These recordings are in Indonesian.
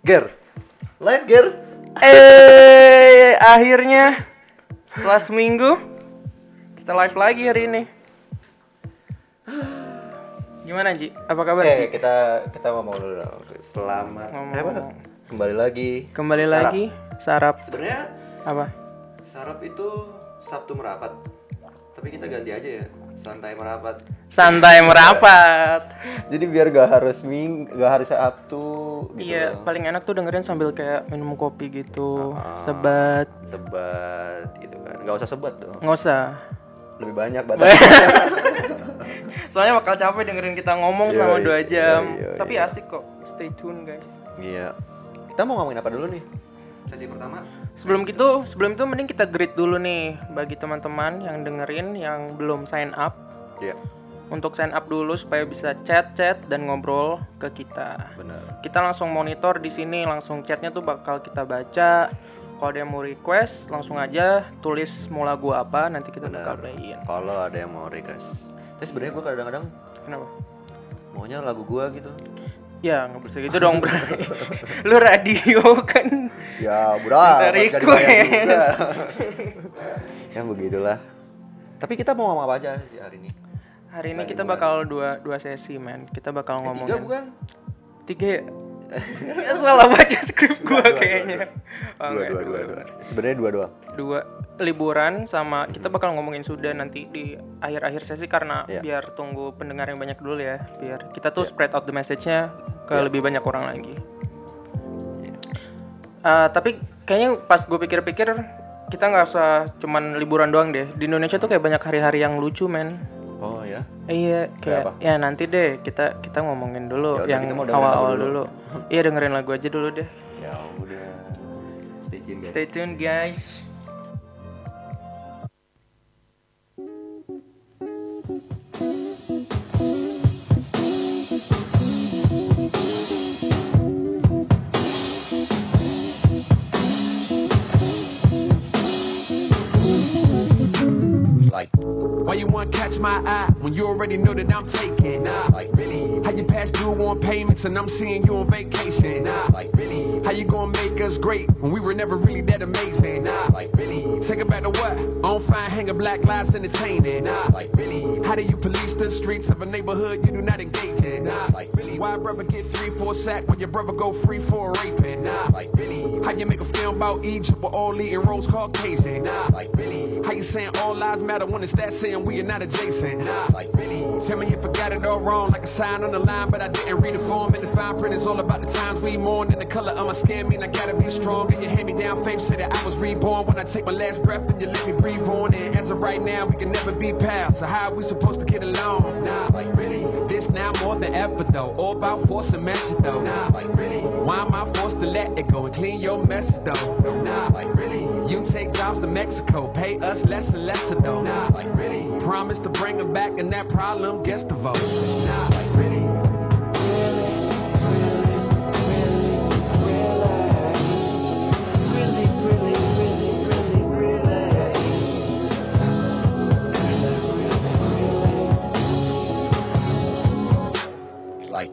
Ger. Live Ger. Eh, akhirnya setelah seminggu kita live lagi hari ini. Gimana Ji? Apa kabar Eh, Ji? kita kita ngomong dulu dong. Selamat Ngomong. eh, apa? Kembali lagi. Kembali Sarap. lagi sarap Sebenarnya apa? sarap itu Sabtu merapat. Tapi kita ganti aja ya. Santai merapat. Santai merapat. Jadi biar gak harus ming, gak harus Sabtu gitu Iya, loh. paling enak tuh dengerin sambil kayak minum kopi gitu, Ah. sebat. Sebat gitu kan. Gak usah sebat dong. Nggak usah. Lebih banyak batas. Soalnya bakal capek dengerin kita ngomong selama dua jam. yoi, yoi. Tapi asik kok. Stay tune guys. Iya. Kita mau ngomongin apa dulu nih? Sesi pertama. Sebelum itu, sebelum itu mending kita greet dulu nih bagi teman-teman yang dengerin yang belum sign up. Iya, Untuk sign up dulu supaya bisa chat-chat dan ngobrol ke kita. benar. Kita langsung monitor di sini, langsung chatnya tuh bakal kita baca. Kalau ada yang mau request, langsung aja tulis mau lagu apa, nanti kita bakal playin. Kalau ada yang mau request. Tapi sebenarnya gue kadang-kadang Kenapa? maunya lagu gua gitu. Ya nggak bisa gitu dong bro. Lu radio kan. Ya, udah. Request. ya begitulah. Tapi kita mau ngomong apa aja sih hari ini? Hari ini kita bakal dua dua sesi men. Kita bakal Tiga ngomongin bukan? tiga. ya? Salah baca skrip gua kayaknya. Oh, Dua, enggak, dua, dua, dua. Sebenarnya dua doang. dua liburan sama kita bakal ngomongin sudah nanti di akhir-akhir sesi karena Iya. biar tunggu pendengar yang banyak dulu ya biar kita tuh spread out the message-nya ke lebih banyak orang lagi. Eh, tapi kayaknya pas gue pikir-pikir kita nggak usah cuman liburan doang deh. Di Indonesia tuh kayak banyak hari-hari yang lucu men. Oh ya. iya Kayak kayak ya nanti deh kita kita ngomongin dulu Ya udah, yang awal-awal dulu. Iya dengerin lagu aja dulu deh. Ya udah. Stay tune guys. stay tune guys Like Why you wanna catch my eye when you already know that I'm taking? Nah, like really? How you pass due on payments and I'm seeing you on vacation? Nah, like really? How you gonna make us great when we were never really that amazing? Nah, like really? Take it back to what? On fire, hanging black lives entertaining. Nah, like really? How do you police the streets of a neighborhood you do not engage in? Nah, like really? Why brother get three, four sack when your brother go free for raping? Nah, like really? How you make a film about Egypt with all eating rose Caucasian? Nah, like really? How you saying all lives matter when it's that saying we are not adjacent? Nah, like really? Tell me if I got it all wrong, like a sign on the line, but I didn't read the form. And the fine print is all about the times we mourn. And the color of my skin mean I gotta be strong. And you hand me down faith, say that I was reborn. When I take my last breath, then you let me breathe on. And as of right now, we can never be pals. So how are we supposed to get along? Nah, like really? This now more than ever though. All about force and measure though. Nah, like really? Why am I forced to let it go and clean your messes though? Nah, like really? You take jobs to Mexico, pay us less and less though. Nah, like really? Promise to bring them back and that problem gets the vote. Nah, like really? Really? Really, relax. Really, really, really, really, relax. Like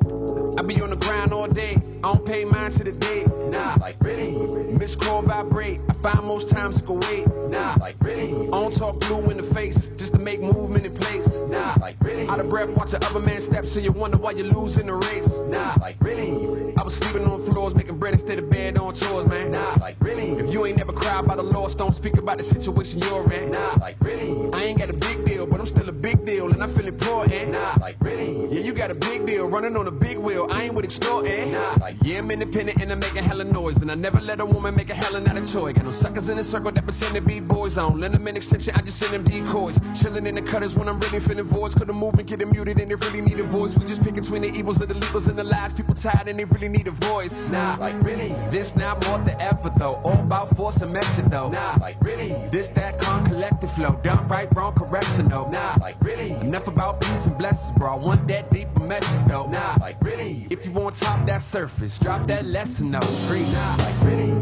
I be on the grind all day. I don't pay mine to the day. Nah, like really. Miss call vibrate. I most times go wait. Nah, like really. I don't talk blue in the face just to make movement Out of breath, watch the other man step, so you wonder why you lose in the race. Nah, like really. I was sleeping on floors, making bread instead of bed on chores, man. Nah, like really. If you ain't never cried about the loss, don't speak about the situation you're in. Nah, like really. I ain't got a big deal, but I'm still a big deal, and I feel important. Nah, like really. Yeah, you got a big deal, running on a big wheel. I ain't with extorting. Nah, like yeah, I'm independent and I'm making hella noise, and I never let a woman make a hella not a toy. Got no suckers in the circle that pretend to be boys. I don't lend them an extension, I just send them decoys. Chilling in the cutters when I'm really feeling voids. Could the movement get muted and they really need a voice. We just pick between the evils of the legals and the lies. People tired and they really need a voice. Nah, like really. This now more than ever though. All about force and method though. Nah, like really. This that calm collective flow. Done right, wrong, correction though. Nah, like really. Enough about peace and blessings, bro. I want that deeper message though. Nah, like really. If you want top that surface, drop that lesson though. Free. Nah, like really.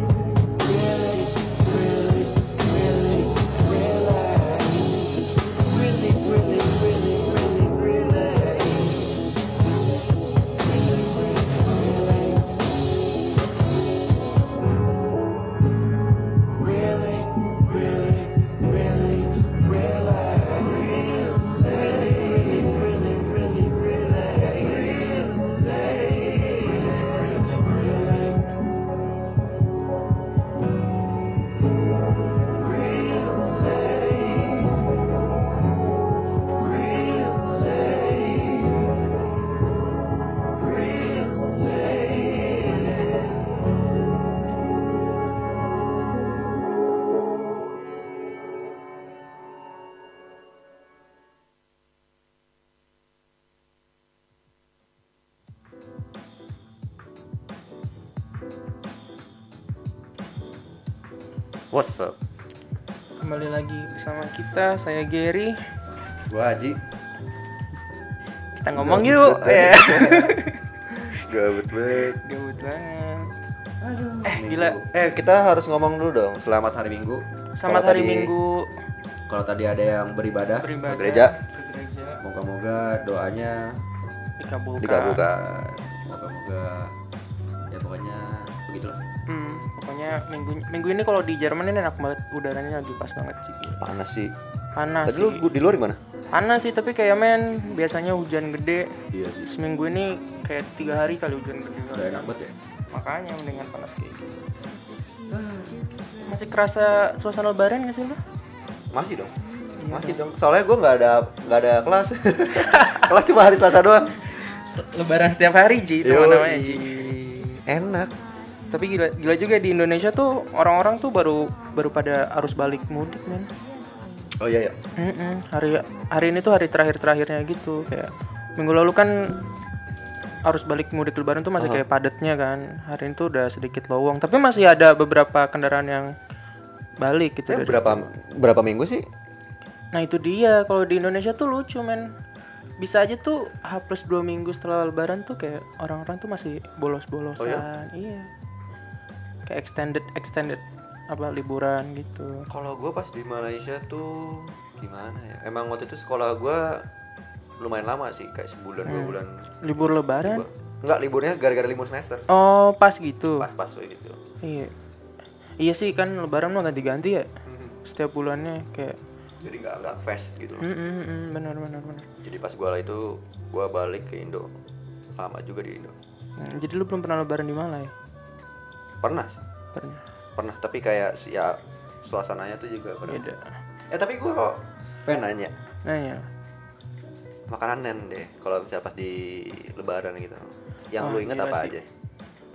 Kita, saya Gary. Gua Haji. Kita ngomong Gabut yuk. Ya. Gabut banget. Gabut banget. Aduh. Eh, Minggu. gila. Eh, kita harus ngomong dulu dong. Selamat hari Minggu. Selamat Kalau hari tadi- Minggu Kalau tadi ada yang beribadah, beribadah ke gereja, ke gereja, moga-moga doanya dikabulkan. dikabulkan. Moga-moga ya pokoknya pokoknya minggu minggu ini kalau di Jerman ini enak banget udaranya lagi pas banget sih. Panas sih. Panas Tadi sih. lu di luar gimana? Panas sih tapi kayak men biasanya hujan gede. Iya sih. Seminggu ini kayak tiga hari kali hujan gede. Udah enak banget ya. Makanya mendingan panas kayak gitu. Masih kerasa suasana lebaran gak sih lu? Masih dong. Iya Masih dong. Soalnya gua nggak ada nggak ada kelas. kelas cuma hari Selasa doang. Lebaran setiap hari Ji, itu namanya Ji. Enak. Tapi gila, gila juga di Indonesia tuh orang-orang tuh baru baru pada arus balik mudik men. Oh iya ya. Hari hari ini tuh hari terakhir-terakhirnya gitu kayak minggu lalu kan arus balik mudik lebaran tuh masih kayak padatnya kan. Hari ini tuh udah sedikit lowong, tapi masih ada beberapa kendaraan yang balik gitu. Eh, berapa berapa minggu sih? Nah itu dia kalau di Indonesia tuh lucu men. Bisa aja tuh H plus 2 minggu setelah lebaran tuh kayak orang-orang tuh masih bolos-bolosan. Oh, Iya. Kayak extended extended apa liburan gitu. Kalau gue pas di Malaysia tuh gimana ya? Emang waktu itu sekolah gue lumayan lama sih, kayak sebulan dua Hmm. bulan. Libur lebaran? Libur. Enggak, liburnya gara-gara libur semester. Oh, pas gitu. Pas-pas kayak gitu. Iya. Iya sih kan lebaran mah ganti-ganti ya. Mhm. Setiap bulannya kayak Jadi nggak nggak fast gitu loh. mm mm, mm, benar benar benar. Jadi pas gue itu gue balik ke Indo. Lama juga di Indo. Hmm, jadi lu belum pernah lebaran di Malai? Pernah, Pernah. pernah. Tapi kayak ya suasananya tuh juga pada. Beda. Eh tapi gue kok pengen nanya Nanya. makanan deh. Kalau misalnya pas di Lebaran gitu. Yang Wah, lu inget apa sih. aja?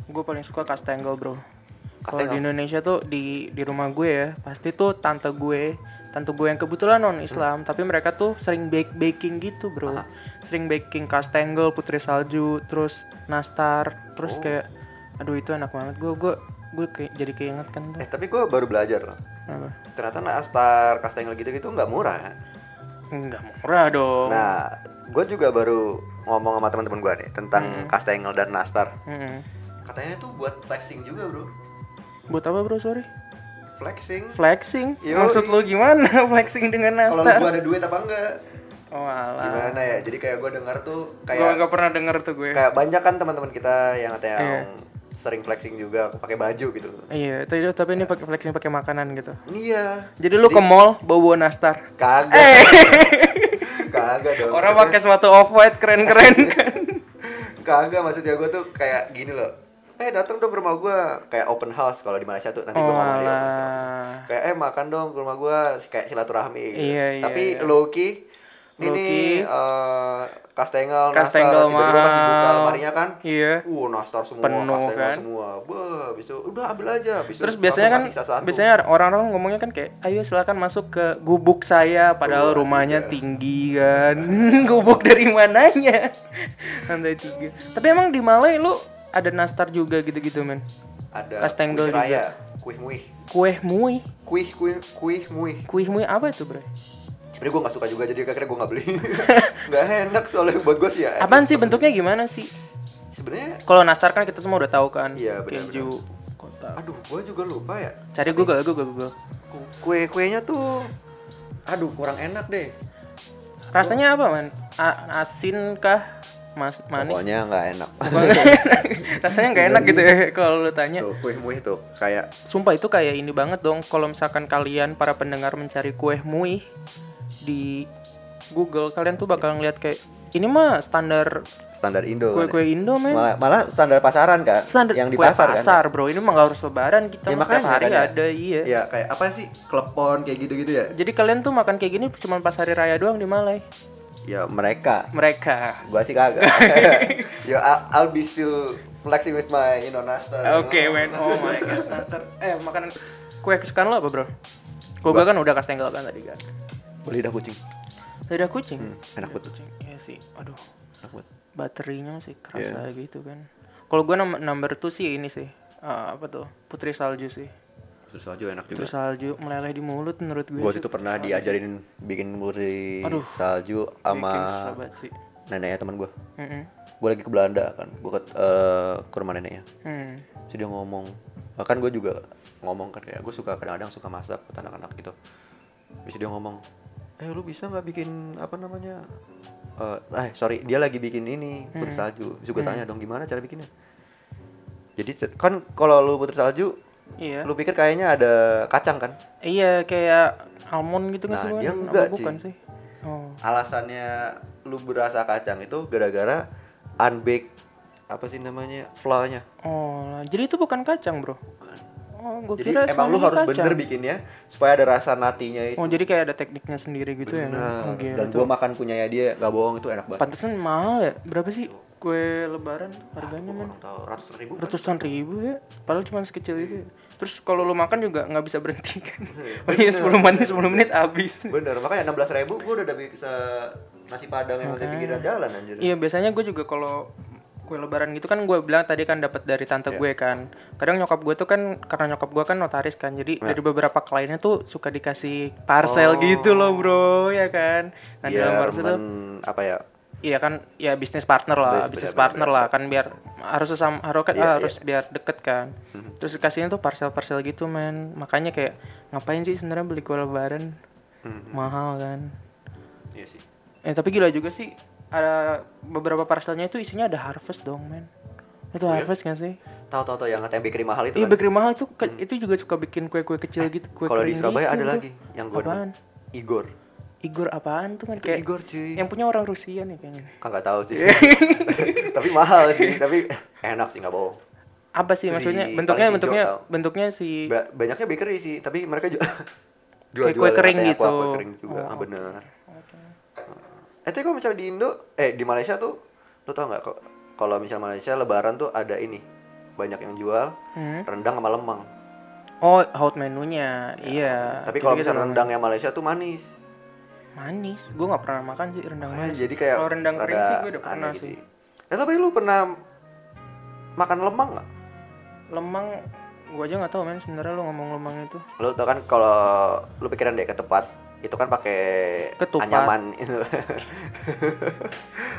Gue paling suka kastengel bro. Kalau Kastengel? di Indonesia tuh di di rumah gue ya pasti tuh tante gue, tante gue yang kebetulan non Islam, tapi mereka tuh sering bake baking gitu bro, Aha. sering baking kastengel, putri salju, terus nastar, terus Oh. kayak, aduh itu enak banget. Gue gue gue kayak jadi keinget kan tuh. Eh tapi gue baru belajar loh. Apa? Ternyata nastar, kastengel gitu-gitu nggak murah. Enggak murah dong. Nah, gue juga baru ngomong sama teman-teman gue nih tentang Hmm. kastengel dan nastar. Mm-mm. Katanya tuh buat flexing juga bro. Buat apa bro sorry? Flexing. Flexing? Yoi. Maksud lu gimana flexing dengan Kalau nastar? gue ada duit apa enggak? Oh alah. Gimana ya? Jadi kayak gue dengar tuh Gue kayak nggak pernah denger tuh gue. kayak banyak kan teman-teman kita yang katanya Iya. Sering flexing juga pakai baju gitu. Iya, tapi tapi ini pakai flexing pakai makanan gitu. Iya. Jadi lu ke mall bawa nastar. Kagak. Kagak dong. Eh. Orang pakai sepatu off white keren-keren kan. Kagak maksudnya gue tuh kayak gini loh. Eh datang dong ke rumah gue kayak open house kalau di Malaysia tuh nanti gue Oh ngomong di open house. Kayak eh makan dong ke rumah gue kayak silaturahmi gitu. Iya, iya, Tapi iya. low key ini Low-key. eh, kastengel, Kastengel nastar tiba-tiba pas dibuka lemarinya kan Iya. Uh, nastar semua, Penuh, kastengel kan? semua. Bah, habis itu udah ambil aja. Habis itu Terus biasanya kan biasanya orang-orang ngomongnya kan kayak ayo silakan masuk ke gubuk saya padahal Oh, rumahnya iya. tinggi kan. gubuk dari mananya? Lantai tiga. Tapi emang di Malai lu ada nastar juga gitu-gitu men. ada kastengel kuih juga. kuih muih. Kue mui. Kuih kuih kuih muih. Kue mui apa itu, Bro? Sebenarnya gue gak suka juga jadi akhirnya gue gak beli. gak enak soalnya buat gue sih ya. Apaan sih bentuknya gimana sih? Sebenarnya Kalau nastar kan kita semua udah tahu kan. Iya, benar, Keju, kotak. aduh gue juga lupa ya. Cari Google, Google, Google. Ku- Kue-kuenya tuh aduh kurang enak deh. Rasanya apa, Man? A- asin kah? Mas manis? Pokoknya nggak enak. Rasanya nggak enak gitu ya kalau lu tanya. tuh kue muih tuh kayak Sumpah itu kayak ini banget dong kalau misalkan kalian para pendengar mencari kue mui di Google, kalian tuh bakal ngeliat kayak ini mah standar standar Indo. kan ya. kue-kue Indo, men. Malah, malah standar pasaran kan? Standar yang di kue pasar, pasar, kan? bro. Ini mah nggak harus lebaran kita Ya, makanya hari kan ya. ada, iya. Iya, kayak apa sih? Klepon kayak gitu-gitu ya? Jadi kalian tuh makan kayak gini cuma pas hari raya doang di Malai. Ya mereka. Mereka. Gua sih kagak. ya I'll, be still flexing with my you know nastar. Oke, men. Oh my god, Master. Eh, makanan kue kesukaan lo apa, bro? Gue kan udah kastengel kan tadi kan. Lidah kucing. Lidah kucing. Hmm, enak banget. kucing. Iya sih. Aduh, Enak banget. baterainya masih kerasa Iya. gitu kan. Kalau gue number two sih ini sih. Ah, apa tuh? Putri salju sih. Putri salju enak juga. Terus salju meleleh di mulut menurut gue. Gue itu pernah putri salju. diajarin bikin putri Aduh. salju sama neneknya teman gue. Mm-mm. Gue lagi ke Belanda kan, gue ke, eh, ke rumah neneknya. Hmm. Terus dia ngomong, bahkan gue juga ngomong kan kayak gue suka kadang-kadang suka masak buat anak-anak gitu. Bisa dia ngomong, eh lu bisa nggak bikin apa namanya? Eh, eh sorry, dia lagi bikin ini putri salju. Terus gue tanya dong gimana cara bikinnya? Jadi kan kalau lu putri salju, Iya. lu pikir kayaknya ada kacang kan? Iya kayak almond gitu nggak Nah, sih? Dia enggak, bukan Ci. sih? Oh. Alasannya lu berasa kacang itu gara-gara unbaked apa sih namanya flour-nya. Oh, jadi itu bukan kacang, Bro. Oh, gue Jadi kira emang lu harus kacang. bener bikinnya supaya ada rasa natinya itu. Oh, jadi kayak ada tekniknya sendiri gitu ya. Bener. Oh, gila Dan gua makan punyanya dia nggak bohong itu enak banget. Pantesan mahal ya? Berapa sih kue lebaran harganya, men? Orang tahu ratusan ribu. kan? Ratusan ribu ya? Padahal cuma sekecil itu. ya. Terus kalau lu makan juga nggak bisa berhenti kan? Oh iya 10 menit 10 menit habis. Bener, makanya 16 ribu gua udah bisa nasi padang yang udah pinggiran jalan anjir. Iya biasanya gue juga kalau kue lebaran gitu kan gue bilang tadi kan dapat dari tante gue kan. Kadang nyokap gue tuh kan karena nyokap gue kan notaris kan. Jadi dari beberapa kliennya tuh suka dikasih parcel gitu loh bro ya kan. Nah di dalam parcel tuh apa ya? iya kan ya bisnis partner lah, Bis- bisnis bener, partner lah kan biar harus sesama harus Iya, Mhm. harus biar deket kan. Terus dikasihnya tuh parcel-parcel gitu men. Makanya kayak ngapain sih sebenarnya beli kue lebaran Mhm. mahal kan. Iya sih. Eh tapi gila juga sih ada beberapa parcelnya itu isinya ada harvest dong men. Itu harvest gak sih? Tahu-tahu tahu yang katanya bakery mahal itu Iya kan. bakery mahal tuh ke- itu juga suka bikin kue-kue kecil gitu. Kue Kalau di kering Surabaya gitu ada tuh. lagi yang gua Apaan? Igor. Igor apaan tuh kan Itu kayak Igor cuy. yang punya orang Rusia nih kayaknya. Nggak tahu sih. tapi mahal sih, tapi enak sih nggak bohong. Apa sih Itu maksudnya? si bentuknya hijau bentuknya tau. bentuknya si Ba- banyaknya bakery sih, tapi mereka juga Kayak kue kering gitu. Kue kering juga, Oh, ah, bener. Eh tapi kalau misalnya di Indo, eh di Malaysia tuh, lu tau nggak kalau misalnya Malaysia Lebaran tuh ada ini banyak yang jual Hmm. rendang sama lemang. Oh, hot menunya. Iya. Tapi kalau misalnya rendang yang Malaysia tuh manis. manis. Gue nggak pernah makan sih rendang manis. jadi kayak Kalau rendang kering sih gue udah pernah aneh sih. Eh tapi lu pernah makan lemang nggak? Lemang gue aja nggak tahu men sebenarnya lu ngomong lemang itu. Lu tau kan kalau lu pikiran deh ketupat itu kan pakai anyaman itu.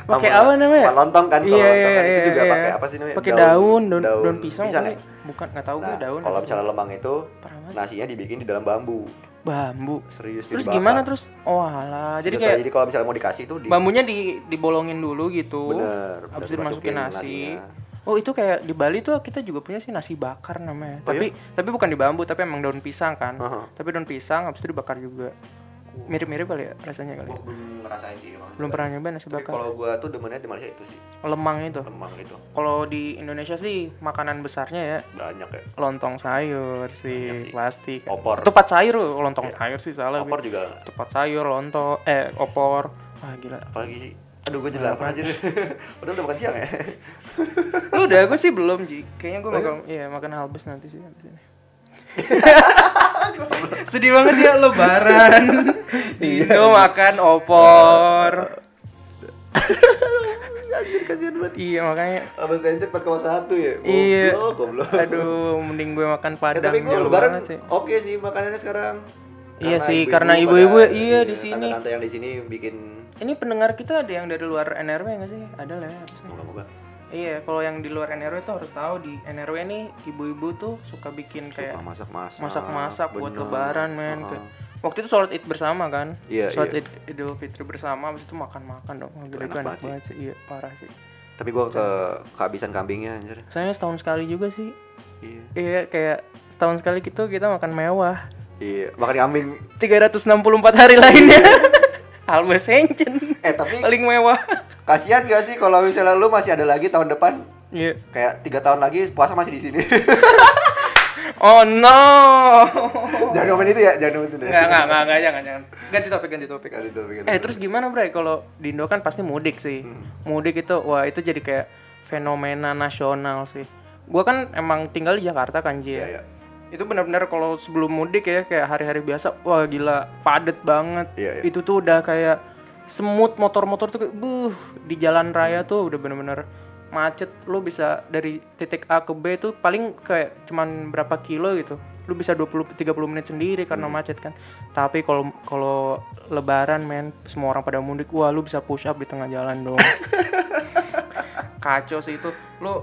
Pakai apa namanya? lontong kan kalau Iya, lontong kan iya, itu juga iya, pakai iya. apa sih namanya? Pakai daun, daun, daun, pisang, pisang kali. ya? bukan nggak tahu gue Nah, daun. kalau misalnya lemang itu Parah banget. nasinya dibikin di dalam bambu. bambu. Serius Terus dibakar. gimana terus? Oh alah, jadi kayak jadi kalau misalnya mau dikasih tuh di bambunya di dibolongin dulu gitu. Bener, Habis bener, itu dimasukin nasi. nasinya. Oh itu kayak di Bali tuh kita juga punya sih nasi bakar namanya. Oh, tapi tapi bukan di bambu, tapi emang daun pisang kan. Aha. Tapi daun pisang habis itu dibakar juga. Mirip-mirip kali ya rasanya kali. Gua belum ngerasain sih emang. Belum pernah nyoba nasi bakar. kalau gua tuh demennya di Malaysia itu sih, Lemang itu. lemang itu. Kalau di Indonesia sih makanan besarnya ya Banyak ya. lontong sayur sih sih. pasti. Opor. Ketupat sayur lontong Iya. sayur sih salah. Opor juga Ketupat sayur, lontong, eh opor. Wah gila. apalagi sih. Aduh gua jadi lapar aja deh. Padahal udah makan siang ya. Lu udah gue sih belum Ji. Kayaknya gue Oh, iya? makan iya makan halbes nanti sih habis ini. Sedih banget ya lebaran. Iya. Indo makan opor. Anjir kasihan banget. Iya makanya Abang Sencet 4,1 ya. Iya. Goblok, goblok. aduh mending gue makan Ya, padang tapi gua jauh lebaran sih. oke sih makanannya sekarang. Iya sih, ibu-ibu karena pada- ibu-ibu, iya, di sini. Tante-tante yang di sini bikin Ini pendengar kita ada yang dari luar NRW nggak sih? Ada lah ya moga-moga Iya, kalau yang di luar NRW tuh harus tahu di NRW nih ibu-ibu tuh suka bikin kayak masak-masak. masak-masak buat lebaran men. Heeh. Kayak- Waktu itu sholat id bersama kan? Iya, sholat iya. id Idul Fitri bersama, habis itu makan-makan dong. Gila, enak itu enak banget sih. banget sih. Iya, parah sih. Tapi gua ke kehabisan kambingnya anjir. Sayangnya setahun sekali juga sih. Iya. Iya, kayak setahun sekali gitu kita makan mewah. Iya, makan kambing. 364 hari lainnya. Albert Sencen. Eh tapi Paling mewah. Kasihan gak sih kalau misalnya lu masih ada lagi tahun depan Iya. kayak tiga tahun lagi puasa masih di sini. Oh no. jangan ngomongin itu ya, jangan ngomongin itu. Enggak, enggak, enggak, enggak, jangan, jangan. Ganti topik, ganti topik. Ganti topik, ganti Eh, topik. terus gimana, Bre? Kalau di Indo kan pasti mudik sih. Hmm. Mudik itu wah itu jadi kayak fenomena nasional sih. Gua kan emang tinggal di Jakarta kan, Ji. Iya, ya. iya. Itu benar-benar kalau sebelum mudik ya kayak hari-hari biasa, wah gila, padet banget. Iya, iya. Itu tuh udah kayak semut motor-motor tuh kayak, buh, di jalan raya tuh udah bener-bener macet lu bisa dari titik A ke B tuh paling kayak cuman berapa kilo gitu lu bisa 20 30 menit sendiri karena Hmm. macet kan. Tapi kalau kalau lebaran men semua orang pada mudik, wah lu bisa push up di tengah jalan dong. Kacau sih itu. Lu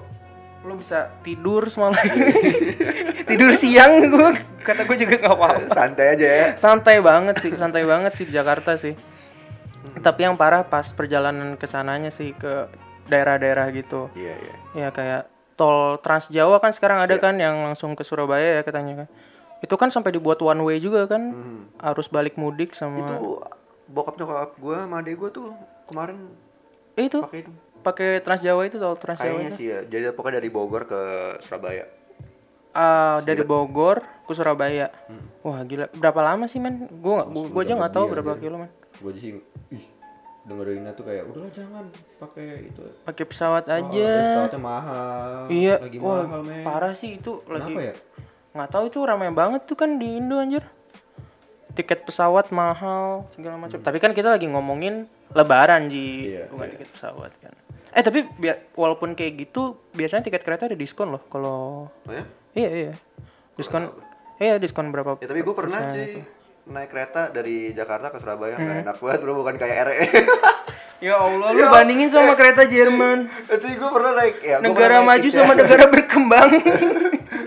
lu bisa tidur semalam. tidur siang gua kata gue juga nggak apa-apa. Santai aja ya. Santai banget sih, santai banget sih di Jakarta sih. Tapi yang parah pas perjalanan ke sananya sih ke daerah-daerah gitu. Iya, iya. Ya kayak tol Trans Jawa kan sekarang ada Iya. kan yang langsung ke Surabaya ya katanya kan. Itu kan sampai dibuat one way juga kan. Hmm. Harus balik mudik sama Itu bokap nyokap gue sama adek gue tuh kemarin Eh, itu pakai itu. pakai Trans Jawa itu tol Trans Jawa Kayaknya itu. sih ya. Jadi pokoknya dari Bogor ke Surabaya. Ah, dari Bogor ke Surabaya. Hmm. Wah, gila. Berapa lama sih, men? Gua, gua aja nggak tahu berapa kilo, men. Gue sih ih dengerinnya tuh kayak udahlah jangan pakai itu. Pakai pesawat Oh, aja. pesawatnya mahal. Iya, Lagi wah, mahal, men. parah sih itu lagi. Kenapa ya? Nggak tahu itu ramai banget tuh kan di Indo anjir. Tiket pesawat mahal segala macam. Tapi kan kita lagi ngomongin lebaran Ji, Iya, bukan iya. tiket pesawat kan. Eh tapi biar walaupun kayak gitu biasanya tiket kereta ada diskon loh kalau Oh ya? iya iya. Diskon iya diskon berapa? Ya tapi gue pernah sih itu. Naik kereta dari Jakarta ke Surabaya nggak Hmm. enak banget bro bukan kayak RE. Ya Allah, lu bandingin sama kereta Jerman. Sih gue pernah naik ya. Negara pernah naik maju ICE. sama negara berkembang.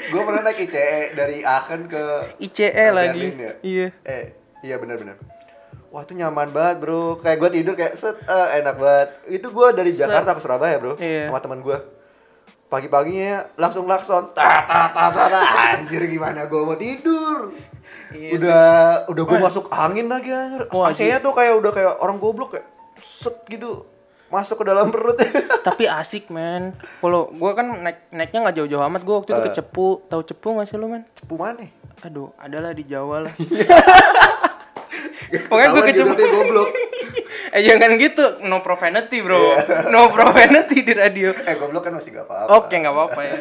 gue pernah naik ICE dari Aachen ke ICE ke lagi. Berlin ya. Iya. Eh iya benar-benar. Wah itu nyaman banget bro. Kayak gue tidur kayak set eh, enak banget. Itu gue dari Set. Jakarta ke Surabaya bro. Iya. Sama teman gue. Pagi-paginya langsung lakson. Ta ta ta ta ta. Anjir gimana gue mau tidur. Iya udah udah gue masuk angin lagi anjir. Wah, AC-nya tuh kayak udah kayak orang goblok kayak set gitu masuk ke dalam perut. Tapi asik men. Kalau gua kan naik naiknya nggak jauh-jauh amat. Gua waktu itu ke Eh. Cepu. Tahu Cepu nggak sih lu men? Cepu mana? Aduh, adalah di Jawa lah. Pokoknya gua ke Cepu. Goblok. eh jangan gitu. No profanity bro. Iya. No profanity di radio. Eh goblok kan masih gak apa-apa. Oke nggak apa-apa ya.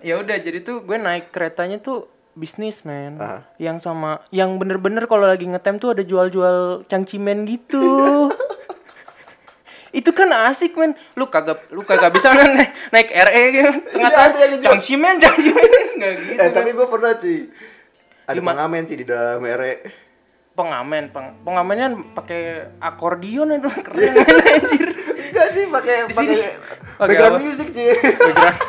Ya udah jadi tuh gue naik keretanya tuh bisnis men. Aha. Yang sama, yang bener-bener kalau lagi ngetem tuh ada jual-jual cangcimen gitu. itu kan asik men lu kagak lu kagak bisa naik naik RE gitu tengah Iya, yang jual. cangcimen cangcimen nggak gitu Eh tapi gue pernah sih. Ada Gimana? pengamen sih di dalam ere. pengamen peng, pengamennya pakai akordion itu keren anjir Enggak sih pakai Pakai background apa? music sih. Background.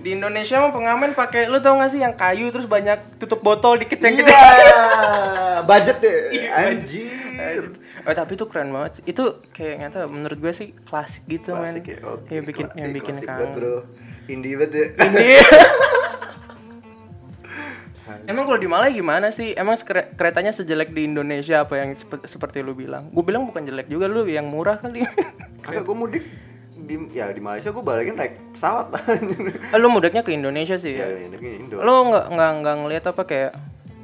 Di Indonesia mah pengamen pakai lu tau gak sih yang kayu terus banyak tutup botol dikeceng-keceng Iya. Budget deh. Iya, Anjir. Oh, tapi itu keren banget. Itu kayak nyata menurut gue sih klasik gitu men. Klasik ya. Oke. Iya, bikin Klasik, yang bikin klasik kangen. Bro. Indie banget ya. Iya. Emang kalau di Malai gimana sih? Emang keretanya sejelek di Indonesia apa yang sepe- seperti lu bilang? Gue bilang bukan jelek juga lu yang murah kali. Kagak gue mudik di ya di Malaysia gue balikin naik pesawat lah. Ah, lu mudaknya ke Indonesia sih ya ya. Indo. Lu nggak nggak nggak ngeliat apa kayak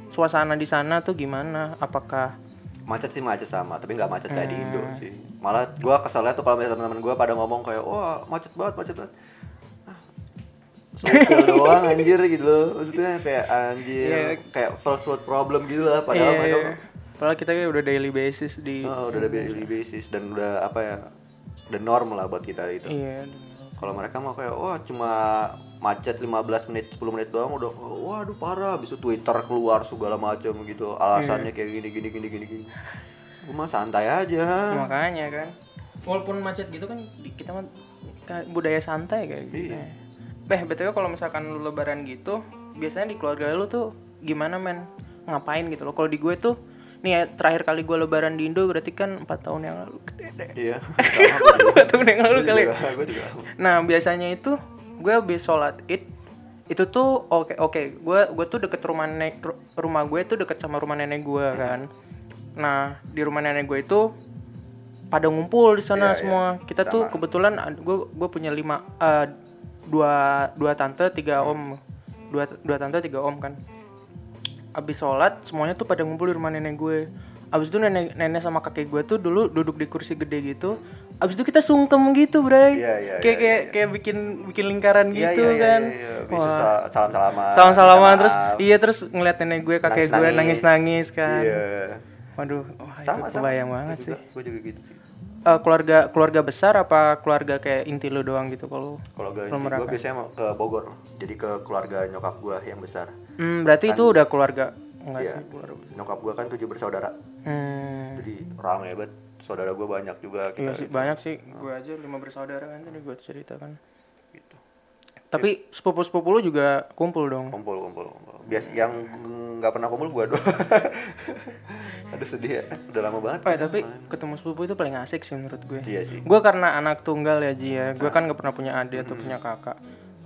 suasana di sana tuh gimana? Apakah macet sih macet sama tapi nggak macet kayak di Indo Hmm. sih malah gua keselnya tuh kalau misalnya teman-teman gua pada ngomong kayak wah macet banget macet banget ah, sopir doang anjir gitu loh maksudnya kayak anjir Iya. kayak first world problem gitu lah padahal Iya, mereka Padahal kita kayak udah daily basis di oh, udah daily basis dan udah apa ya udah norm lah buat kita itu Iya. kalau mereka mau kayak wah cuma macet 15 menit 10 menit doang udah waduh parah bisa Twitter keluar segala macam gitu alasannya kayak gini gini gini gini gini gue mah santai aja Makanya kan. Walaupun macet gitu kan kita mah budaya santai kayak gitu. Iya. Beh, betul kalau misalkan lu lebaran gitu, biasanya di keluarga lu tuh gimana men? Ngapain gitu loh. Kalau di gue tuh nih ya, terakhir kali gue lebaran di Indo berarti kan empat tahun yang lalu. Gede iya Empat tahun yang lalu kali. ya. gue juga Nah biasanya itu gue habis sholat id itu tuh oke oke gue gue tuh deket rumah nenek ru- rumah gue tuh deket sama rumah nenek gue kan. Nah di rumah nenek gue itu pada ngumpul di sana Iya, iya. semua. Kita tuh Sama. kebetulan gue gue punya lima eh, dua dua tante tiga om dua dua tante tiga om kan. Abis sholat semuanya tuh pada ngumpul di rumah nenek gue. Abis itu nenek nenek sama kakek gue tuh dulu duduk di kursi gede gitu. Abis itu kita sungkem gitu, Bray. Iya, iya, kayak iya, kayak iya. kayak bikin bikin lingkaran Iya, gitu iya, iya, kan. iya, iya. Bisa Wah. salam salaman Salam salaman terus iya terus ngeliat nenek gue kakek gue Nangis-nangis. nangis nangis kan. iya Waduh, wah sama itu sama banget sih. juga, gue juga gitu sih eh, keluarga keluarga besar apa keluarga kayak inti lu doang gitu kalau Kalau gue, Lu gue biasanya mau ke Bogor, jadi ke keluarga nyokap gue yang besar. Hmm, berarti itu udah keluarga enggak Iya. sih keluarga. Nyokap gue kan tujuh bersaudara, Hmm. jadi ramai banget. Saudara gue banyak juga Iya kita. sih banyak sih. Gue aja lima bersaudara kan tadi gue cerita kan. Gitu. Tapi sepupu-sepupu lu juga kumpul dong. Kumpul, kumpul, kumpul. Bias yang nggak pernah kumpul gue doang. Aduh sedih ya, udah lama banget. Oh, ya, tapi ketemu sepupu itu paling asik sih menurut gue. Iya sih. Gue karena anak tunggal ya Ji ya. Gue kan gak pernah punya adik atau punya kakak.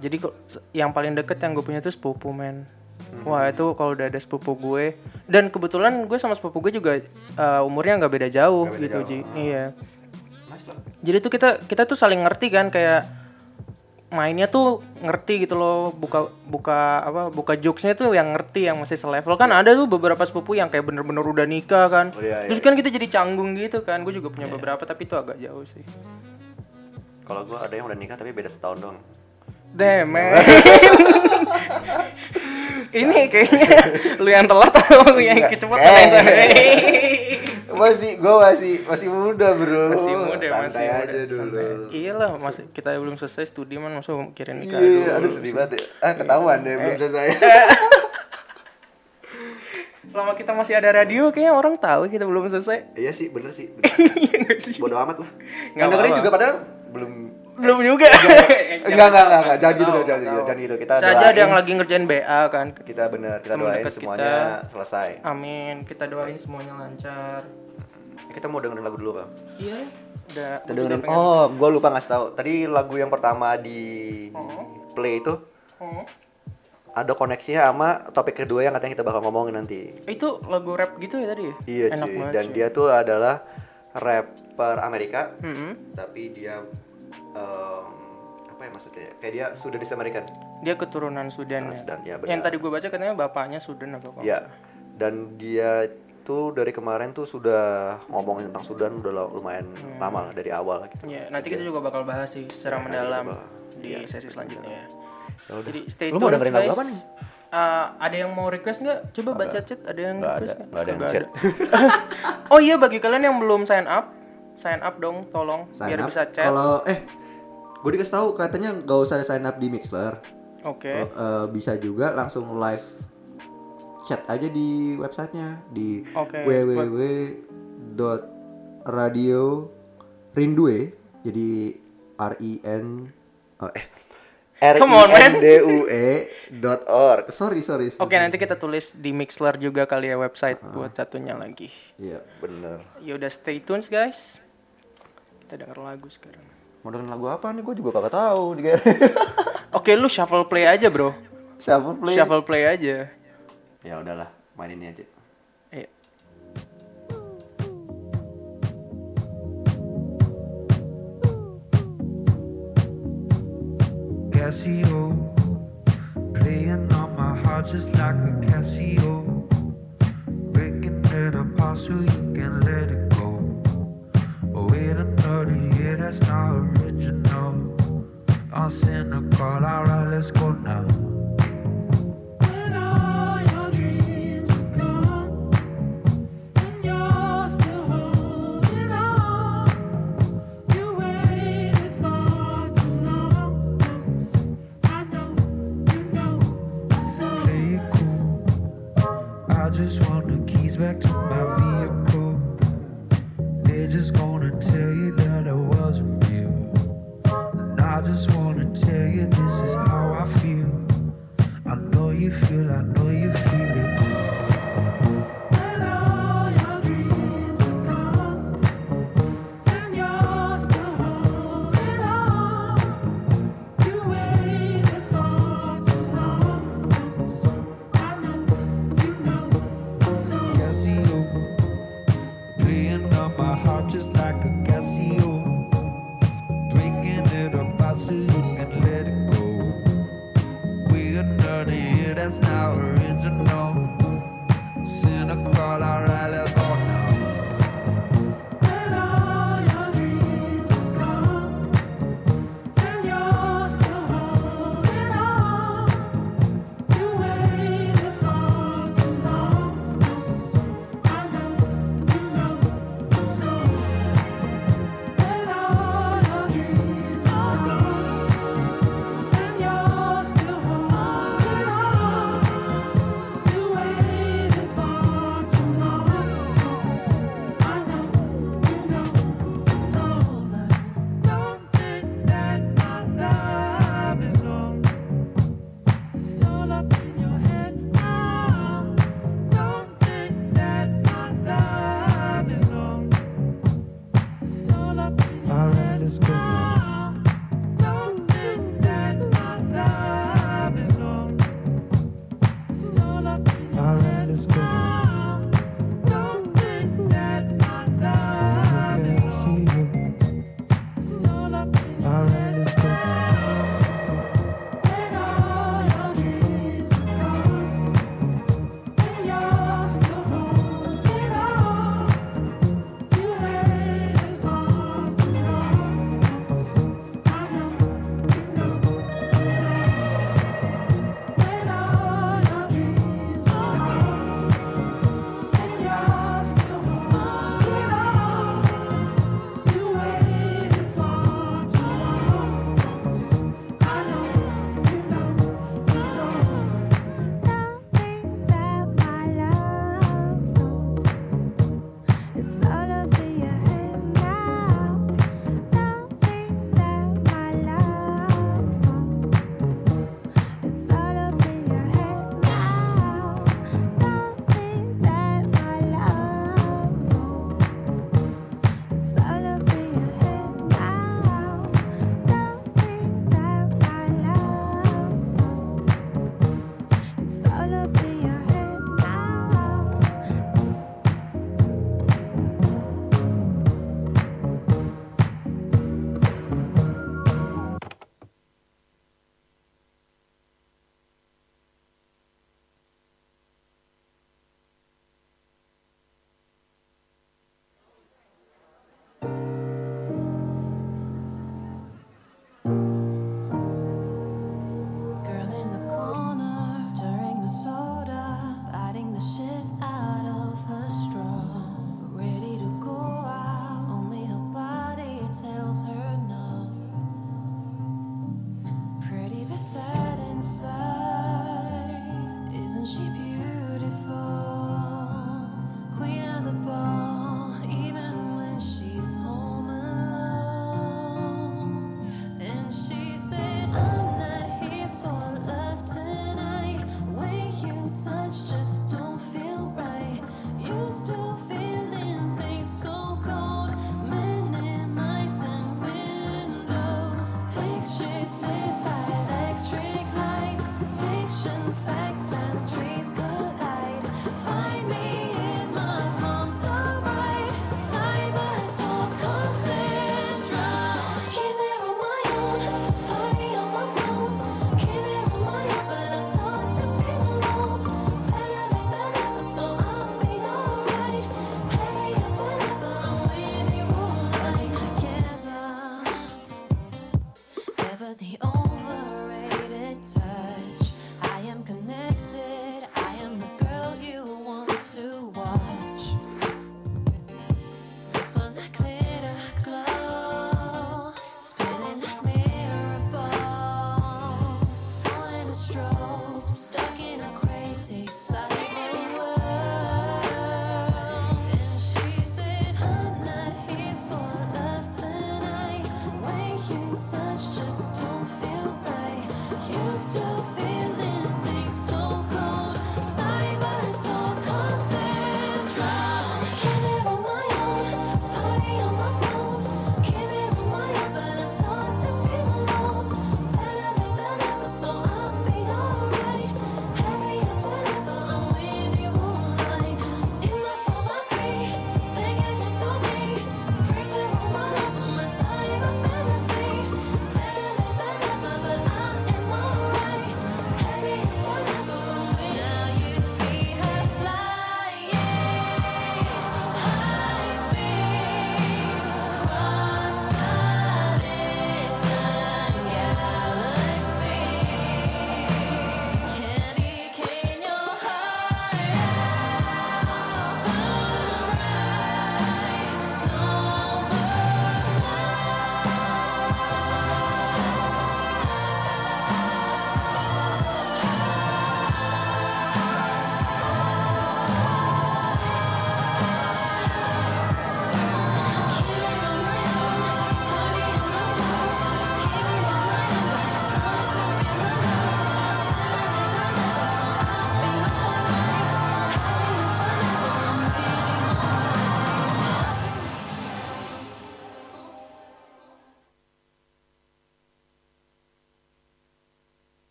Jadi kok yang paling deket yang gue punya tuh sepupu men. Wah itu kalau udah ada sepupu gue dan kebetulan gue sama sepupu gue juga eh, umurnya nggak beda jauh Nggak beda gitu jauh. Ji. Iya. Nice lah. Jadi tuh kita kita tuh saling ngerti kan kayak mainnya tuh ngerti gitu loh buka buka apa buka jokesnya tuh yang ngerti yang masih selevel. Kan ada tuh beberapa sepupu yang kayak bener-bener udah nikah kan. Oh, iya, iya. terus kan kita jadi canggung gitu kan. Gue juga punya beberapa tapi itu agak jauh sih. Kalau gue ada yang udah nikah tapi beda setahun doang. Damn man. ini kayaknya lu yang telat atau lu yang kecepatan Eh. Masih gue masih masih muda bro. masih muda Santai masih muda aja dulu. santai. iyalah masih kita belum selesai studi man masa mau mikirin nikah Iya, dulu aduh sedih banget ya. Ah ketahuan deh Eh. belum selesai. selama kita masih ada radio kayaknya orang tahu kita belum selesai Iya sih, bener sih. bener. Iya Bodoh amat lah. Nggak dengerin juga padahal belum belum juga enggak enggak enggak enggak jangan gitu jangan, tahu. jangan gitu. Kita Bisa aja ada yang lagi ngerjain BA kan Kita bener, kita doain semuanya selesai. amin kita doain semuanya lancar Kita mau dengerin lagu dulu, Bang. iya udah Kita dengerin. Oh, gue lupa ngasih tahu. Tadi lagu yang pertama di play itu Oh. ada koneksinya sama topik kedua yang katanya kita bakal ngomongin nanti. itu lagu rap gitu ya tadi ya Iya enak cuy. Dan cuy. dia tuh adalah rapper Amerika, Mm-mm. tapi dia em, apa ya maksudnya? Kayak dia Sudanese American. dia keturunan Sudan ya Sudan, ya yang benar. tadi gue baca katanya bapaknya Sudan apa apa Iya. Dan dia tuh dari kemarin tuh sudah ngomongin tentang Sudan udah lumayan lama lah dari awal gitu. Iya, nanti kita juga bakal bahas sih secara Ya, mendalam di Iya, sesi selanjutnya ya. Ya udah. Jadi stay Lu tune mau dengerin lagu apa nih? Uh, ada yang mau request nggak? Coba baca chat. Ada yang Nggak request ada, nggak? nggak ada yang chat. oh iya, bagi kalian yang belum sign up, sign up dong, tolong Sign biar up. bisa chat. Kalau eh gue dikasih tahu katanya nggak usah sign up di Mixler. Oke. Eh, bisa juga langsung live chat aja di websitenya di Oke. www.radio rindue jadi R I N oh, eh R I. N D U E dot org. Sorry sorry. Oke, nanti kita tulis di Mixler juga kali ya website buat satunya lagi. Iya bener. Ya udah stay tune guys. Kita denger lagu sekarang. Mau dengerin lagu apa nih? Gue juga kagak tahu. Oke, lu shuffle play aja, Bro. Shuffle play. Shuffle play aja. Ya udahlah, main ini aja. Iya. Casio, playing on my heart just like a Casio, breaking it apart so you that's not original. I'm cynical, alright, let's go now.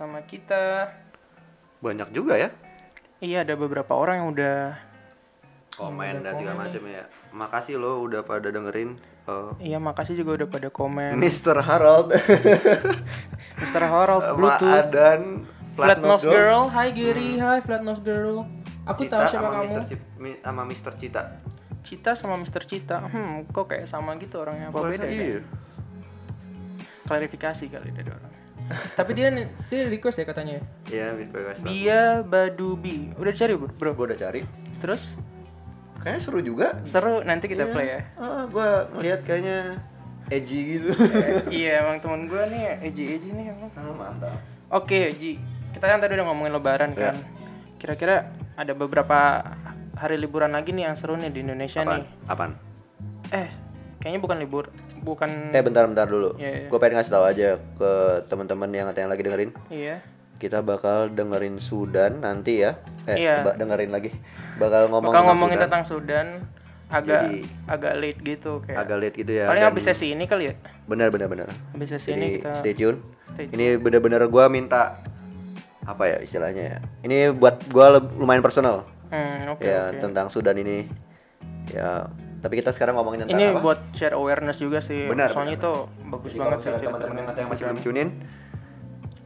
Bersama kita. Banyak juga ya Iya, ada beberapa orang yang udah komen dan segala macam ya. Makasih lo udah pada dengerin uh, Iya, makasih juga udah pada komen. Mr. Harold Mr. Harold sama Bluetooth. Adan Flat Nose Girl. Hai Giri, hai Flat Nose Girl. Aku Cita tahu siapa sama kamu. Mr. Sama Mr. Cita. Cita sama Mr. Cita. Hmm, kok kayak sama gitu orangnya. Apa beda ya? iya? Klarifikasi kali dari orang. Tapi dia dia request ya katanya. Iya. Kasih. Dia Badubi. Udah dicari, Bro? Bro. Gue udah cari. Terus Kayaknya seru juga. seru nanti kita Iya. play ya. Ah, gue ngeliat kayaknya edgy gitu. iya, emang temen gue nih Eji nih emang. Ah, mantap. Oke, Ji. Kita kan tadi udah ngomongin lebaran Ya. kan. Kira-kira ada beberapa hari liburan lagi nih yang seru nih di Indonesia Apaan? nih. Apaan? Eh, kayaknya bukan libur, bukan Eh bentar bentar dulu. Iya, iya. Gue pengen ngasih tahu aja ke teman-teman yang yang lagi dengerin. Iya. Kita bakal dengerin Sudan nanti ya. Eh, ba- dengerin lagi. Bakal ngomong Bakal tentang ngomongin Sudan. tentang Sudan agak Jadi- agak late gitu kayak. agak late gitu ya. Paling habis sesi ini kali ya. Benar benar benar. Habis sesi Jadi ini kita stay tune. stay tune. Ini bener-bener gue minta apa ya istilahnya ya. Ini buat gue lumayan personal Hmm, oke ya oke. tentang Sudan ini. Ya tapi kita sekarang ngomongin tentang Ini apa? buat share awareness juga sih. Benar, Soalnya benar, itu bagus Jadi banget sih. teman-teman yang, yang masih belum Sudan. tunin,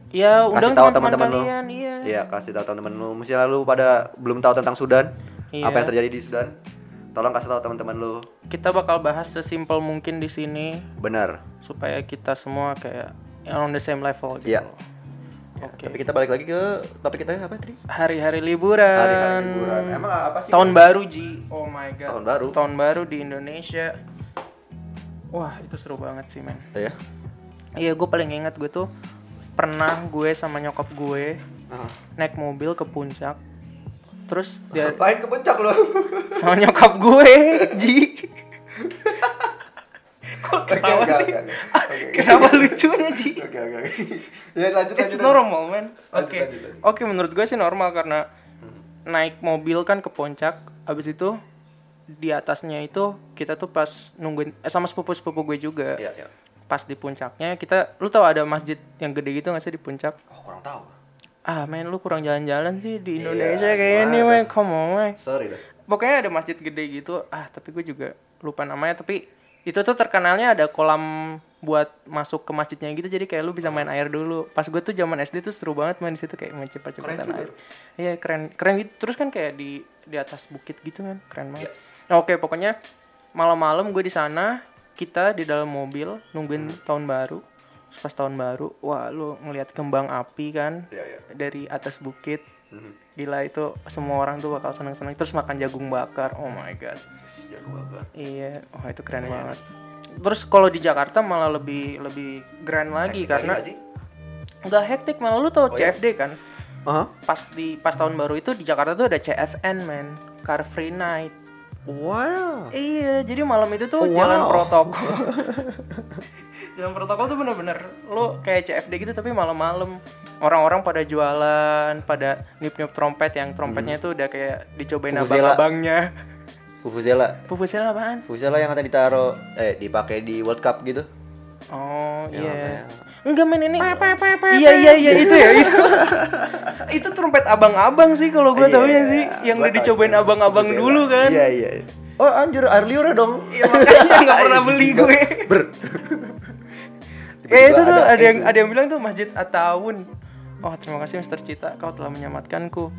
Iya, kasih undang tahu teman-teman lu. iya. Iya, kasih tahu teman-teman lu. Misalnya lu pada belum tahu tentang Sudan, Iya. apa yang terjadi di Sudan, tolong kasih tahu teman-teman lu. Kita bakal bahas sesimpel mungkin di sini Benar. supaya kita semua kayak on the same level gitu. Iya. Oke. Tapi kita balik lagi ke topik kita apa tadi? Hari-hari liburan. Hari-hari liburan. Emang apa sih? Tahun baru Ji. Oh my god. Tahun baru. Tahun baru di Indonesia. Wah, itu seru banget sih, men. Ya. Iya, gue paling ingat gue tuh pernah gue sama nyokap gue Ah. naik mobil ke puncak. Terus dia Ngapain ke puncak lu? sama nyokap gue, Ji. Kok ketawa oke, sih? oke, oke. Oke. Kenapa lucunya, Ji? Oke, oke. oke. Ya lanjut It's lanjut. normal, man. Oke. Oke, menurut gue sih normal karena naik mobil kan ke puncak, habis itu di atasnya itu kita tuh pas nungguin eh, sama sepupu-sepupu gue juga. Iya, iya. Pas di puncaknya kita lu tahu ada masjid yang gede gitu gak sih di puncak? Oh, kurang tahu. Ah, men lu kurang jalan-jalan sih di Indonesia Iya, kayak ini, gimana? men. Come on, men. Sorry dah. Pokoknya ada masjid gede gitu. Ah, tapi gue juga lupa namanya, tapi itu tuh terkenalnya ada kolam buat masuk ke masjidnya gitu jadi kayak lu bisa main air dulu. Pas gue tuh zaman SD tuh seru banget main di situ kayak main juga. air. iya keren keren gitu. Terus kan kayak di di atas bukit gitu kan keren banget. Nah, oke pokoknya malam-malam gue di sana kita di dalam mobil nungguin tahun baru. Terus pas tahun baru wah lu ngelihat kembang api kan Iya, iya. dari atas bukit. Mhm. Gila itu semua orang tuh bakal seneng-seneng terus makan jagung bakar oh my god Jago banget. Iya, wah itu keren banget. Terus kalau di Jakarta malah lebih lebih grand lagi Hektik karena nggak hektik malah lu tau Oh, iya? CFD kan? Aha. Pas di pas tahun baru itu di Jakarta tuh ada CFN man, Car Free Night. Wow. Iya, jadi malam itu tuh Wow. jalan protokol. jalan protokol tuh bener-bener lo kayak CFD gitu tapi malam-malam orang-orang pada jualan, pada niup-niup trompet yang trompetnya itu udah kayak dicobain abang-abangnya. Vuvuzela. Pupusnya apaan? Vuvuzela yang katanya ditaruh eh dipakai di World Cup gitu. Oh Ya, iya. kayak- Enggak men ini. Iya iya iya itu ya itu. itu trompet abang-abang sih kalau gue tahu ya sih yang udah dicobain abang-abang dulu kan. Iya iya. Oh anjir air liur dong. Iya makanya nggak pernah beli gue. Ber. Eh itu tuh ada yang ada yang bilang tuh Masjid Atawun. Oh terima kasih Mr. Cita kau telah menyelamatkanku.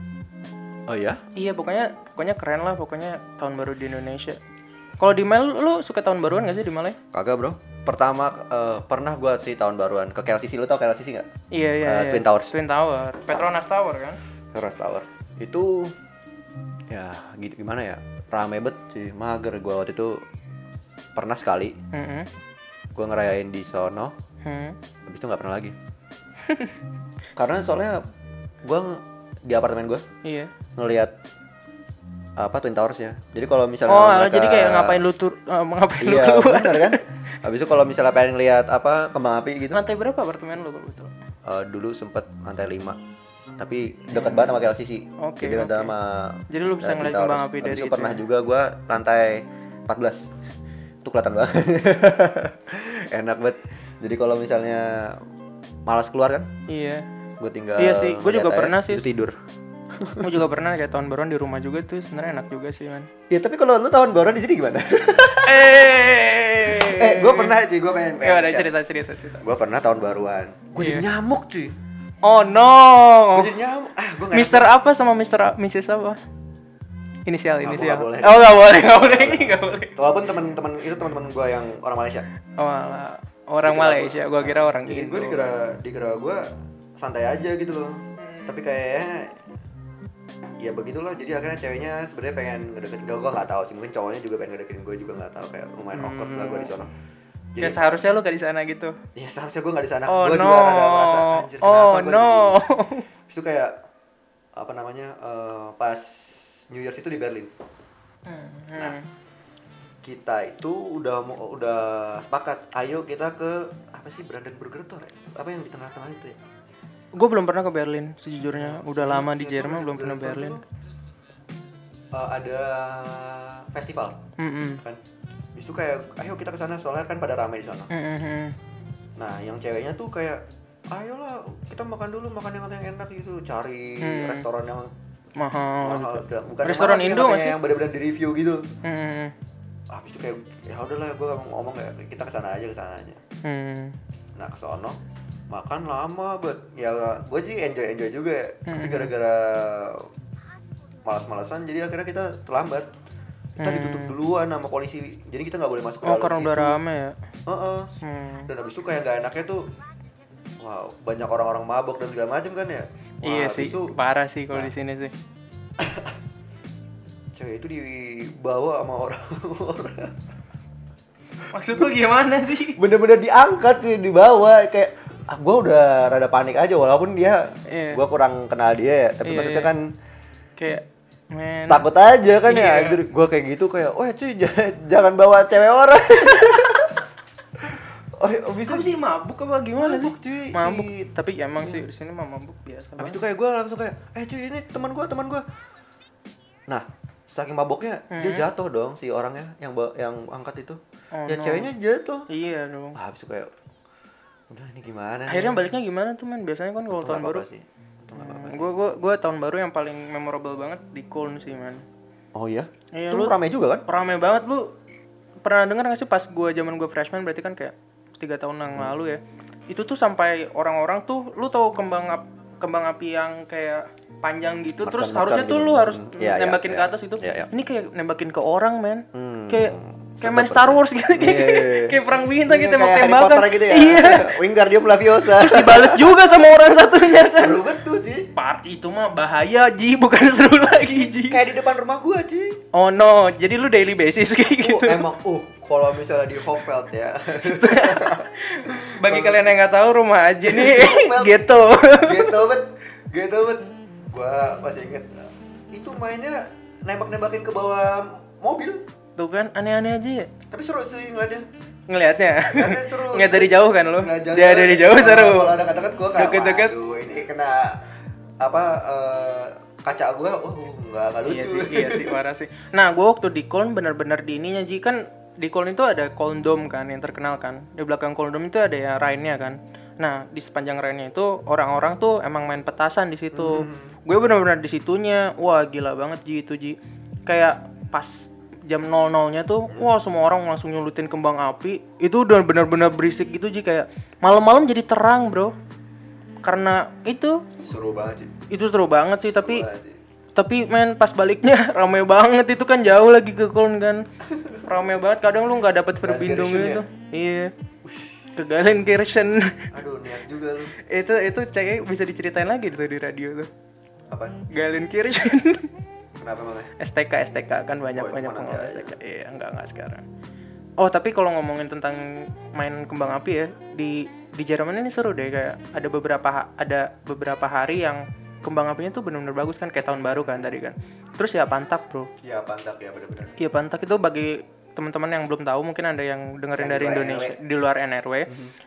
Oh iya. Iya pokoknya pokoknya keren lah pokoknya tahun baru di Indonesia. Kalau di Mal lu suka tahun baruan gak sih di Malay? Kagak bro. Pertama eh, pernah gua sih tahun baruan ke KLCC lu tau KLCC nggak? Iya iya. Eh, iya. Twin Towers. Twin Tower. Petronas Tower kan? Terus Tower. Itu ya gitu gimana ya? Rame bet sih, mager gua waktu itu pernah sekali Heeh. gua ngerayain di sono, Hmm. habis itu nggak pernah lagi. Karena soalnya gua di apartemen gua Iya. ngelihat apa Twin Towers ya. Jadi kalau misalnya Oh, mereka- jadi kayak ngapain lu tur eh, ngapain lu Iya, keluar? benar kan? Habis itu kalau misalnya pengen lihat apa kembang api gitu, Lantai berapa apartemen lu kalau betul? eh, dulu sempet lantai 5 tapi dekat banget sama KLCC. Oke, Jadi dekat oke. sama Jadi lu bisa eh, ngeliat kembang api dari itu pernah ya? juga gua lantai 14. Itu kelihatan banget. Enak banget. Jadi kalau misalnya malas keluar kan iya gue tinggal Iya sih, gua juga aja, pernah sih. tidur gue juga pernah kayak tahun baruan di rumah juga tuh sebenarnya enak juga sih man ya tapi kalau lu tahun baru di sini gimana? Eh. Eh gue pernah sih gue pengen ya udah cerita cerita cerita. Gue pernah tahun baruan. Gue jadi Iya. nyamuk cuy. Oh no. Gue jadi nyamuk. Ah gue nggak Mister apa sama Mister Mrs apa? Inisial Aku inisial. nggak boleh. oh nggak boleh nggak boleh nggak boleh. walaupun teman-teman itu teman-teman gue yang orang Malaysia. Oh alah. orang Dikira Malaysia gua kira orang jadi gue dikira dikira gue santai aja gitu loh. Tapi kayaknya ya begitulah. Jadi akhirnya ceweknya sebenarnya pengen ngedeketin. Gue gue nggak tahu sih. Mungkin cowoknya juga pengen ngedeketin gue juga nggak tahu. Kayak lumayan awkward lah gue di sana. Hmm. kayak seharusnya lu gak di sana gitu. Ya seharusnya gue nggak di sana. Oh gue no. juga rada merasa anjir kenapa oh gue di no. sini?" Habis itu kayak apa namanya eh, pas New Year's itu di Berlin. Hmm. kita itu udah mau udah sepakat ayo kita ke apa sih Brandenburger Tor ya? apa yang di tengah-tengah itu ya gue belum pernah ke Berlin sejujurnya udah lama di Jerman belum pernah Berlin eh, ada festival Mm-mm. kan itu kayak ayo kita ke sana soalnya kan pada ramai di sana Mm-mm. nah yang ceweknya tuh kayak ayolah kita makan dulu makan yang yang enak gitu cari Hmm. restoran yang mahal mahal bukan Restoran Indo katanya nggak sih? yang benar-benar di review gitu Mm-mm. habis itu kayak ya udahlah gue ngomong ya kita ke sana aja ke sana aja Hmm. nah ke sono makan lama bet ya gue sih enjoy enjoy juga ya tapi Hmm. gara-gara malas-malasan jadi akhirnya kita terlambat kita ditutup duluan sama polisi jadi kita nggak boleh masuk ke Hmm. oh dalam karena situ. udah rame ya Heeh. Hmm. dan habis itu kayak nggak enaknya tuh wow banyak orang-orang mabok dan segala macam kan ya Wah, iya sih itu parah sih kalau Nah. di sini sih cewek itu dibawa sama orang-orang maksud lu gimana sih bener-bener diangkat sih dibawa kayak gue udah rada panik aja walaupun dia Iya. gue kurang kenal dia ya tapi Iya, maksudnya iya. kan kayak men. takut aja kan Iya. ya anjir gue kayak gitu kayak wah cuy jangan, jangan bawa cewek orang. Oh abis kamu itu sih. mabuk apa gimana Mabuk, sih? cuy, mabuk. si- tapi emang sih di sini mah mabuk biasa abis itu kayak gue langsung kayak eh cuy ini teman gue teman gue nah saking maboknya dia Hmm. jatuh dong si orangnya yang yang angkat itu. Oh, ya no. ceweknya jatuh. Iya dong. Ah, habis itu kayak udah ini gimana nih? akhirnya baliknya gimana tuh men? Biasanya kan kalau tahun nggak baru sih. Nggak gue gue gue tahun baru yang paling memorable banget di Köln sih man oh iya? Iya, lu- ramai juga kan? rame banget lu pernah dengar gak sih pas gue zaman gue freshman berarti kan kayak tiga tahun yang lalu ya? Itu tuh sampai orang-orang tuh lu tahu kembang ap- kembang api yang kayak panjang gitu terus Makan-makan harusnya tuh gitu. lu harus Hmm. Iya, iya, nembakin ke iya. atas itu. Iya, iya. ini kayak nembakin ke orang men. Hmm. kayak kayak main Star. Wars gitu. Kayak, Iya, iya, iya. kayak perang bintang Iya, gitu tembak-tembakan. Potter gitu ya. Iya. Wingardium Leviosa terus dibales juga sama orang satunya. Kan seru betul sih Par itu mah bahaya Ji. Bukan seru lagi Ji. Kayak di depan rumah gua sih oh no. Jadi lu daily basis kayak gitu. Uh, emang uh kalau misalnya di Hofeld ya. Bagi kalian yang nggak tahu rumah Aji nih. Gitu. gitu bet gitu bet gua masih inget itu mainnya nembak-nembakin ke bawah mobil Tuh kan aneh-aneh aja ya. tapi seru sih ngeliatnya Ngelihatnya. Ngeliatnya seru Ngeliat dari jauh kan lo? Dia dari jauh seru. kalau ada dekat gua kayak Deket-deket. ini kena apa eh, kaca gua wah nggak nggak lucu Iya sih, iya sih parah sih. Nah, gua waktu di Köln bener-bener di ininya Ji kan di Köln itu ada Köln Dome kan yang terkenal kan. Di belakang Köln Dome itu ada ya Rhine-nya kan. Nah, di sepanjang Rhine-nya itu orang-orang tuh emang main petasan di situ. Gue bener-bener di situnya. Wah, gila banget Ji itu Ji. Kayak pas jam 00-nya tuh, wah semua orang langsung nyulutin kembang api. Itu udah bener-bener berisik gitu Ji kayak malam-malam jadi terang, Bro. Karena itu seru banget sih itu seru banget sih tapi Seru banget sih. tapi men pas baliknya rame banget itu kan jauh lagi ke Köln kan rame banget kadang lu nggak dapet verbindung gitu iya ke Galenkirchen aduh niat juga lu. Itu itu cewek bisa diceritain lagi tuh di radio tuh. Apa? Galenkirchen kenapa makanya STK STK kan banyak Oh, banyak pengalaman ya, STK iya enggak enggak sekarang. Oh tapi kalau ngomongin tentang main kembang api ya di di Jerman ini seru deh kayak ada beberapa ada beberapa hari yang kembang apinya tuh benar-benar bagus kan kayak tahun baru kan tadi kan. Terus ya pantak bro. Ya pantak ya bener-bener. Iya Pantak itu bagi teman-teman yang belum tahu mungkin ada yang dengerin Yang dari di Indonesia NRW. di luar NRW.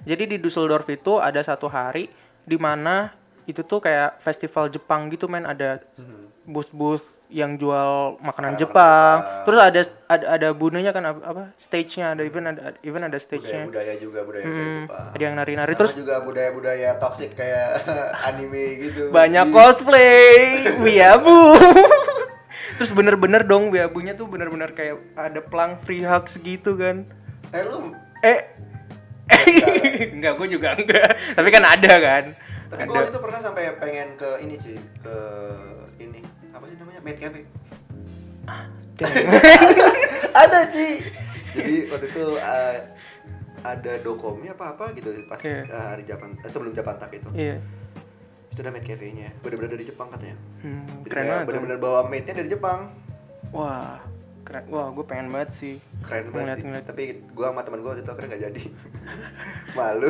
Jadi di Düsseldorf itu ada satu hari di mana itu tuh kayak festival Jepang gitu men. Ada booth-booth yang jual makanan Jepang. Terus ada ada ada bunanya kan apa, stage-nya ada even ada even ada budaya stage-nya. budaya juga budaya budaya Hmm, Jepang. Ada yang nari-nari. Terus juga budaya budaya toxic kayak anime gitu. Banyak Ih, cosplay. Wiabu terus bener-bener dong wiabunya tuh bener-bener kayak ada pelang free hugs gitu kan. Eh lu? Eh. Enggak. Gue juga enggak. Tapi kan ada kan. Tapi gue waktu itu pernah sampai pengen ke ini sih ke ini. Apa sih namanya? Maid cafe. Ada. Sih jadi waktu itu uh, ada dokomi apa apa gitu pas Iya. uh, hari Japan eh, sebelum Japan Tak itu. Iya itu ada maid cafe nya bener-bener dari Jepang katanya. Hmm, Jadi keren banget dong. bener-bener bawa maidnya dari Jepang. Wah keren. Wah gue pengen banget sih. Keren banget sih. Ngeliat-ngeliat. tapi gua sama teman gua waktu itu akhirnya nggak jadi. Malu.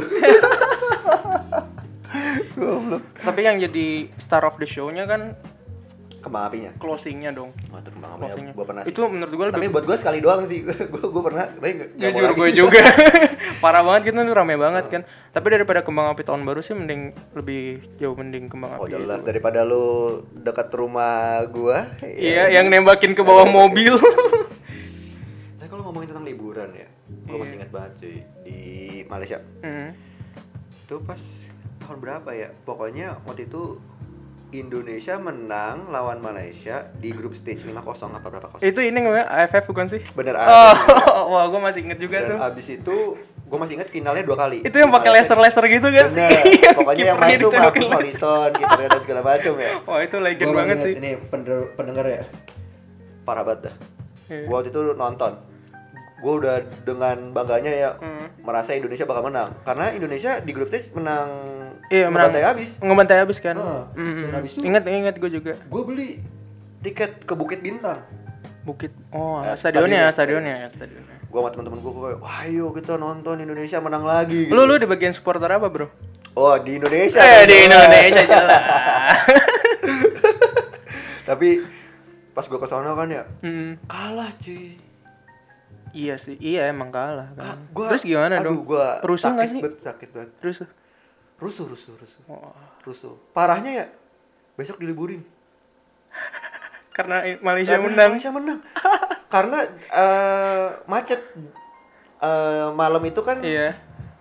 Tapi yang jadi star of the show-nya kan kembang apinya closingnya dong itu kembang apinya closingnya gua pernah sih. itu menurut gue tapi lebih buat gua sekali doang sih gua gua pernah tapi mau jujur gue juga parah banget gitu tuh rame banget kan tapi daripada kembang api tahun baru sih mending lebih jauh mending kembang Oh api jelas itu. daripada lu dekat rumah gua. iya yang nembakin ke bawah mobil Tapi kalau ngomongin tentang liburan ya, gua Iya. masih ingat banget cuy di Malaysia. Hmm. Itu pas tahun berapa ya? Pokoknya waktu itu Indonesia menang lawan Malaysia di grup stage 5-0 apa berapa kosong. itu ini namanya AFF bukan sih Bener oh abis. wah gue masih inget juga Dan tuh abis itu gua masih ingat finalnya dua kali. itu yang pakai Malaysia. laser laser gitu kan sih Bener. Pokoknya yang main tuh Marcus. Horizon, kipernya dan segala macam ya. wah itu legend Gua banget inget sih Ini pendengar, ya. Parah banget dah. Iya. Gua waktu itu nonton. Gua udah dengan bangganya ya Hmm. merasa Indonesia bakal menang. Karena Indonesia di grup stage menang Iya, menang. ngebantai habis. ngebantai habis kan Heeh. Mm-mm. Dan habis itu- ingat ingat gue juga Gue beli tiket ke Bukit Bintang. bukit oh Eh, stadionnya stadionnya. stadionnya stadionnya Gua sama teman-teman gua kayak, "Wah, ayo kita nonton Indonesia menang lagi." gitu. lu lu di bagian supporter apa bro Oh, di Indonesia. eh di. Indonesia jelas Tapi pas gua ke sana kan ya, Hmm. kalah cuy. Iya sih iya emang kalah Ah, kan gua- terus gimana aduh, dong Gua rusuh sakit sih banget, sakit banget. terus Rusuh, rusuh, rusuh. oh, Rusuh. Parahnya ya, besok diliburin. karena Malaysia Karena menang Malaysia menang. Karena eh, macet Eh, malam itu kan iya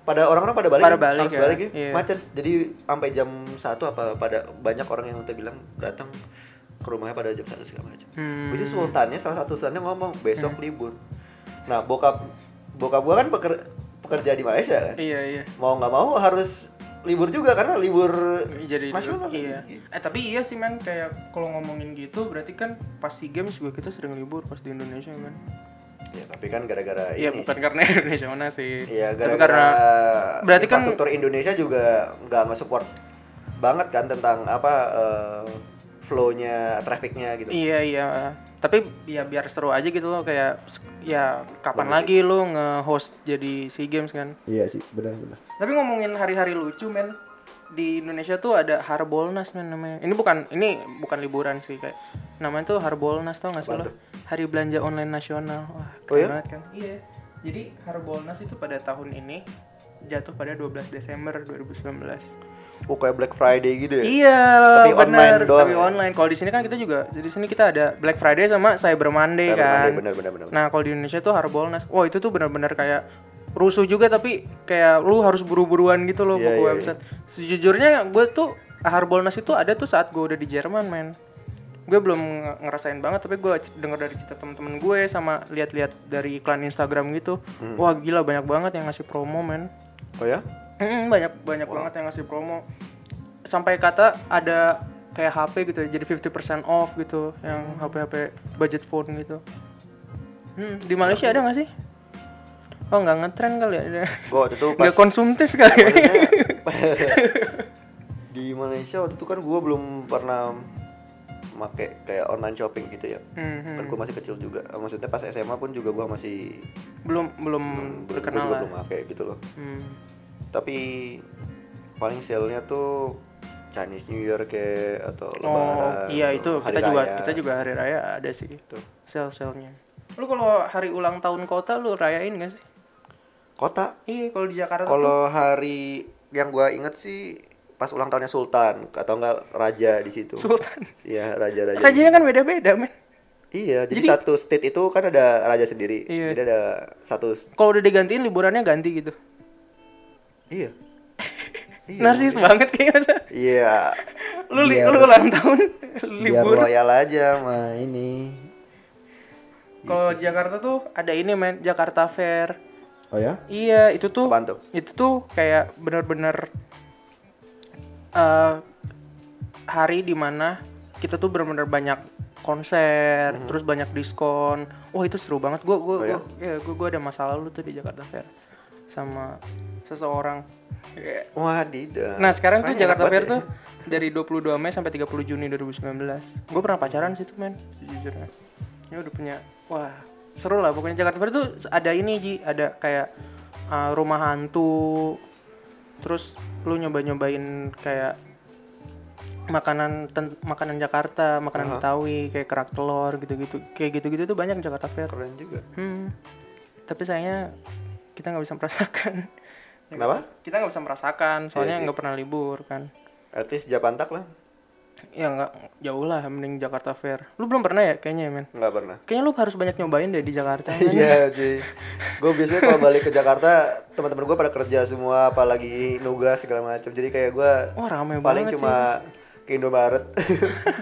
pada orang-orang pada balik, Pada kan? balik harus ya, balik ya, iya. macet. Jadi sampai jam satu apa pada banyak orang yang udah bilang datang ke rumahnya pada jam satu segala macam. Hmm. Bisa sultannya salah satu sultannya ngomong besok libur. Nah bokap bokap gua kan peker- pekerja di Malaysia kan. iya iya Mau nggak mau harus libur juga karena libur jadi nasional. iya eh tapi iya sih men kayak kalau ngomongin gitu berarti kan pas SEA Games juga kita sering libur pas di Indonesia men Ya tapi kan gara-gara iya ini bukan sih. karena Indonesia mana sih Iya gara-gara karena berarti kan- infrastruktur Indonesia juga nggak nge-support banget kan tentang apa eh, flow-nya, traffic-nya gitu. Iya iya. Tapi ya biar seru aja gitu loh kayak ya kapan Bagus lagi lu nge-host jadi SEA Games kan. Iya sih, benar-benar. Tapi ngomongin hari-hari lucu men di Indonesia tuh ada Harbolnas men namanya. Ini bukan ini bukan liburan sih kayak namanya tuh Harbolnas tau gak sih lo? Hari Belanja Online Nasional. Wah, Oh keren ya? banget kan? Iya. Jadi Harbolnas itu pada tahun ini jatuh pada 12 Desember 2019. Oh kayak Black Friday gitu ya? Iya, Tapi bener. online doang Tapi ya? online. Kalau di sini kan kita juga, di sini kita ada Black Friday sama Cyber Monday Cyber kan. Monday, bener, bener, bener. Nah, kalau di Indonesia tuh Harbolnas. Wah, itu tuh benar-benar kayak rusuh juga tapi kayak lu harus buru-buruan gitu loh Iya, buku iya, website. Sejujurnya gue tuh Harbolnas itu ada tuh saat gue udah di Jerman, men. Gue belum nge- ngerasain banget tapi gue denger dari cerita temen-temen gue sama lihat-lihat dari iklan Instagram gitu. Hmm. Wah, gila banyak banget yang ngasih promo, men. Oh ya? Mm, banyak banyak banget yang ngasih promo sampai kata ada kayak HP gitu jadi 50% off gitu yang HP-HP budget phone gitu hmm, di Malaysia ada nggak sih oh nggak ngetren kali ya Gua waktu itu pas nggak konsumtif kali ya di Malaysia waktu itu kan gua belum pernah make kayak online shopping gitu ya. Hmm, hmm. Kan gua masih kecil juga. Maksudnya pas SMA pun juga gua masih belum belum gua terkenal juga lah belum make gitu loh. Hmm. Tapi paling sale-nya tuh Chinese New Year kayak atau oh Lebaran. iya itu hari kita juga raya. kita juga hari raya ada sih Gitu. sel selnya lu kalau hari ulang tahun kota lu rayain gak sih Kota. iya kalau di Jakarta tuh Kalau hari yang gua inget sih pas ulang tahunnya Sultan atau enggak raja di situ. Sultan. Iya, raja-raja. Rajanya kan beda-beda, men. Iya, jadi, Jadi- satu state itu kan ada raja sendiri. Iya. Jadi ada satu Kalau udah digantiin liburannya ganti gitu. Iya. Iya. Narsis banget kayaknya masa. Iya. Lu li- Biar- lu ulang tahun biar libur. loyal aja sama ini Kalau Jakarta tuh ada ini men, Jakarta Fair. oh ya Iya, itu tuh Apaan tuh? itu tuh kayak bener-bener eh hari di mana kita tuh bener-bener banyak konser, terus banyak diskon. Wah itu seru banget. Gue gue. Oh, ya? ya gue gue ada masa lalu tuh di Jakarta Fair sama seseorang. Wah, tidak. Nah sekarang tuh Jakarta Fair tuh dari 22 Mei sampai 30 Juni 2019. Gue pernah pacaran situ men, sejujurnya. Ya udah punya, wah seru lah pokoknya Jakarta Fair tuh ada ini Ji, ada kayak uh, rumah hantu, terus lu nyoba-nyobain kayak makanan ten- makanan Jakarta, makanan Betawi kayak kerak telur gitu-gitu, kayak gitu-gitu tuh banyak Jakarta Fair. Keren juga. Hmm. Tapi sayangnya kita nggak bisa merasakan. Kenapa? Kita nggak bisa merasakan, soalnya sih. nggak pernah libur kan. At least Japantak lah. Ya nggak jauh lah mending Jakarta Fair. Lu belum pernah ya kayaknya ya, men? Nggak pernah. Kayaknya lu harus banyak nyobain deh di Jakarta. men. Iya cuy. Gue biasanya kalau balik ke Jakarta, teman-teman gue pada kerja semua, apalagi nugas segala macam. Jadi kayak gue Wah rame paling cuma ke Indomaret,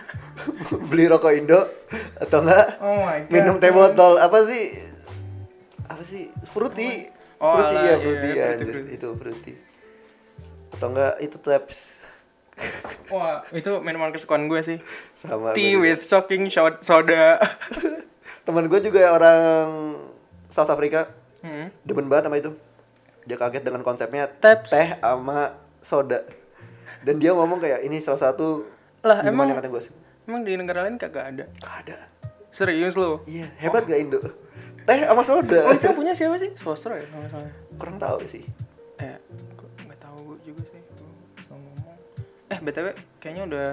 beli rokok Indo, atau enggak Oh my God. minum teh botol apa sih? Apa sih? Fruity. Oh, fruity alah, ya, iya, fruity ya, fruity, fruity. itu fruity. Atau enggak itu taps sih. Wah itu minuman kesukaan gue sih. sama Tea juga. with shocking soda. Temen gue juga orang South Africa, Hmm. demen banget sama itu. Dia kaget dengan konsepnya Taps. teh sama soda. Dan dia ngomong kayak ini salah satu Lah, emang- yang kata gue Emang di negara lain kagak ada. ada. Serius lu? Iya, hebat gak Indo? Teh sama soda. Oh itu punya siapa sih? Swastro ya nggak salah. Kurang tahu sih. Eh, nggak tahu juga sih. Eh btw, kayaknya udah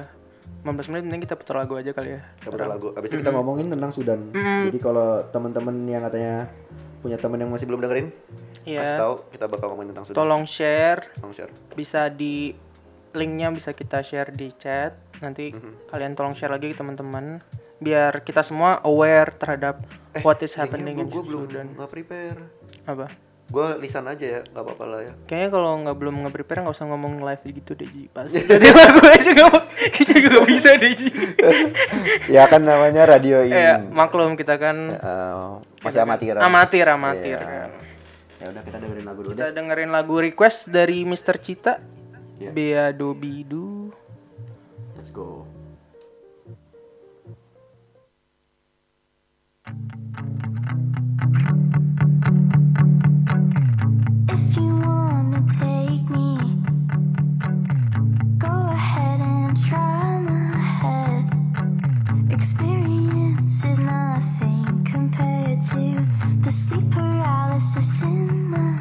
15 menit, mending kita putar lagu aja kali ya. Kita putar lagu. Abis itu kita kita ngomong. ngomongin tentang Sudan jadi kalau teman-teman yang katanya punya teman yang masih belum dengerin? Iya. Kasih tahu kita bakal ngomongin tentang Sudan. Tolong share, Tolong share. bisa di linknya bisa kita share di chat. Nanti Mhm. kalian tolong share lagi ke teman-teman biar kita semua aware terhadap what is happening in gue Eh, belum nggak prepare. Apa? Gue lisan aja ya, nggak apa-apa lah ya. Kayaknya kalau nggak belum nge-prepare nggak usah ngomong live gitu deh Ji. Pas jadi lagu aja nggak mau- kita juga nggak bisa deh Ji. ya kan namanya radio ini Ya maklum kita kan Eh, masih amatir amatir amatir Iya. kan. ya udah kita dengerin lagu dulu Kita deh dengerin lagu request dari Mr. Cita. Iya. Beado Bidu. let's go Experience is nothing compared to the sleep paralysis in my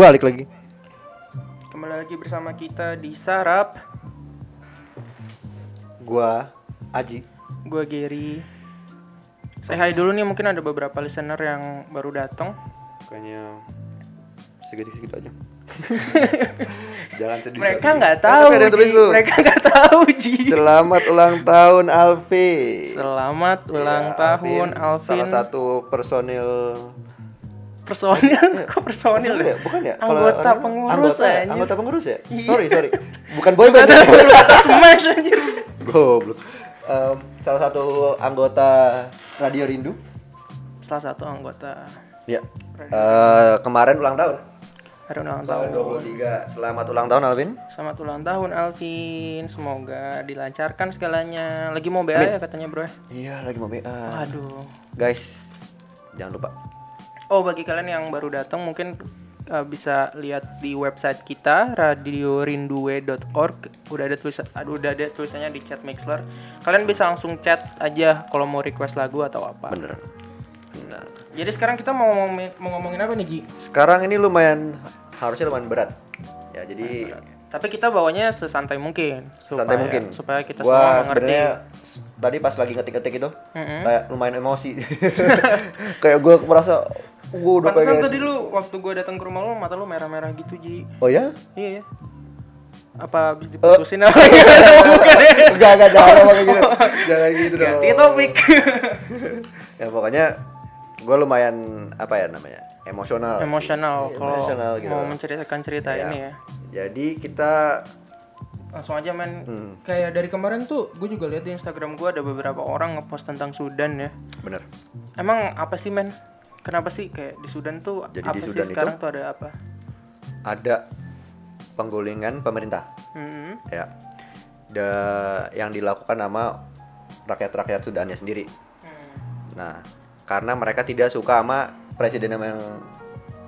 balik lagi. Kembali lagi bersama kita di Sarap. Gua Aji. Gue Gary. Saya hai dulu nih mungkin ada beberapa listener yang baru datang. Kayaknya segitu-segitu aja. Jangan sedih. Mereka nggak tahu, Ji. Mereka nggak tahu, Ji. Selamat ulang tahun Alfi. Selamat ulang Ya, tahun Alvin. Salah satu personil personil, kok personil ya? ya? Bukan ya? Anggota pengurus anggota, anggota pengurus ya? Iya. Sorry, sorry. Bukan boyband. Kata ya? smash anjir. Goblok. Salah satu anggota Radio Rindu. Salah satu anggota Ya. Eh, kemarin ulang tahun. hari ulang Tahun tahun. 23. Selamat ulang tahun Alvin. Selamat ulang tahun Alvin. Semoga dilancarkan segalanya. Lagi mau BA ya katanya, Bro. Iya, lagi mau BA. Aduh. Guys, jangan lupa. Oh, bagi kalian yang baru datang mungkin uh, bisa lihat di website kita radiorindue.org. Udah ada tulisan aduh, udah ada tulisannya di chat Mixler. Kalian bisa langsung chat aja kalau mau request lagu atau apa. Bener. Benar. Jadi sekarang kita mau ngomongin, mau ngomongin apa nih, Ji? Sekarang ini lumayan harusnya lumayan berat. Ya, jadi Tapi kita bawanya sesantai mungkin. santai supaya- mungkin. Supaya kita Gua semua mengerti. tadi pas lagi ngetik-ngetik itu Mm-mm. kayak lumayan emosi. kayak gue merasa gue udah Pantesan pengen. tadi lu waktu gue datang ke rumah lu mata lu merah-merah gitu, Ji. Oh ya? Iya ya. Apa habis diputusin apa? enggak enggak jangan ngomong kayak gitu. jangan gitu dong. Ganti topik. ya pokoknya gue lumayan apa ya namanya emosional. Emosional Iya, kalau emosional gitu. mau menceritakan cerita Ya. ini ya. Jadi kita Langsung aja men. Hmm. Kayak dari kemarin tuh gue juga lihat di Instagram gue ada beberapa orang ngepost tentang Sudan ya. bener. Emang apa sih men? Kenapa sih kayak di Sudan tuh Jadi apa di sih Sudan itu- sekarang tuh ada apa? Ada penggulingan pemerintah. Hmm. Ya. Da, yang dilakukan sama rakyat-rakyat Sudannya sendiri. Hmm. Nah, karena mereka tidak suka sama presiden yang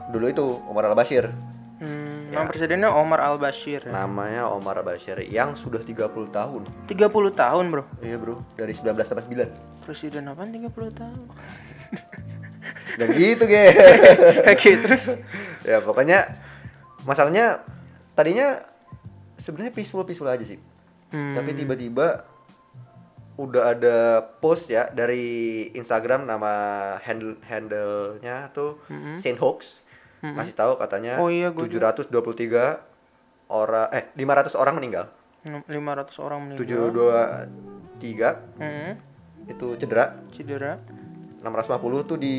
dulu itu Omar al-Bashir. Hmm, Ya. nama presidennya Omar Al Bashir. Namanya Omar al-Bashir yang sudah 30 tahun. 30 tahun bro. Iya, Bro. Dari 1989. Presiden apaan 30 tahun? Dan gitu, ge. Oke terus. ya, pokoknya masalahnya tadinya sebenarnya peaceful-peaceful aja sih. Hmm. Tapi tiba-tiba udah ada post ya dari Instagram nama handle handle-nya tuh Saint Hoax. Masih tahu katanya Oh iya, gua 723 orang eh 500 orang meninggal. 500 orang meninggal. 723 Hmm. itu cedera, Cedera. 650 tuh di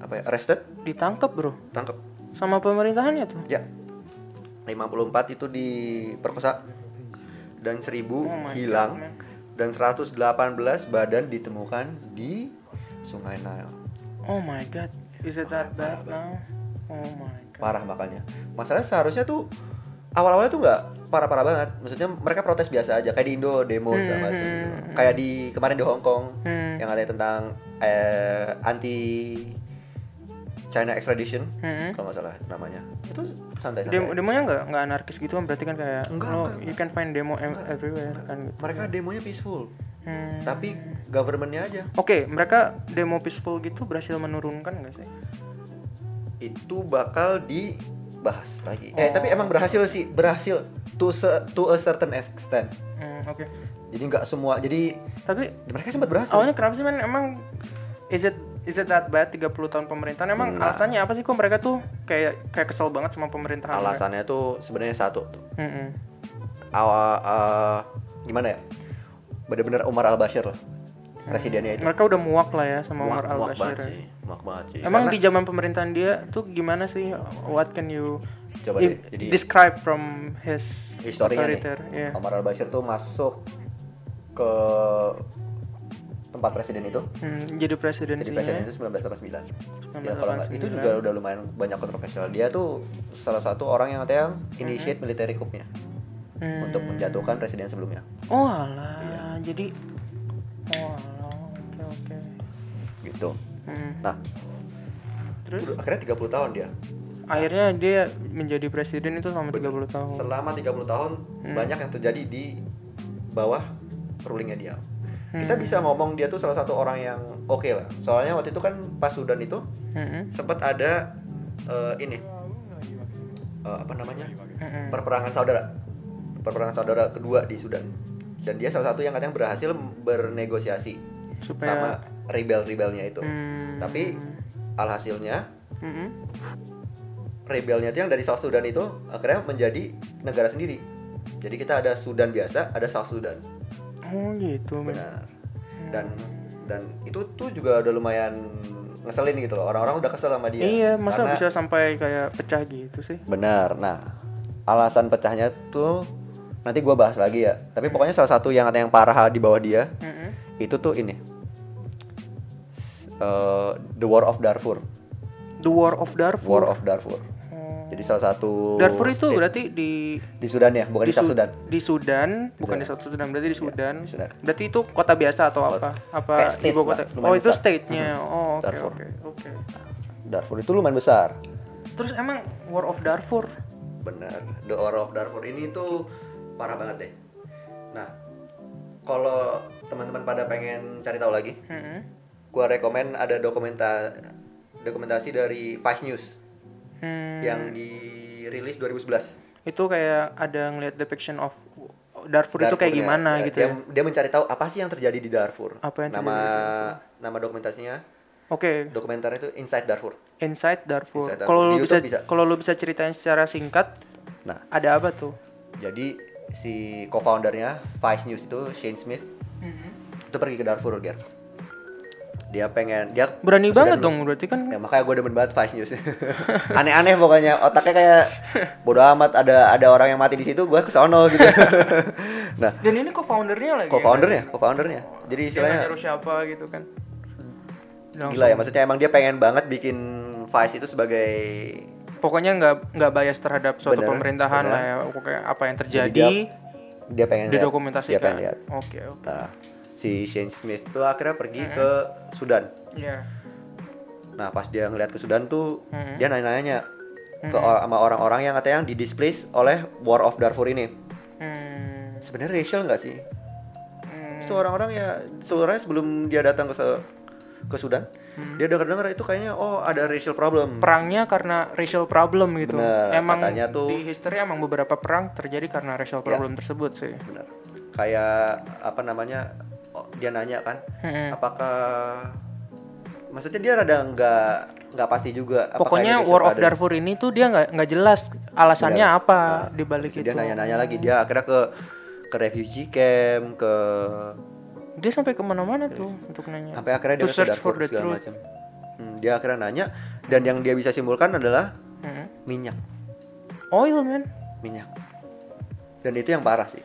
apa ya arrested, Ditangkap bro. tangkap. Sama pemerintahannya tuh. Ya. 54 itu diperkosa dan 1000 Oh hilang God, dan 118 badan ditemukan di Sungai Nile. Oh my god. Is it that bad now? Oh my god. Parah makanya. Masalahnya seharusnya tuh awal-awalnya tuh nggak parah-parah banget. Maksudnya mereka protes biasa aja kayak di Indo demo segala macam. Hmm. Kayak di kemarin di Hong Kong Hmm. yang ada tentang eh, anti China extradition Hmm. kalau nggak salah namanya. Itu santai-santai. Demo demonya nggak nggak anarkis gitu kan berarti kan kayak Enggak, lo enggak, you can find demo em- everywhere kan gitu. mereka demonya peaceful. Hmm. Tapi governmentnya aja Oke, mereka demo peaceful gitu berhasil menurunkan nggak sih? itu bakal dibahas lagi. Eh tapi emang berhasil sih, berhasil to se- to a certain extent. Hmm, Oke. Jadi nggak semua. Jadi Tapi mereka sempat berhasil. awalnya kenapa sih men? Emang is it is it that bad 30 tahun pemerintahan? Emang Nah. alasannya apa sih kok mereka tuh kayak kayak kesel banget sama pemerintahan? Alasannya tuh sebenarnya satu. Hmm, Awa- eh, gimana ya? Bener-bener Umar al Bashir lah, presidennya itu. Mereka udah muak lah ya sama Umar Muak- Al muak Bashir. Muak banget sih. Emang Karena- di zaman pemerintahan dia tuh gimana sih? What can you Coba deh, jadi- describe from his historinya nih? Yeah. Omar al Bashir tuh masuk ke tempat presiden itu. Hmm, jadi Jadi presidensinya. presiden itu 1989. Ya, kalau itu 1989. juga udah lumayan banyak kontroversial. Dia tuh salah satu orang yang katanya initiate military coup-nya Hmm. untuk menjatuhkan presiden sebelumnya. Oh alah, Iya. jadi oh alah, oke oke. Gitu. Hmm. Nah, Terus akhirnya 30 tahun dia. akhirnya dia menjadi presiden itu selama 30 tahun. Selama 30 tahun Hmm. banyak yang terjadi di bawah rulingnya dia. Kita bisa ngomong dia tuh salah satu orang yang oke lah. Soalnya waktu itu kan pas Sudan itu Hmm. sempat ada eh, ini eh, apa namanya Mm-mm. perperangan saudara perperangan saudara kedua di Sudan dan dia salah satu yang katanya berhasil bernegosiasi Supaya- sama rebel-rebelnya itu Hmm. tapi alhasilnya Mm-mm. rebelnya itu yang dari South Sudan itu akhirnya menjadi negara sendiri jadi kita ada Sudan biasa ada South Sudan Oh gitu. benar dan dan itu tuh juga udah lumayan ngeselin gitu loh orang-orang udah kesel sama dia Iya, masa Karena- bisa sampai kayak pecah gitu sih? Benar. Nah, alasan pecahnya tuh nanti gua bahas lagi ya. Tapi pokoknya salah satu yang ada yang parah di bawah dia Mm-mm. itu tuh ini. Eh, The War of Darfur. The War of Darfur. War of Darfur. Jadi salah satu Darfur itu state- berarti di di Sudan ya, bukan di, South Su- Sudan. Di Sudan, bukan Sudan. di South Sudan, berarti di Sudan. di Sudan. Berarti itu kota biasa atau apa? Apa state ibu kota? lah, Oh, itu state-nya. Mhm. Oh, oke Darfur. oke oke. Darfur itu lumayan besar. Terus emang War of Darfur? Benar. The War of Darfur ini tuh parah banget deh. Nah, kalau teman-teman pada pengen cari tahu lagi, Mm-mm. Gua rekomen ada dokumenta dokumentasi dari Vice News Hmm, yang dirilis 2011. itu kayak ada ngeliat depiction of Darfur, itu kayak Darfurnya. gimana Ya, gitu dia, ya? dia mencari tahu apa sih yang terjadi di Darfur. Apa yang nama terjadi nama dokumentasinya Oke, dokumenternya itu Inside Darfur. Inside Darfur. Darfur. Kalau Di lu bisa, bisa. kalau lu bisa ceritain secara singkat, Nah, ada apa tuh? jadi si co-foundernya Vice News itu Shane Smith Mm-hmm. itu pergi ke Darfur, Ger. Dia pengen dia Berani banget dulu- dong, berarti kan Ya makanya gue demen banget Vice News. Aneh-aneh pokoknya otaknya kayak bodo amat ada ada orang yang mati di situ gue kesono gitu. nah, Dan ini co-foundernya lagi. co-foundernya, co-foundernya. Jadi istilahnya nyuruh siapa gitu kan. Langsung- gila ya maksudnya emang dia pengen banget bikin Vice itu sebagai Pokoknya nggak nggak bias terhadap suatu Bener, pemerintahan bener. lah ya. Pokoknya apa yang Jadi terjadi dia- dia pengen lihat. didokumentasikan. Dia pengen lihat. Oke oke. Nah, si Shane Smith tuh akhirnya pergi Mm-hmm. ke Sudan. Iya. Nah, pas dia ngeliat ke Sudan tuh Mm-hmm. dia nanya-nanya ke or- sama orang-orang yang katanya yang di-displace oleh War of Darfur ini. Hmm. Sebenarnya racial nggak sih? Hmm. Itu orang-orang ya sebenarnya sebelum dia datang ke ke Sudan, Hmm. dia dengar-dengar itu kayaknya oh ada racial problem. Perangnya karena racial problem gitu. Bener, emang katanya tuh- di history emang beberapa perang terjadi karena racial Ya. problem tersebut sih. Bener. Kayak apa namanya? Oh, dia nanya kan, Mm-mm. apakah maksudnya dia rada nggak nggak pasti juga. Pokoknya War of. Darfur ini tuh dia nggak nggak jelas alasannya Bener. apa Nah, di balik Terus itu. Dia nanya-nanya lagi, dia akhirnya ke ke refugee camp, ke Dia sampai ke mana-mana tuh untuk nanya. sampai akhirnya dia to search Darfur for the truth. macam. Hmm, dia akhirnya nanya dan yang dia bisa simpulkan adalah Mm-mm. minyak, Oil man. minyak. Dan itu yang parah sih.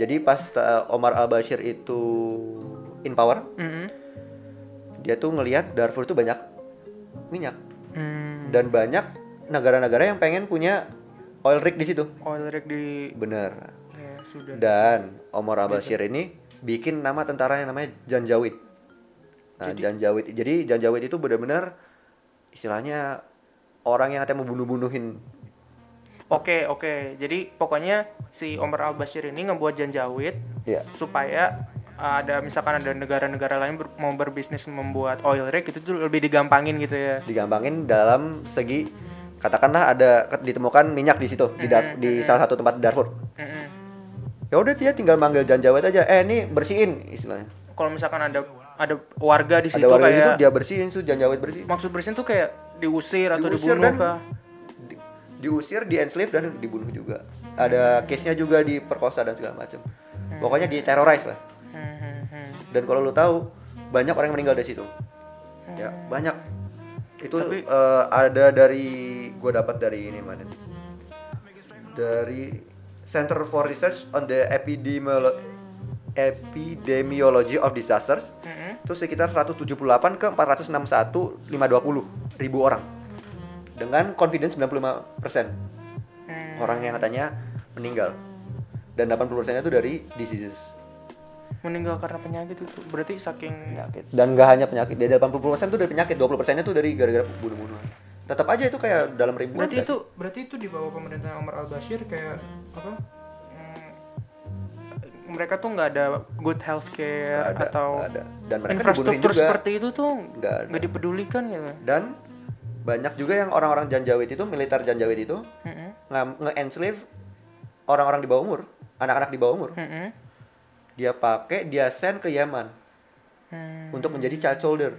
Jadi pas uh, Omar Al Bashir itu in power, Mm-mm. dia tuh ngelihat Darfur itu banyak minyak Hmm. dan banyak negara-negara yang pengen punya oil rig di situ. Oil rig di Bener. ya, sudah. Dan Omar Al Bashir ini bikin nama tentara yang namanya Janjawid. Nah, Janjawid. Jadi Janjawid itu benar-benar istilahnya orang yang katanya mau bunuh-bunuhin. Oke oke. Jadi pokoknya si Omar Al Bashir ini ngebuat janjawid Ya. supaya uh, ada misalkan ada negara-negara lain ber- mau berbisnis membuat oil rig itu tuh lebih digampangin gitu ya. Digampangin dalam segi katakanlah ada ditemukan minyak di situ di Darf- di salah satu tempat di Darfur. Mm-mm. Ya udah dia tinggal manggil Janjawid aja. Eh, ini bersihin istilahnya. Kalau misalkan ada ada warga di situ ada warga di kayak situ dia bersihin tuh Janjawid bersihin. maksud bersin tuh kayak diusir atau Diusir dibunuh kah? Di- diusir, di enslave dan dibunuh juga. Ada case-nya juga diperkosa dan segala macam. Pokoknya di terrorize lah. Hmm, hmm, hmm. Dan kalau lu tahu banyak orang yang meninggal dari situ. Ya, banyak. Itu Tapi- eh, ada dari gue dapat dari ini mana? Dari Center for Research on the Epidemiolo- Epidemiology of Disasters. Itu sekitar 178 ke 461 520 ribu orang. Dengan confidence 95% Hmm. orang yang katanya meninggal. Dan 80%-nya itu dari diseases. Meninggal karena penyakit itu berarti saking penyakit dan gak hanya penyakit dari 80% itu dari penyakit 20% itu dari gara-gara bunuh-bunuhan tetap aja itu kayak dalam ribuan berarti itu berarti itu di bawah pemerintahan Omar Al Bashir kayak apa hmm, mereka tuh nggak ada good healthcare Nggak ada, atau nggak ada. Dan mereka infrastruktur juga. seperti itu tuh Nggak dipedulikan gitu dan banyak juga yang orang-orang Janjawid itu militer Janjawid itu nge- nge-enslave orang-orang di bawah umur, anak-anak di bawah umur. Mm-mm. Dia pakai, dia send ke Yaman Hmm. untuk menjadi child soldier.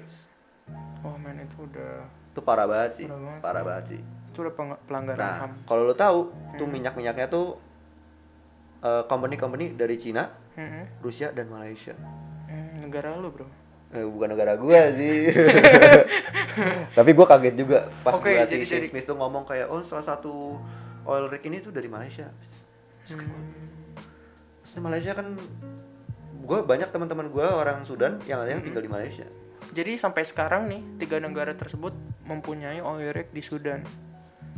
Oh men itu udah Itu parah banget sih, Parah banget parah banget sih. itu udah pelanggaran Nah, HAM. kalau lo tahu, tuh Hmm. minyak-minyaknya tuh eh, company-company dari Cina, Mm-mm. Rusia dan Malaysia. Hmm, negara lu bro. Eh, bukan negara gua sih. Tapi gua kaget juga pas Oke, gua si jadi- Shane jadi- Smith tuh ngomong kayak oh salah satu oil rig ini tuh dari Malaysia. Terus Malaysia kan gua banyak teman-teman gua orang Sudan yang ada yang tinggal di Malaysia. Jadi sampai sekarang nih tiga negara tersebut mempunyai oil rig di Sudan.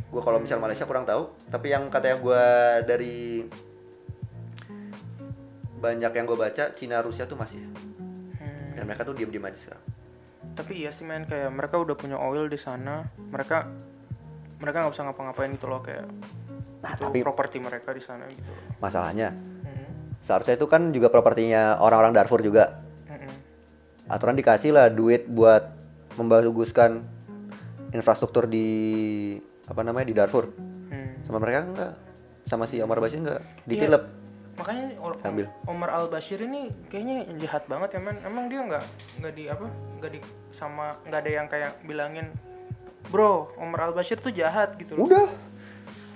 Gua kalau misal Malaysia kurang tahu, tapi yang katanya gua dari banyak yang gue baca Cina Rusia tuh masih Hmm. Dan mereka tuh diem-diem aja sekarang. Tapi iya sih men kayak mereka udah punya oil di sana. Mereka mereka nggak bisa ngapa-ngapain gitu loh kayak Nah, itu tapi properti mereka di sana gitu. masalahnya Hmm. seharusnya itu kan juga propertinya orang-orang Darfur juga. Mm-mm. aturan dikasih lah duit buat membaguskan infrastruktur di apa namanya di Darfur Hmm. sama mereka enggak sama si Omar Bashir enggak Iya. ditilep Makanya Or- Ambil. Omar Al Bashir ini kayaknya jahat banget ya men. Emang dia nggak nggak di apa nggak di sama nggak ada yang kayak bilangin bro Omar Al Bashir tuh jahat gitu loh. udah.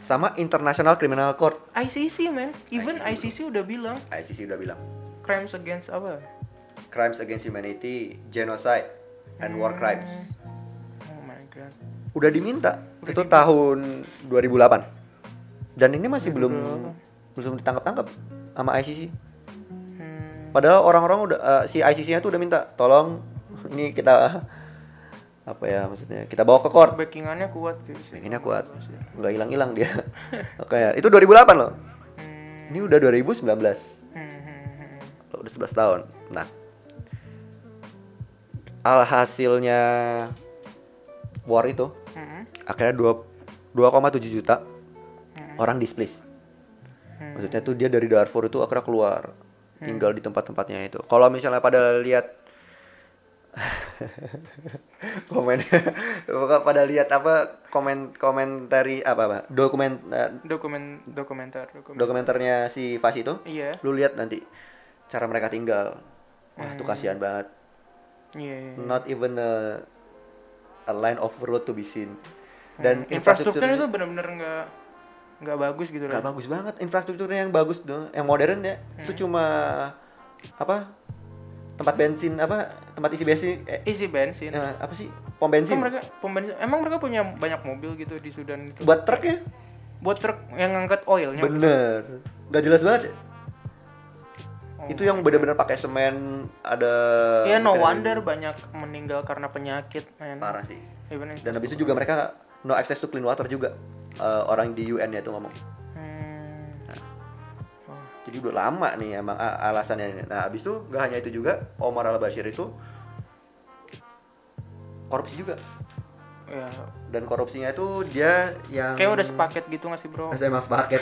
Sama International Criminal Court. ICC men, even ICC udah bilang. ICC udah bilang. Crimes against apa? crimes against humanity genocide and war crimes. Oh my god. udah diminta. Itu tahun 2008 dan ini masih belum belum ditangkap-tangkap sama ICC Hmm. Padahal orang-orang udah eh, si ICC-nya tuh udah minta tolong ini kita apa ya maksudnya kita bawa ke court. Backingannya kuat sih. Ini kuat. Nggak hilang-hilang dia. Kayak itu 2008 loh. Hmm. Ini udah 2019. Hmm, hmm, hmm. Loh, udah 11 tahun. Nah. Alhasilnya war itu Hmm. akhirnya 2 2,7 juta orang displaced. Maksudnya tuh dia dari Darfur itu akhirnya keluar tinggal di tempat-tempatnya itu. Kalau misalnya pada lihat komen pada lihat apa komen komentari apa apa dokumen eh, Dokumen dokumenter dokumen. dokumenternya si Fas itu Iya. lu lihat nanti cara mereka tinggal wah itu kasihan banget Iya. iya. not even a, a line of road to be seen dan Hmm, infrastrukturnya itu benar-benar nggak nggak bagus gitu nggak bagus banget infrastrukturnya yang bagus dong yang modern ya itu Hmm. cuma apa tempat bensin apa tempat isi bensin eh, Isi bensin. eh, apa sih pom bensin Emang mereka pom bensin, emang mereka punya banyak mobil gitu di Sudan itu. buat truk ya Buat truk yang ngangkat oilnya. bener nggak jelas banget ya Oh. itu yang bener-bener pakai semen ada Iya no wonder banyak meninggal karena penyakit men. parah sih dan habis itu juga mereka no access to clean water juga Eh, orang di UN ya itu ngomong Hmm. Oh. jadi udah lama nih emang alasannya nah habis itu nggak hanya itu juga Omar al Bashir itu korupsi juga Ya, dan korupsinya itu dia yang kayak udah sepaket gitu nggak sih bro? Saya emang sepaket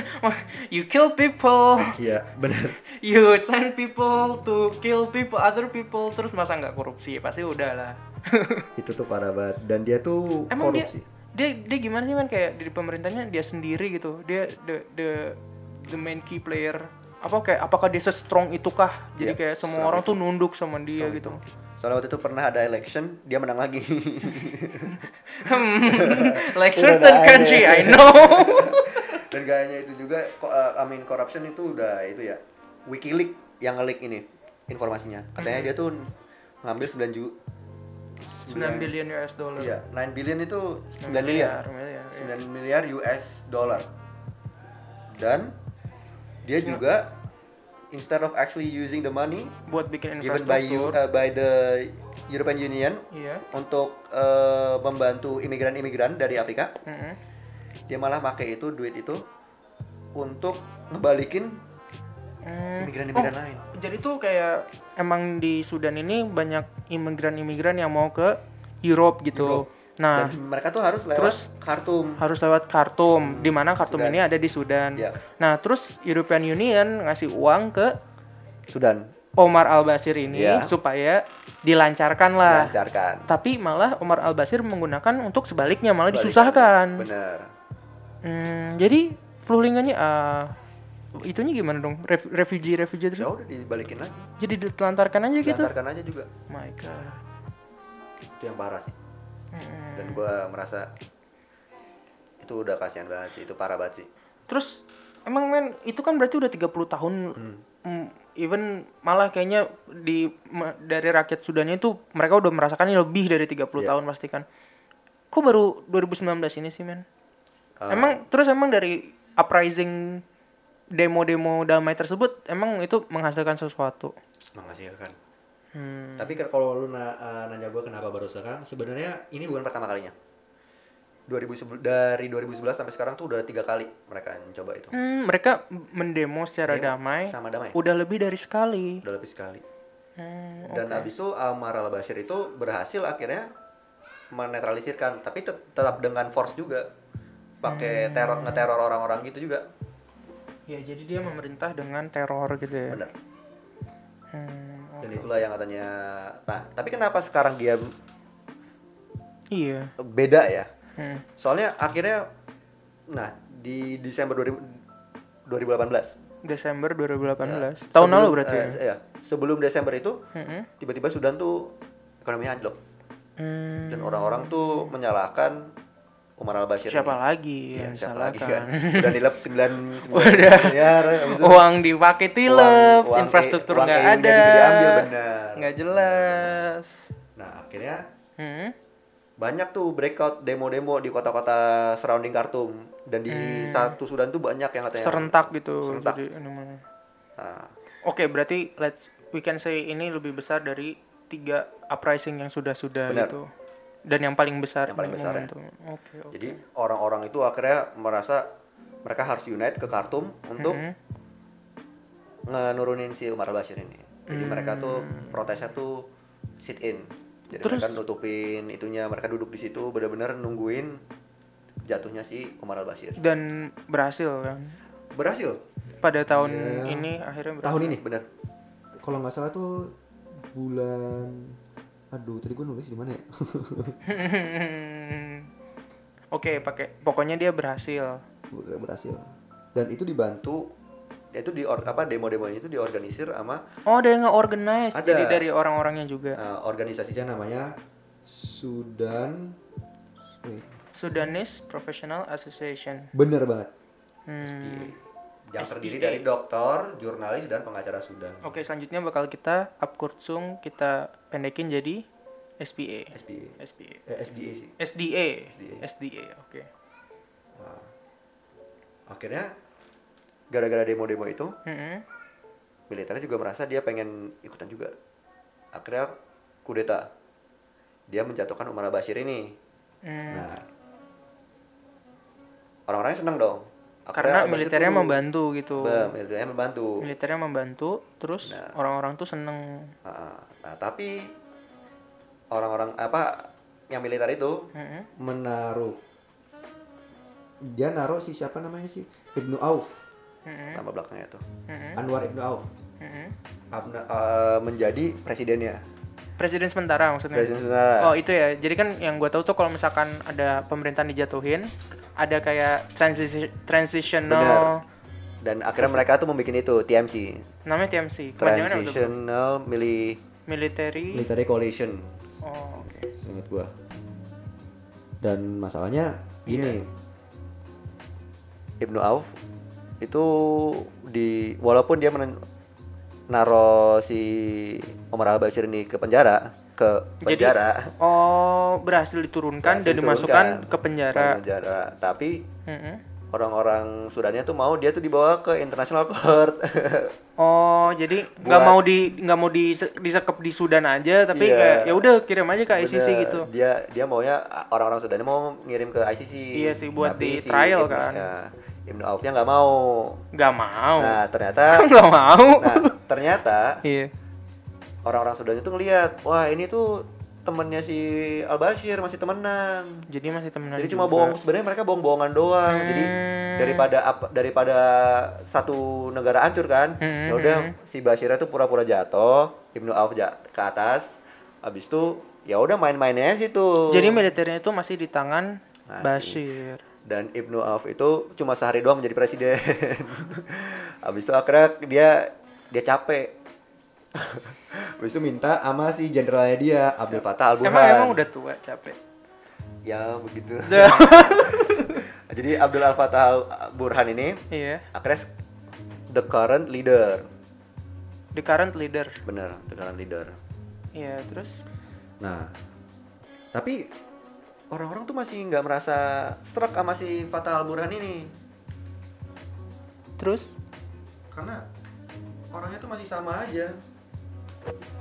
you kill people, iya bener you send people to kill people, other people, terus masa nggak korupsi? Pasti udah lah. itu tuh parah banget dan dia tuh Emang korupsi dia, dia dia gimana sih man? Kayak di pemerintahnya dia sendiri gitu, dia the the the main key player. Apa kayak apakah dia se-strong itukah? Jadi Iya, kayak semua orang tuh nunduk sama dia gitu. soalnya waktu itu pernah ada election dia menang lagi. Like Udah certain country, I know. dan gak hanya itu juga uh, I mean corruption itu udah itu ya WikiLeaks yang nge-leak ini informasinya. Katanya dia tuh ngambil 9 juta 9 billion US dollar. iya 9 billion itu 9 9 miliar miliar, iya. 9 miliar US dollar dan dia juga instead of actually using the money Buat bikin given by you uh, by the European Union Iya. untuk uh, membantu imigran-imigran dari Afrika Mm-mm. dia malah pakai itu duit itu untuk ngebalikin Hmm. imigran-imigran Oh, lain. Jadi tuh kayak emang di Sudan ini banyak imigran-imigran yang mau ke Europe gitu. Europe. Nah, Dan mereka tuh harus lewat terus Khartoum. harus lewat Khartoum, di mana Khartoum Sudan. ini ada di Sudan. Ya. Nah, terus European Union ngasih uang ke Sudan Omar Al Bashir ini Ya. supaya dilancarkan lah. lancarkan. Tapi malah Omar Al Bashir menggunakan untuk sebaliknya malah disusahkan. Bener. Hmm, jadi flulingannya ah itunya gimana dong? Ref, refugee refugee ya terus. udah dibalikin lagi Jadi ditelantarkan aja gitu. diantarkan aja juga My god. itu yang parah sih Hmm. dan gua merasa itu udah kasihan banget sih itu parah banget sih Terus emang men itu kan berarti udah 30 tahun mm, even malah kayaknya di dari rakyat Sudannya itu mereka udah merasakannya lebih dari 30 Iya. tahun pasti kan. Kok baru 2019 ini sih men? Ah. Emang terus emang dari uprising demo-demo damai tersebut emang itu menghasilkan sesuatu. menghasilkan Hmm. tapi kalau lu na- uh, nanya gua kenapa baru sekarang sebenarnya ini bukan pertama kalinya 2011 dari 2011 sampai sekarang tuh udah tiga kali mereka mencoba itu Hmm, mereka mendemo secara Demo damai. sama damai Udah lebih dari sekali. udah lebih sekali Hmm, dan abis itu Amar al Bashir itu berhasil akhirnya menetralisirkan tapi tet- tetap dengan force juga pakai teror ngeteror orang-orang gitu juga Ya jadi dia memerintah dengan teror gitu ya. bener Hmm, dan itulah yang katanya nah tapi kenapa sekarang dia iya. beda ya Hmm. soalnya akhirnya nah di Desember 2000, 2018 Desember 2018. Ya, Tahun lalu berarti ya. eh, iya. sebelum Desember itu Mm-mm. tiba-tiba Sudan tuh ekonominya anjlok Hmm, dan orang-orang tuh menyalahkan Umar al Bashir siapa lagi Iya, yang siapa lagi kan disalahkan? udah nilep 9 Udah. miliar Uang dipakai tilep, uang- uang infrastruktur E- nggak EU-nya ada, juga diambil benar nggak jelas. nah akhirnya Hmm. banyak tuh breakout demo-demo di kota-kota surrounding Khartoum dan di satu Sudan tuh banyak yang katanya Hmm. Serentak gitu. Serentak. Jadi, ini. Nah, Oke, berarti let's we can say ini lebih besar dari tiga uprising yang sudah-sudah gitu. Dan yang paling besar. Yang paling besar ya. Oke, oke. Jadi orang-orang itu akhirnya merasa mereka harus unite ke Khartoum untuk Mhm. ngenurunin si Umar al-Bashir ini. Jadi mereka tuh protesnya tuh sit in. Jadi Hmm. Terus- mereka nutupin itunya, mereka duduk di situ benar-benar nungguin jatuhnya si Umar al-Bashir. Dan berhasil kan. Berhasil Pada tahun Iya. ini akhirnya berhasil. Tahun ini benar. kalau nggak salah tuh bulan aduh tadi gue nulis di mana ya Oke, pakai pokoknya dia berhasil. Gue berhasil dan itu dibantu itu di or- apa demo-demonya itu diorganisir sama Oh, ada yang nge-organize. Ada. Jadi dari orang-orangnya juga. uh, organisasinya namanya Sudan eh, Sudanese Professional Association. bener banget Hmm. yang terdiri SPA. dari dokter, jurnalis dan pengacara Sudan. Oke, selanjutnya bakal kita upkurtsung kita pendekin jadi SPA. SPA. SPA. Eh, SDA sih. SDA. SDA. SDA, oke. Akhirnya gara-gara demo-demo itu Mm-mm. militernya juga merasa dia pengen ikutan juga. Akhirnya kudeta. Dia menjatuhkan Umar al-Bashir ini. Hmm. Nah, orang-orangnya seneng dong. Karena Akhirnya al-Bashir militernya turun. membantu gitu. Ba, militernya membantu. Militernya membantu, terus Nah. orang-orang tuh seneng. Nah, nah, tapi orang-orang apa yang militer itu Mm-mm. menaruh dia naruh si siapa namanya sih Ibnu Auf Mm-mm. nama belakangnya itu Mm-mm. Anwar Ibnu Auf Mm-mm. Abna- eh, menjadi presidennya. Presiden sementara maksudnya. Presiden sementara. Oh itu ya. Jadi kan yang gue tahu tuh kalau misalkan ada pemerintahan dijatuhin, ada kayak transisi transitional Dan akhirnya mereka tuh membuat itu TMC, namanya TMC. Transitional Mili Military. military coalition Oh, oke. inget gua dan masalahnya gini Ibnu Auf itu di walaupun dia men naro si Omar Al Bashir ini ke penjara ke Jadi- penjara Oh, berhasil diturunkan dan berhasil dimasukkan diturunkan ke penjara. ke penjara tapi Mm-mm. Orang-orang Sudannya tuh mau dia tuh dibawa ke International Court Oh, jadi nggak mau di nggak mau di disekep di Sudan aja, tapi Iya. kayak ya udah kirim aja ke ICC Bener, gitu. dia dia maunya orang-orang Sudannya mau ngirim ke ICC Iya sih, buat di si trial Ibnu- kan. ya, Ibnu Aufnya nggak mau Nggak mau. nah ternyata Nggak mau. nah ternyata Iya. orang-orang Sudan itu ngelihat wah ini tuh temennya si Al Bashir masih temenan Jadi masih temenan. jadi cuma juga. bohong sebenarnya mereka bohong-bohongan doang jadi Hmm. daripada apa daripada satu negara hancur kan Hmm, ya udah hmm. si Bashirnya tuh pura-pura jatuh Ibnu Auf ja- ke atas habis itu ya udah main-mainnya situ Jadi militernya itu masih di tangan Masih. Bashir. dan Ibnu Auf itu cuma sehari doang menjadi presiden habis itu akhirnya dia dia capek Habis itu minta sama si jenderalnya dia Abdul Fattah Al Burhan emang emang udah tua? Capek. Ya begitu. Jadi Abdul Al Fattah Al Burhan ini iya. akhirnya the current leader. The current leader. Bener the current leader. Iya terus? Nah tapi orang-orang tuh masih nggak merasa struck sama si Fatah Al Burhan ini. Terus? Karena orangnya tuh masih sama aja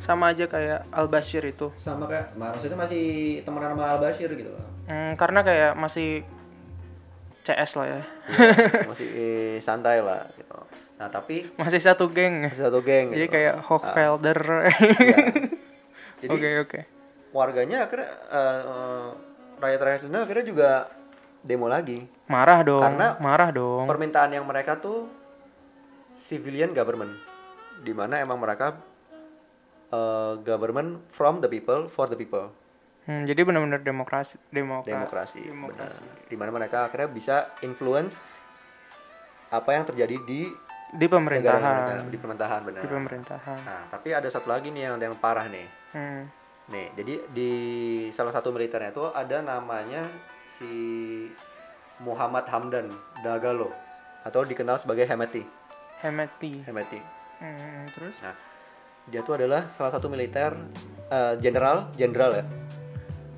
sama aja kayak Al Bashir itu. Sama kayak maksudnya masih temenan sama Al Bashir gitu loh. Hmm, karena kayak masih CS lah ya. Masih eh, santai lah gitu. Nah tapi masih satu geng. Masih satu geng jadi gitu. kayak Hochfelder. Iya. jadi oke oke. warganya akhirnya eh, rakyat-rakyat Sunda akhirnya juga demo lagi. Marah dong Karena marah dong. permintaan yang mereka tuh civilian government. Di mana emang mereka eh, government from the people for the people. Hmm, jadi benar-benar demokrasi demokra demokrasi, demokrasi. benar. di mana mereka akhirnya bisa influence apa yang terjadi di di negara pemerintahan mereka, di pemerintahan benar. Di pemerintahan. Nah tapi ada satu lagi nih yang yang parah nih. Hmm, nih jadi di salah satu militernya itu ada namanya si Muhammad Hamdan Dagalo atau dikenal sebagai Hemeti. Hemeti. Hemeti. Hmm, terus? Nah, dia tuh adalah salah satu militer eh, jenderal jenderal ya,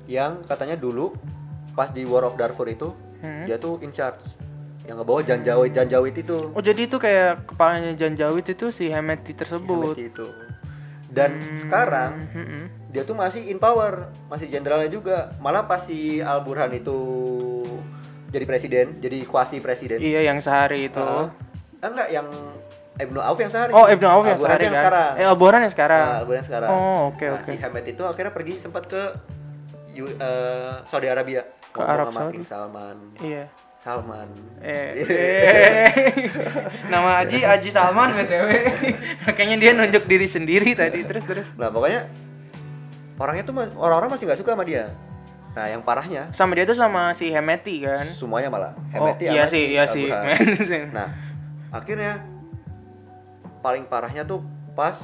yang katanya dulu pas di War of Darfur itu Hmm. dia tuh in charge yang ngebawa Janjawid Janjawid itu, oh jadi itu kayak kepalanya Janjawid itu si Hemeti tersebut Hemeti itu. Dan sekarang Hmm, hmm. dia tuh masih in power, masih jenderalnya juga. Malah pas si Al Burhan itu jadi presiden, jadi kuasi presiden. iya yang sehari itu Ah, enggak yang Ibnu Auf yang sehari. oh Ibnu Auf yang sehari yang kan sekarang. eh Al Burhan yang sekarang Nah, Al Burhan sekarang. oh oke Nah, oke Si Hamed itu akhirnya pergi sempat ke U- eh, Saudi Arabia. Ke Arab sama Saudi. Salman. iya Salman. Eh, eh. nama Aji Aji Salman btw makanya dia nunjuk diri sendiri tadi terus terus Nah, pokoknya orangnya tuh orang-orang masih nggak suka sama dia. Nah, yang parahnya sama dia tuh sama si Hemeti kan semuanya malah oh Hemeti iya sama sih si iya sih. Nah, akhirnya paling parahnya tuh pas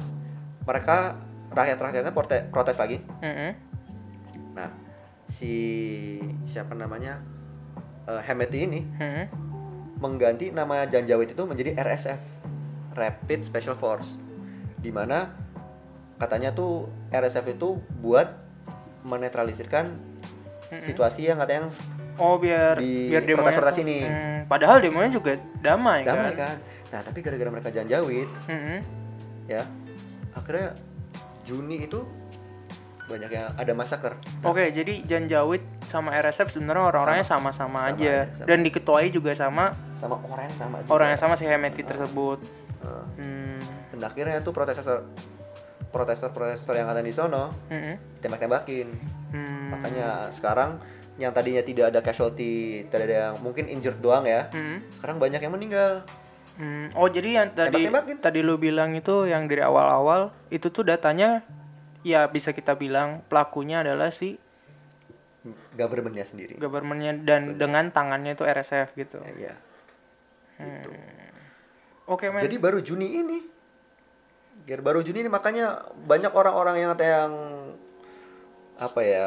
mereka rakyat-rakyatnya prote- protes lagi. Mm-mm. Nah, si siapa namanya? eh, Hemeti ini Mm-mm. mengganti nama Janjawid itu menjadi RSF Rapid Special Force di mana katanya tuh RSF itu buat menetralisirkan situasi yang katanya oh biar Di biar demonya protes-protes tuh- ini. Hmm, padahal demonya juga damai, damai kan kan. Nah tapi gara-gara mereka Janjawid Mm-mm. ya akhirnya Juni itu banyak yang ada masaker. Oke, jadi Janjawid sama RSF sebenarnya orang-orangnya sama-sama Sama aja. aja, sama. Dan diketuai juga sama sama orang yang sama. juga. orang yang sama si Hemeti tersebut. Nah, Hmm. dan akhirnya tuh protestor protestor-protestor yang ada di sono Mm-mm. tembak-tembakin. Hmm. Makanya sekarang yang tadinya tidak ada casualty, tidak ada yang mungkin injured doang ya. Hmm. Sekarang banyak yang meninggal. Hmm. Oh, jadi yang tadi tadi lu bilang itu yang dari awal-awal itu tuh datanya ya bisa kita bilang pelakunya adalah si Governmentnya sendiri. governmentnya dan dengan tangannya itu RSF gitu. Ya, iya. Oke, men. Jadi baru Juni ini. Biar baru Juni ini makanya banyak orang-orang yang yang apa ya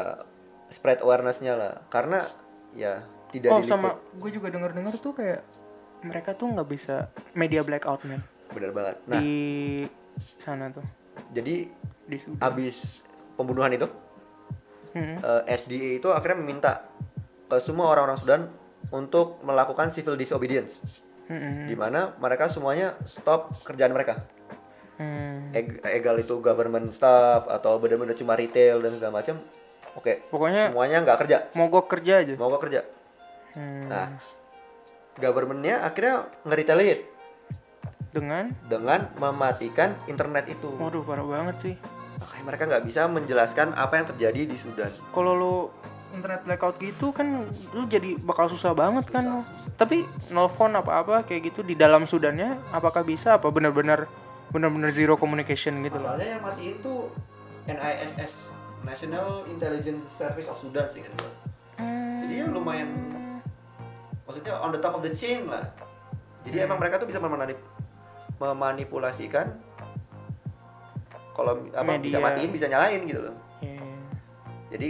spread awareness-nya lah. Karena ya tidak oh, diliput. sama gue juga denger-dengar tuh kayak mereka tuh nggak bisa media blackout men Bener banget. Nah, di sana tuh jadi di Sudan. abis pembunuhan itu Hmm. eh, SDA itu akhirnya meminta ke semua orang-orang Sudan untuk melakukan civil disobedience. Hmm. Di mana mereka semuanya stop kerjaan mereka. Hmm. Eg- egal itu government staff atau bener-bener cuma retail dan segala macam. Oke. Pokoknya semuanya nggak kerja, mogok kerja aja. mau kerja. Hmm. Nah, governmentnya akhirnya nge-retaliate Dengan, dengan mematikan internet itu. waduh parah banget sih. Makanya mereka nggak bisa menjelaskan apa yang terjadi di Sudan. Kalau lu internet blackout gitu kan lu jadi bakal susah banget kan. Tapi nelfon apa-apa kayak gitu di dalam Sudannya apakah bisa apa benar-benar benar-benar zero communication gitu loh. Masalahnya yang matiin tuh NISS National Intelligence Service of Sudan sih gitu. Hmm. Jadi ya lumayan maksudnya on the top of the chain lah. Jadi emang mereka tuh bisa memanip memanipulasikan kalau apa bisa Media. matiin bisa nyalain gitu loh. Iya. jadi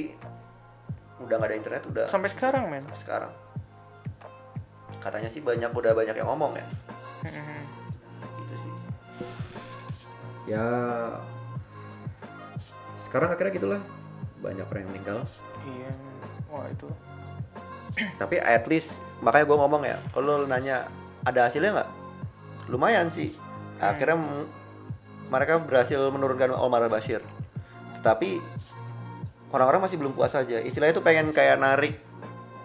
udah nggak ada internet udah sampai sekarang men? Sekarang. Katanya sih banyak udah banyak yang ngomong ya. Mm-mm. gitu sih. Ya sekarang akhirnya gitulah. Banyak orang yang meninggal. Iya. Wah itu. Tapi at least makanya gue ngomong ya kalau lu nanya ada hasilnya nggak? Lumayan sih. Akhirnya m- mereka berhasil menurunkan Omar Bashir. Tapi orang-orang masih belum puas aja. Istilahnya itu pengen kayak narik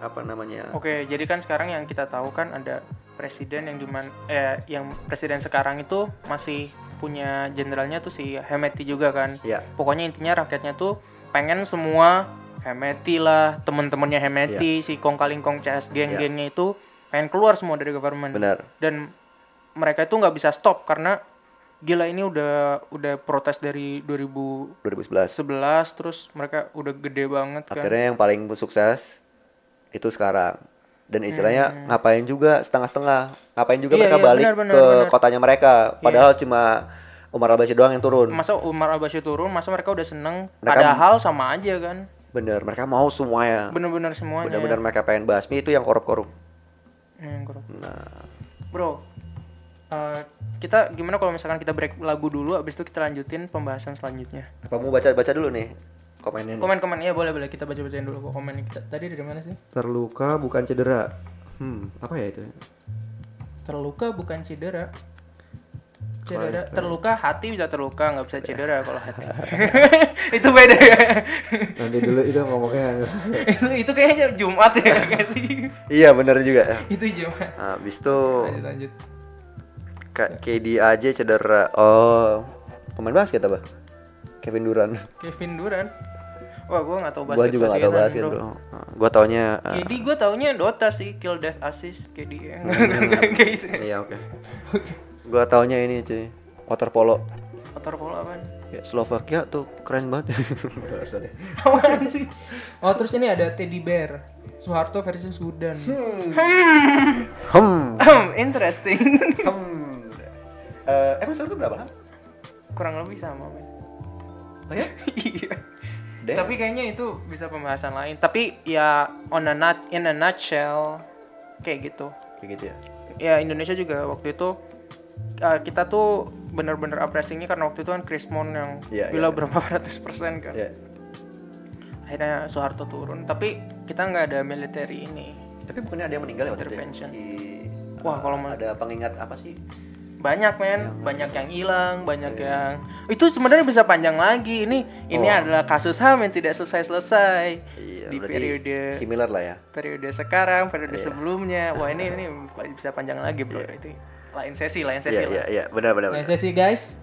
apa namanya? Oke, jadi kan sekarang yang kita tahu kan ada presiden yang diman eh yang presiden sekarang itu masih punya jenderalnya tuh si Hemeti juga kan. ya Pokoknya intinya rakyatnya tuh pengen semua Hemeti lah, temen-temennya Hemeti, si kong kaling kong CS geng-gengnya itu pengen keluar semua dari government. benar Dan mereka itu nggak bisa stop karena gila ini udah udah protes dari 2011 2011 terus mereka udah gede banget kan. akhirnya yang paling sukses itu sekarang dan istilahnya ngapain juga setengah-setengah ngapain juga Hmm. Iya, mereka iya, balik benar, benar, ke benar. Iya. kotanya mereka padahal cuma Umar al-Bashir doang yang turun masa Umar Al-Bashir turun, masa mereka udah seneng, Mereka- padahal sama aja kan, bener mereka mau semuanya bener-bener semuanya. benar-benar mereka pengen basmi itu yang korup-korup Hmm, bro. nah Bro, eh, kita gimana kalau misalkan kita break lagu dulu, abis itu kita lanjutin pembahasan selanjutnya. apa mau baca-baca dulu nih komennya. Komen-komen, iya boleh boleh kita baca-bacain dulu kok komen kita. Tadi dari mana sih? terluka bukan cedera hmm apa ya itu Terluka bukan cedera. Cedera, terluka hati bisa terluka, nggak bisa cedera kalau hati. itu beda ya. nanti dulu itu ngomongnya itu itu kayaknya Jumat ya nggak sih? iya bener juga itu Jumat. nah, habis itu Lanjut lanjut. Ka- KD aja cedera oh pemain basket apa Kevin Durant Kevin Durant. Wah, gua nggak tahu gua basket. juga gak tau basket bro gua taunya uh, KD gue taunya Dota sih, kill death assist KD kayak gitu. iya oke gua taunya ini cuy water polo Motor polo apaan? ya Slovakia tuh keren banget. Apaan sih? Oh, terus ini ada Teddy Bear. Soeharto versus Sudan. hmm Interesting. hmm Eh, emang tuh berapa kan Kurang lebih sama, men. oh ya Iya. Tapi kayaknya itu bisa pembahasan lain. Tapi ya on a nut in a nutshell kayak gitu. kayak gitu ya Ya Indonesia juga waktu itu uh, kita tuh bener-bener apresiasinya karena waktu itu kan Chris Mon yang Iya, gila iya. berapa ratus persen kan. ya Akhirnya Soeharto turun. Tapi kita nggak ada military ini. tapi bukannya ada yang meninggal ya waktu itu ya? Si Wah, kalau ma- ada pengingat apa sih banyak men banyak yang hilang banyak yang itu sebenarnya bisa panjang lagi ini ini Oh. adalah kasus ham yang tidak selesai selesai Iya, di berarti periode similar lah ya periode sekarang periode Iya. sebelumnya wah ini ini bisa panjang lagi bro itu lain sesi lain sesi Iya iya iya. Benar benar. lain sesi guys.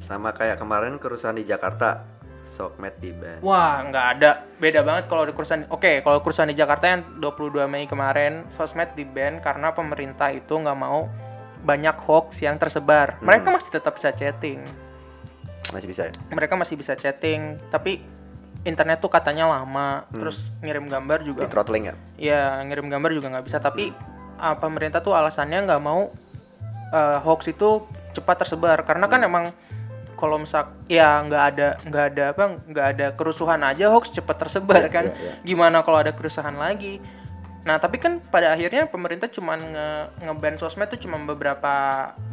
Sama kayak kemarin kerusuhan di Jakarta, sokmed di ban. wah nggak ada. Beda banget kalau di kerusuhan. Oke kalau kerusuhan di Jakarta yang 22 Mei kemarin sosmed di ban karena pemerintah itu nggak mau banyak hoax yang tersebar. Mereka masih tetap bisa chatting. Masih bisa ya? mereka masih bisa chatting tapi internet tuh katanya lama. Terus ngirim gambar juga. Di throttling ya? ya ngirim gambar juga nggak bisa. Tapi ah, pemerintah tuh alasannya nggak mau eh, hoax itu cepat tersebar. Karena kan emang kalau misal ya nggak ada nggak ada apa nggak ada kerusuhan aja hoax cepat tersebar kan. gimana kalau ada kerusuhan lagi? Nah tapi kan pada akhirnya pemerintah cuma nge ngeban sosmed tuh cuma beberapa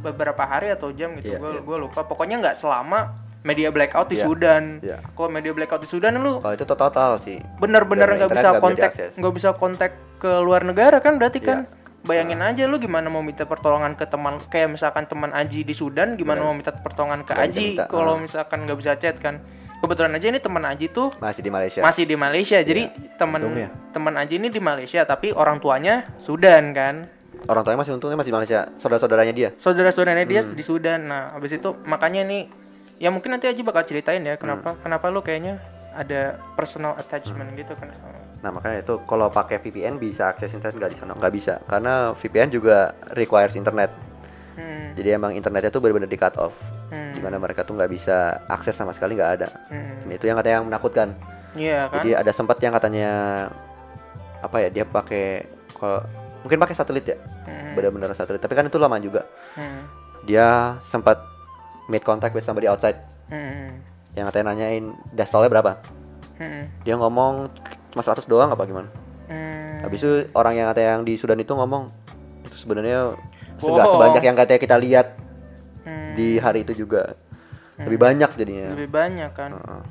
beberapa hari atau jam gitu. Iya, gue iya. gue lupa. Pokoknya nggak selama media blackout di Iya, Sudan. iya. kalau media blackout di Sudan lu Kalau itu total sih. bener-bener nggak bisa kontak nggak bisa kontak ke luar negara kan berarti kan? Iya. Bayangin aja lu gimana mau minta pertolongan ke teman kayak misalkan teman Aji di Sudan gimana mau minta pertolongan ke Aji kalau ah. misalkan nggak bisa chat kan kebetulan aja ini teman Aji tuh Masih di Malaysia. masih di Malaysia jadi teman Iya. Untungnya. teman Aji ini di Malaysia tapi orang tuanya Sudan kan Orang tuanya masih untungnya masih di Malaysia. Saudara-saudaranya dia. saudara-saudaranya dia Hmm. di Sudan nah habis itu makanya nih ya mungkin nanti Aji bakal ceritain ya kenapa Hmm. kenapa lu kayaknya ada personal attachment gitu kan sama Nah makanya itu kalau pakai VPN bisa akses internet nggak di sana nggak bisa karena VPN juga requires internet. hmm, Jadi emang internetnya tuh benar-benar di cut off. hmm, Di mana mereka tuh nggak bisa akses sama sekali nggak ada. hmm. Dan itu yang katanya yang menakutkan. Iya kan Jadi ada sempat yang katanya apa ya dia pakai kalau mungkin pakai satelit ya Hmm. benar-benar satelit tapi kan itu lama juga Hmm. dia sempat made contact with somebody outside Hmm. yang katanya nanyain dastolnya berapa Hmm. dia ngomong cuma 100 doang apa gimana? Hmm. habis itu orang yang katanya yang di Sudan itu ngomong itu sebenarnya Wow. sebanyak yang katanya kita lihat Hmm. di hari itu juga. Lebih banyak jadinya. Lebih banyak kan. Heeh.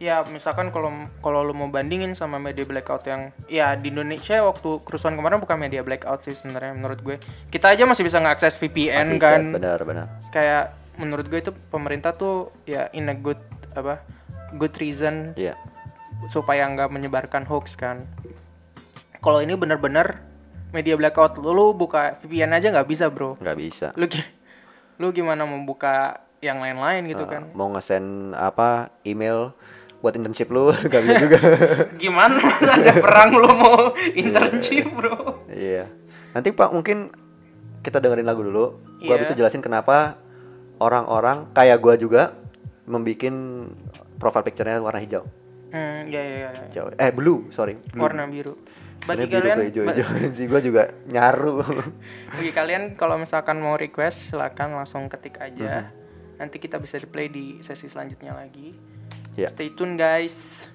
ya misalkan kalau kalau lu mau bandingin sama media blackout yang ya di Indonesia waktu kerusuhan kemarin bukan media blackout sih sebenarnya menurut gue. Kita aja masih bisa ngakses VPN Pasti kan. chat, benar benar. Kayak menurut gue itu pemerintah tuh ya in a good apa good reason iya supaya nggak menyebarkan hoax kan. Kalau ini benar-benar media blackout lu, lu buka VPN aja nggak bisa bro. Nggak bisa. Lu lu gimana membuka yang lain-lain gitu Nah, kan? mau nge-send apa email buat internship lu nggak bisa juga. Gimana masa ada perang lu mau internship bro? Iya. Nanti pak mungkin kita dengerin lagu dulu. Gua Iya. bisa jelasin kenapa orang-orang kayak gua juga membikin profile picture-nya warna hijau hmm ya ya ya hijau eh blue sorry blue. warna biru. Bagi kalian ke hijau? sih gua juga nyaru. Bagi kalian kalau misalkan mau request silakan langsung ketik aja. Mhm. nanti kita bisa di play di sesi selanjutnya lagi. Ya. stay tune guys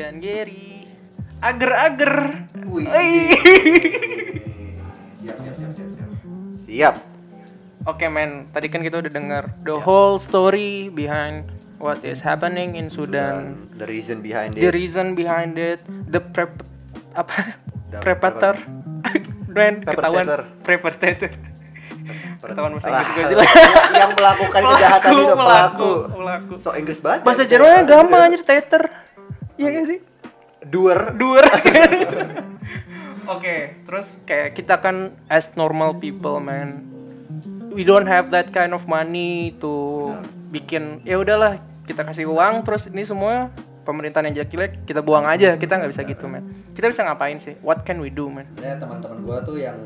dan Gary. Ager-ager. Siap, siap, siap, siap, siap. Siap. Oke men, tadi kan kita udah dengar the whole story behind what is happening in Sudan, The reason behind the it. reason behind it, the prep apa The prepator, brand ketahuan Perpetrator. preparator, ketahuan bahasa Inggris gue Ah, jelas. yang- yang melakukan kejahatan itu Pelaku, pelaku. So Inggris banget. Bahasa ya. Jermannya gampang aja teter, iya gak sih? Doer. Doer. Oke, terus kayak kita kan as normal people man, we don't have that kind of money to bikin ya udahlah kita kasih uang terus ini semua pemerintahan yang jelek kita buang aja. Kita nggak bisa gitu man. Kita bisa ngapain sih? What can we do man? Sebenarnya teman-teman gua tuh yang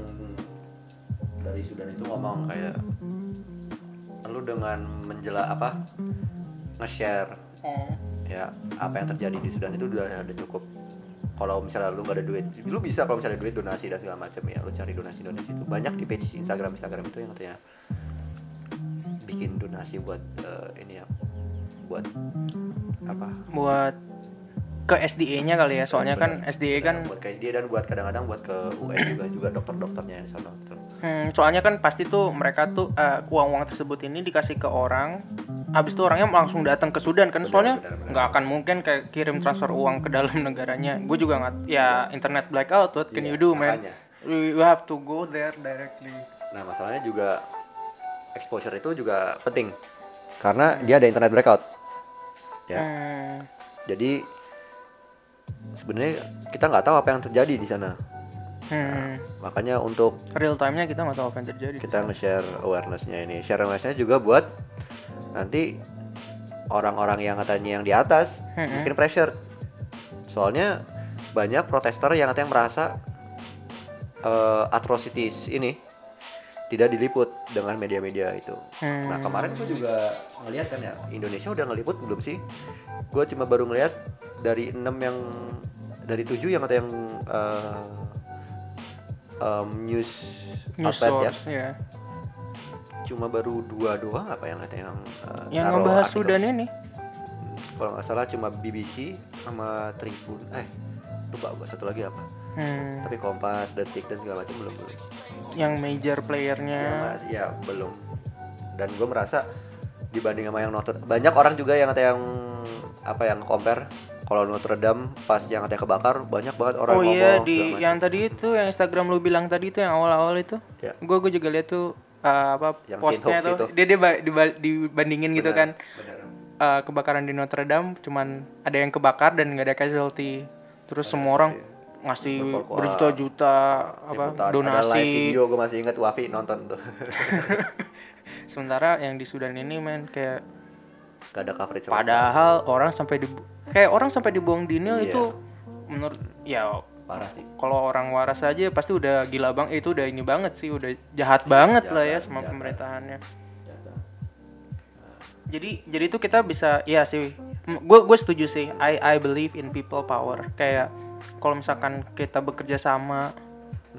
dari Sudan itu ngomong kayak lu dengan menjela apa? Nge-share ya apa yang terjadi di Sudan itu udah ada cukup. Kalau misalnya lu gak ada duit lu bisa kalau misalnya ada duit donasi dan segala macam ya lu cari donasi donasi itu. Banyak di page Instagram Instagram itu yang katanya bikin donasi buat eh, ini ya buat apa? Buat ke SDA-nya kali ya soalnya kan SDA kan buat ke SDA dan buat kadang-kadang buat ke UN juga juga dokter-dokternya sana gitu. Hmm, soalnya kan pasti tuh mereka tuh eh, uang-uang tersebut ini dikasih ke orang, habis itu orangnya langsung datang ke Sudan kan, soalnya benar, nggak akan mungkin kayak kirim transfer uang ke dalam negaranya. Gue juga nggak, ya internet blackout, what can Iya, you do man? makanya. You have to go there directly. Nah masalahnya juga exposure itu juga penting karena dia ada internet blackout. Ya. Hmm, Jadi sebenarnya kita nggak tahu apa yang terjadi di sana. Hmm. Makanya untuk Real time-nya kita nggak tahu apa yang terjadi. kita nge-share awareness-nya ini. Share awareness-nya juga buat nanti orang-orang yang katanya yang di atas Mm-mm. mungkin pressure. Soalnya banyak protester yang katanya merasa eh, atrocities ini tidak diliput dengan media-media itu. Hmm. Nah kemarin gue juga ngeliat kan ya Indonesia udah ngeliput belum sih? Gue cuma baru ngeliat dari enam yang dari tujuh yang kata yang eh, em, news, News outlet ya source, ya. cuma baru dua doang apa yang kata yang eh, Yang ngebahas. Sudan ini. Hmm, kalau nggak salah cuma BBC sama Tribun eh lupa gue satu lagi apa Hmm. tapi Kompas Detik dan segala macam belum belum Yang major ya, playernya. mas- ya belum dan gue merasa dibanding sama yang Notre banyak orang juga yang kata yang apa yang compare kalau Notre Dame pas yang katanya kebakar banyak banget orang oh yang iya ngomong di yang tadi itu yang Instagram lu bilang tadi itu yang awal-awal itu. Ya. Gue gue juga lihat tuh uh, apa Yang postnya tuh itu. dia dia ba- diba- dibandingin gitu Benar, kan uh, kebakaran di Notre Dame cuman ada yang kebakar dan nggak ada casualty. Terus semua orang ngasih Berkorkoa. berjuta-juta apa Liputan. ada live donasi. video gue masih ingat Wafi nonton tuh Sementara yang di Sudan ini men kayak gak ada coverage sama sekali. padahal orang sampai di kayak orang sampai dibuang di Nil Iya. itu menurut ya parah sih kalau orang waras aja pasti udah gila bang itu udah ini banget sih udah jahat banget lah ya jahat, sama jahat. pemerintahannya jadi jadi itu kita bisa ya sih gue gue setuju sih I I believe in people power kayak kalau misalkan kita bekerja sama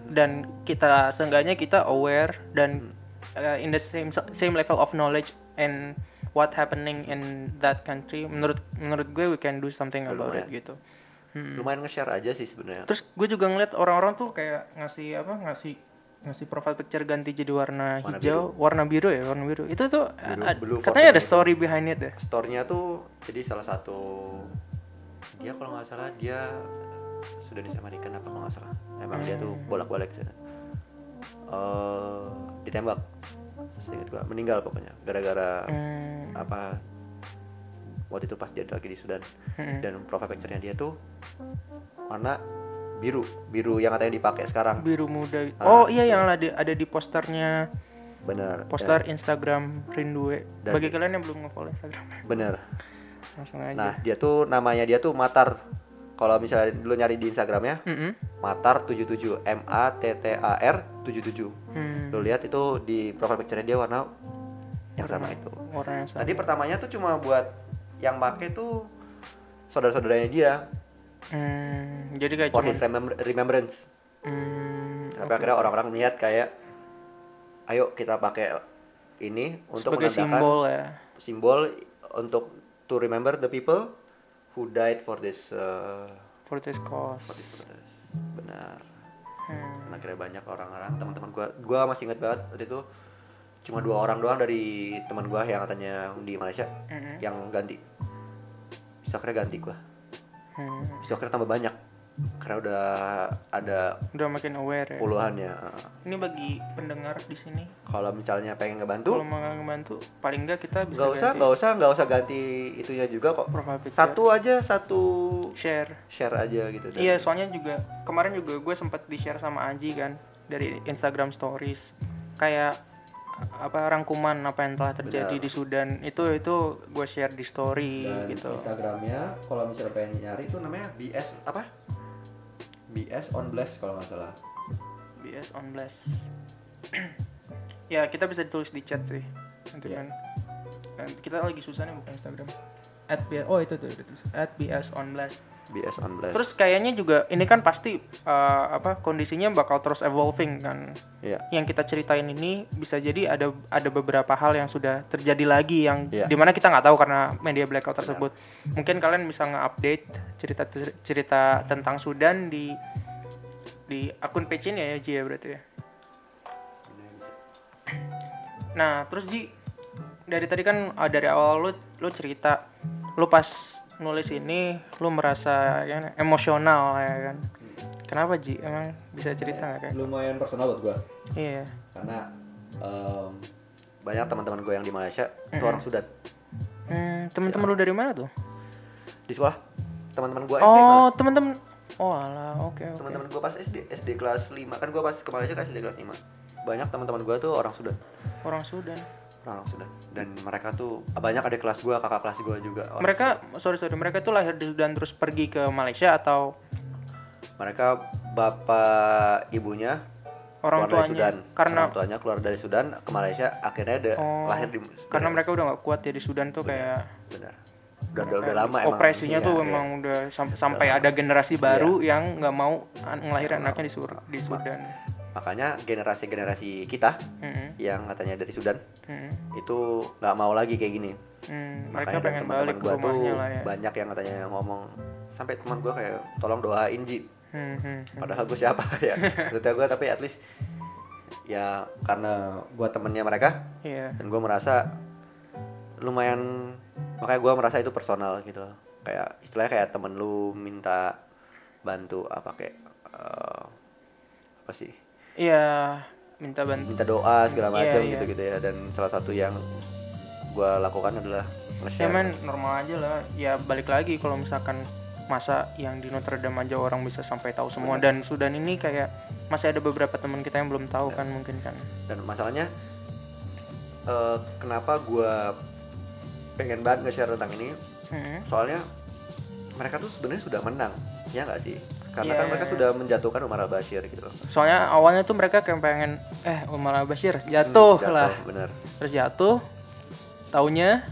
dan kita seenggaknya kita aware dan uh, in the same same level of knowledge and what happening in that country menurut menurut gue we can do something about it Lumayan. gitu. Lumayan nge-share aja sih sebenarnya. Terus gue juga ngeliat orang-orang tuh kayak ngasih apa ngasih ngasih profile picture ganti jadi warna, Warna hijau, warna biru ya, warna biru. Itu tuh Biru- ad- blue katanya ada story behind it deh. store-nya tuh jadi salah satu dia kalau nggak salah dia Sudanese American apa kalau nggak salah. Emang dia tuh bolak-balik sih. Eh, ditembak Seingat gua. Meninggal pokoknya gara-gara Hmm, apa waktu itu pas dia lagi di Sudan. Mm-mm. dan profile picture-nya dia tuh warna biru biru yang katanya dipakai sekarang. Biru muda. Ah, Oh iya yang ada ada di posternya. Bener poster Instagram Rindue. Dan- Bagi kalian yang belum nge-follow Instagram, bener langsung aja. nah dia tuh namanya dia tuh Matar kalau misalnya lu nyari di Instagramnya Mm-mm. Matar 77 M A T T A R 77 Hmm, lu lihat itu di profile picture dia warna yang sama itu. warna yang sama. tadi pertamanya tuh cuma buat yang make tuh saudara-saudaranya dia. Hmm, jadi kayak for cuma his remember- remembrance. Hmm, tapi akhirnya orang-orang melihat kayak ayo kita pakai ini untuk sebagai menandakan simbol ya. simbol untuk to remember the people who died for this uh, For this cause. for this protest benar Hmm. Dan akhirnya banyak orang-orang teman-teman gua gua masih ingat banget waktu itu cuma dua orang doang dari teman gua yang katanya di Malaysia Mm-mm. yang ganti akhirnya ganti gua Hmm. Akhirnya tambah banyak karena udah ada Udah makin aware ya. puluhan ya Ini bagi pendengar di sini kalau misalnya pengen ngebantu kalau mau ngebantu paling enggak kita bisa nggak usah nggak usah nggak usah ganti itunya juga kok satu aja satu share. share aja gitu Iya, soalnya juga kemarin juga gue sempat di-share sama Aji kan dari Instagram Stories. Kayak apa rangkuman apa yang telah terjadi Benar. di Sudan itu itu gue share di story dan gitu. Instagramnya kalau misalnya pengen nyari itu namanya BS apa BS on blast kalau nggak salah BS on blast. ya, kita bisa ditulis di chat sih. Nanti Iya. kan. Dan kita lagi susah nih buka Instagram. At BS, oh itu tuh. At BS on blast. Blast Terus kayaknya juga ini kan pasti uh, apa kondisinya bakal terus evolving kan. Iya. Yang kita ceritain ini bisa jadi ada ada beberapa hal yang sudah terjadi lagi yang Iya. di mana kita nggak tahu karena media blackout tersebut. Mungkin kalian bisa nge-update cerita cerita tentang Sudan di di akun page ini ya Ji ya berarti ya. Nah, terus Ji dari tadi kan ah, dari awal lu lu cerita lu pas nulis ini lu merasa ya, emosional ya kan. Kenapa Ji? Emang bisa cerita nggak kayak? lumayan personal buat gue Iya. karena em, banyak teman-teman gue yang di Malaysia itu orang Sudan Hmm, temen-temen lu dari mana tuh? di sekolah teman-teman gue SD Oh, malah. temen-temen. Oh, alah, oke oke. teman-teman gue pas SD SD kelas 5 kan gue pas ke Malaysia kan SD kelas 5 banyak teman-teman gue tuh orang Sudan Orang Sudan. Orang Sudan dan mereka tuh banyak ada kelas gue kakak kelas gue juga orang Mereka sorry sorry, mereka tuh lahir di Sudan terus pergi ke Malaysia atau mereka bapak ibunya orang keluar dari tuanya? Sudan. Karena orang tuanya keluar dari Sudan ke Malaysia akhirnya ada Oh, lahir di karena mereka udah nggak kuat ya di Sudan tuh kayak benar. Udah udah, udah lama emang. operasinya Iya, tuh iya. emang udah sam- sampai ada generasi baru yang nggak mau ngelahirin anaknya di Sur di Sudan. Makanya generasi generasi kita Mm-mm, yang katanya dari Sudan mm-mm, itu nggak mau lagi kayak gini mm. Mereka Makanya pengen teman-teman balik ke gua tuh rumahnya lah ya. banyak yang katanya ngomong sampai teman gue kayak tolong doain Ji Hmm, hmm, hmm. padahal gue siapa ya maksudnya gue tapi at least ya karena gue temennya mereka Iya. dan gue merasa lumayan makanya gue merasa itu personal gitu loh kayak istilahnya kayak temen lu minta bantu apa kayak eh, apa sih Iya, minta bantu. minta doa segala Iya, macam iya. gitu gitu ya dan salah satu yang gue lakukan adalah Ya nge-share men normal aja lah. Ya balik lagi kalau misalkan masa yang di Notre Dame aja orang bisa sampai tahu semua dan Sudan ini kayak masih ada beberapa teman kita yang belum tahu kan mungkin kan. dan masalahnya eh, kenapa gue pengen banget nge-share tentang ini Hmm. soalnya mereka tuh sebenarnya sudah menang ya nggak sih karena Iya. kan mereka sudah menjatuhkan Umar al Bashir gitu loh Soalnya awalnya tuh mereka kayak pengen eh Umar Al Bashir jatuh Hmm, lah. bener Terus jatuh taunya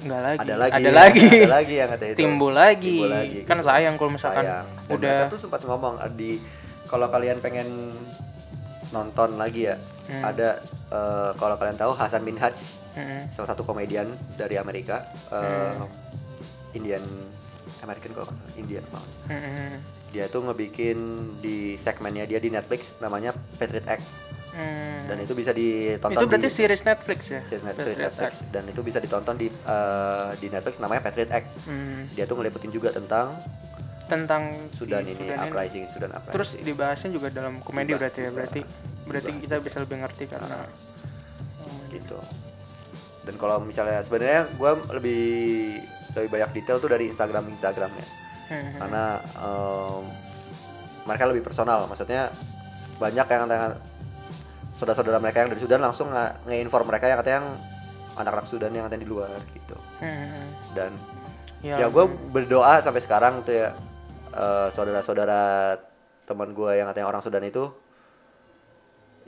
nggak lagi. ada lagi Ada lagi. ada lagi yang kata itu Timbul lagi. Timbul lagi, Kan gitu. sayang kalau misalkan Sayang. Dan udah mereka tuh sempat ngomong di kalau kalian pengen nonton lagi ya Hmm. ada eh, kalau kalian tahu Hasan bin Haj Mm-mm. salah satu komedian dari Amerika eh, Hmm. Indian American Indian malah. Mm-mm. dia tuh ngebikin di segmennya dia di Netflix namanya Patriot Act Mm. dan itu bisa ditonton Itu berarti di series Netflix ya? series Net- series Netflix Act. dan itu bisa ditonton di eh, di Netflix namanya Patriot Act Hmm. dia tuh ngeliputin juga tentang Tentang si Sudan ini Sudan uprising Sudan uprising Terus dibahasnya juga dalam komedi Dibahas berarti ya berarti berarti Dibahas kita bisa lebih ngerti karena gitu dan kalau misalnya sebenarnya gue lebih lebih banyak detail tuh dari Instagram Instagramnya Hmm. karena em, mereka lebih personal. Maksudnya banyak yang saudara-saudara mereka yang dari Sudan langsung nge- nge-inform mereka yang katanya yang anak-anak Sudan yang katanya di luar gitu. Hmm. dan Ya, ya gue berdoa sampai sekarang tuh ya eh, saudara-saudara teman gue yang katanya orang Sudan itu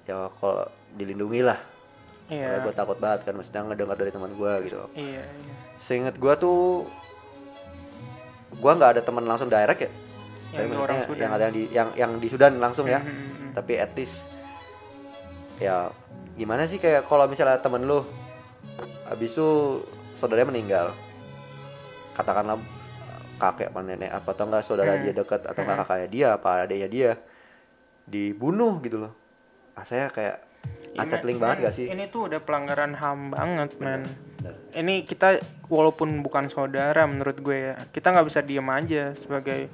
ya kalau dilindungi lah Iya. gue takut banget kan maksudnya ngedengar dari teman gue gitu Iya, iya. seinget gue tuh gue nggak ada teman langsung direct ya Yang Tapi orang Sudan. yang ada yang di yang yang di Sudan langsung ya Hmm, hmm, hmm. tapi at least ya gimana sih kayak kalau misalnya temen lu habis itu saudaranya meninggal katakanlah kakek apa nenek apa atau enggak saudara Hmm. dia dekat atau enggak kakaknya dia apa adiknya dia dibunuh gitu loh rasanya kayak unsettling banget gak sih Ini tuh udah pelanggaran HAM banget, men. Bener. Ini kita walaupun bukan saudara menurut gue ya, kita nggak bisa diem aja sebagai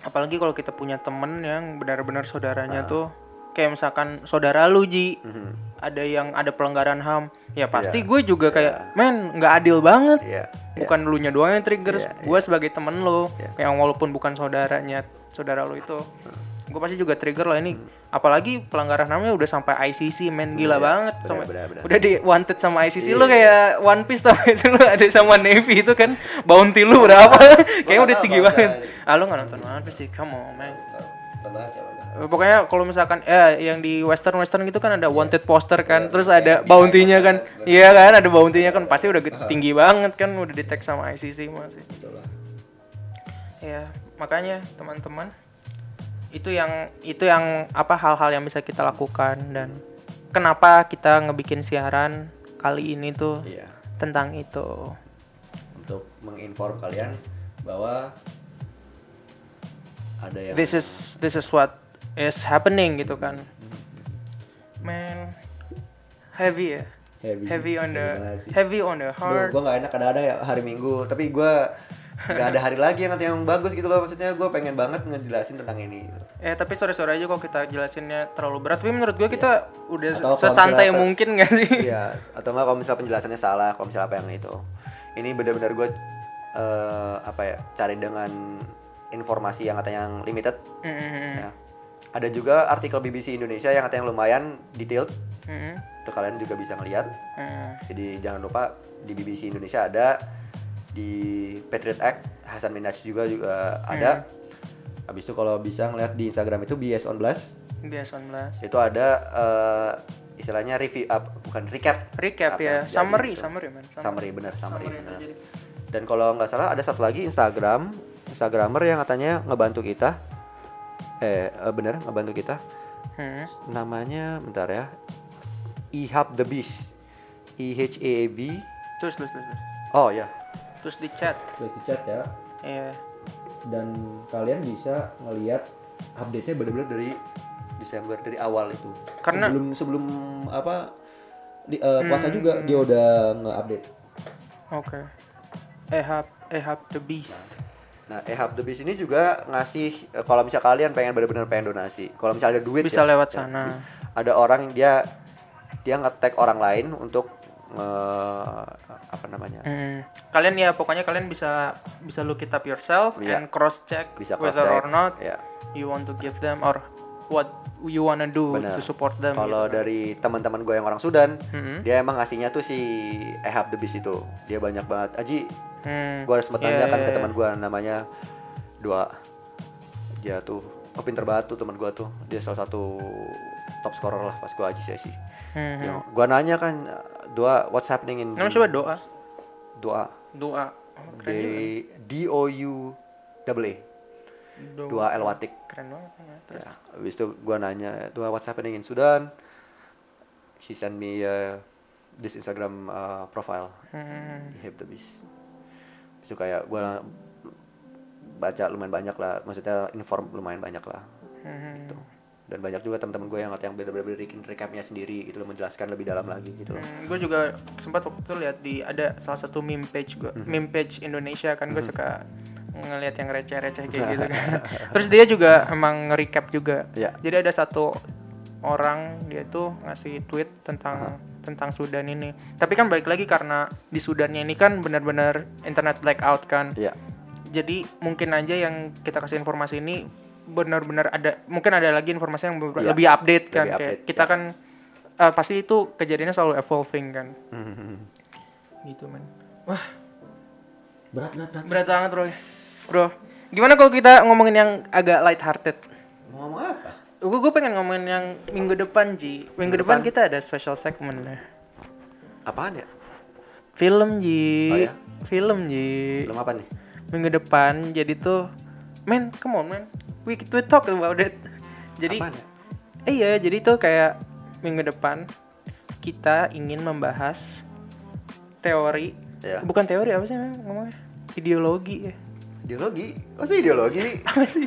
apalagi kalau kita punya temen yang benar-benar saudaranya Ah. tuh kayak misalkan saudara lu Ji Mhm. ada yang ada pelanggaran HAM ya pasti Iya. gue juga kayak men nggak adil banget Iya, bukan lu nya doang yang trigger Iya, gue sebagai temen lo Iya. yang walaupun bukan saudaranya saudara lo itu. Gue pasti juga trigger lah ini. Apalagi pelanggaran HAMnya udah sampai ICC men gila Iya, banget. benar, sampai benar, benar. udah di wanted sama ICC lo Iya. kayak One Piece tau gak sih? Lo ada sama Navy itu kan? Bounty lu berapa? Kayaknya udah tinggi banget. ah lo nggak nonton One Piece sih? Come on man. Pokoknya kalau misalkan eh yang di western western gitu kan ada wanted poster kan, Iya, terus ada bounty-nya kan, iya kan ada bounty-nya kan pasti udah tinggi banget kan, udah di tag sama ICC masih. Ya makanya teman-teman itu yang itu yang apa hal-hal yang bisa kita lakukan dan kenapa kita ngebikin siaran kali ini tuh Iya. tentang itu. Untuk menginform kalian bahwa ada yang This is this is what is happening gitu kan. Man, heavy ya Heavy heavy on the heavy on the Duh, heart gue gak enak kadang-kadang ya hari Minggu, tapi gue gak ada hari lagi yang yang bagus gitu loh. Maksudnya gue pengen banget ngejelasin tentang ini. gitu. eh tapi sore sore aja kok kita jelasinnya terlalu berat tapi menurut gue kita udah Atau kalau sesantai misalnya- mungkin gak sih Iya, atau enggak kalau misalnya penjelasannya salah, kalau misalnya apa yang itu. Ini benar-benar gue eh, apa ya, cari dengan informasi yang katanya yang limited. Mm-mm. Ya. Ada juga artikel BBC Indonesia yang katanya lumayan detailed. Mm-mm. Itu kalian juga bisa ngelihat. Mm. Jadi jangan lupa di BBC Indonesia ada, di Patriot Act Hasan Minhaj juga juga ada. Habis itu kalau bisa ngeliat di Instagram itu BS on Blast biasa 11 itu ada eh, istilahnya review up bukan recap. Recap Apa ya. summary gitu. summary man. Summary. Summary, Summary yang bener. terjadi. dan kalau nggak salah ada satu lagi Instagram Instagramer yang katanya ngebantu kita. Eh eh, bener ngebantu kita. Hmm. namanya bentar ya. Ihab the Beast. I H A B. Terus terus terus terus. oh ya terus di chat Terus di chat ya. Iya. Dan kalian bisa ngelihat update nya bener-bener dari Desember dari awal itu Karena- sebelum sebelum apa di, eh, puasa juga dia udah nge-update. oke ehab ehab the beast Nah, Ehab the Beast ini juga ngasih eh, kalau misal kalian pengen bener-bener pengen donasi. Kalau misal ada duit Bisa ya, lewat ya, sana. Ada orang yang dia dia nge-tag orang lain untuk nge- apa namanya? Hmm. Kalian ya pokoknya kalian bisa bisa look it up yourself Iya. and cross check Bisa whether cross-check, or not ya. you want to give them or what you wanna do Bener. to support them. Kalau gitu kan. dari teman-teman gue yang orang Sudan, Mhm. dia emang ngasihnya tuh si Ehab the Beast itu. Dia banyak banget. Aji, Hmm. gue sempet Iya, nanya kan iya, ke iya. teman gue namanya Dua. Dia tuh oh pinter banget tuh teman gue tuh. Dia salah satu top scorer lah pas gue aji sesi. Hmm. Ya, gua nanya kan dua what's happening in Namanya siapa doa? doa Doa. Oh, D keren. D O U double A Doa. dua L watik Keren banget ya. Terus ya habis itu gua nanya dua what's happening in Sudan she send me uh, this Instagram uh, profile Hmm. Hip the Beast itu kayak gua baca lumayan banyak lah maksudnya inform lumayan banyak lah Hmm. gitu. Dan banyak juga teman-teman gue yang yang bener-bener bikin recapnya sendiri gitu loh menjelaskan lebih dalam lagi gitu loh Hmm, gue juga sempat waktu itu lihat di ada salah satu meme page gue, Mhm. meme page Indonesia kan gue suka ngelihat yang receh-receh kayak gitu kan. Terus dia juga emang nge-recap juga. Iya. Jadi ada satu orang dia tuh ngasih tweet tentang tentang Sudan ini. Tapi kan balik lagi karena di Sudannya ini kan benar-benar internet blackout kan. Iya. Jadi mungkin aja yang kita kasih informasi ini benar-benar ada mungkin ada lagi informasi yang Iya, lebih update kan lebih kayak update, kita ya. kan eh, pasti itu kejadiannya selalu evolving kan Mhm. gitu man wah Berat berat berat. berat banget Roy bro gimana kalau kita ngomongin yang agak light hearted Mau ngomong apa? gue gue pengen ngomongin yang minggu depan Ji minggu Minggu depan depan? kita ada special segment ya Apaan ya? film Ji Oh, ya? film Ji Belum apa nih? minggu depan jadi tuh man come on man we, we talk about it jadi Apaan eh, iya jadi tuh kayak minggu depan kita ingin membahas teori Ya. bukan teori apa sih ngomongnya ideologi ya Ideologi? Oh sih ideologi? apa sih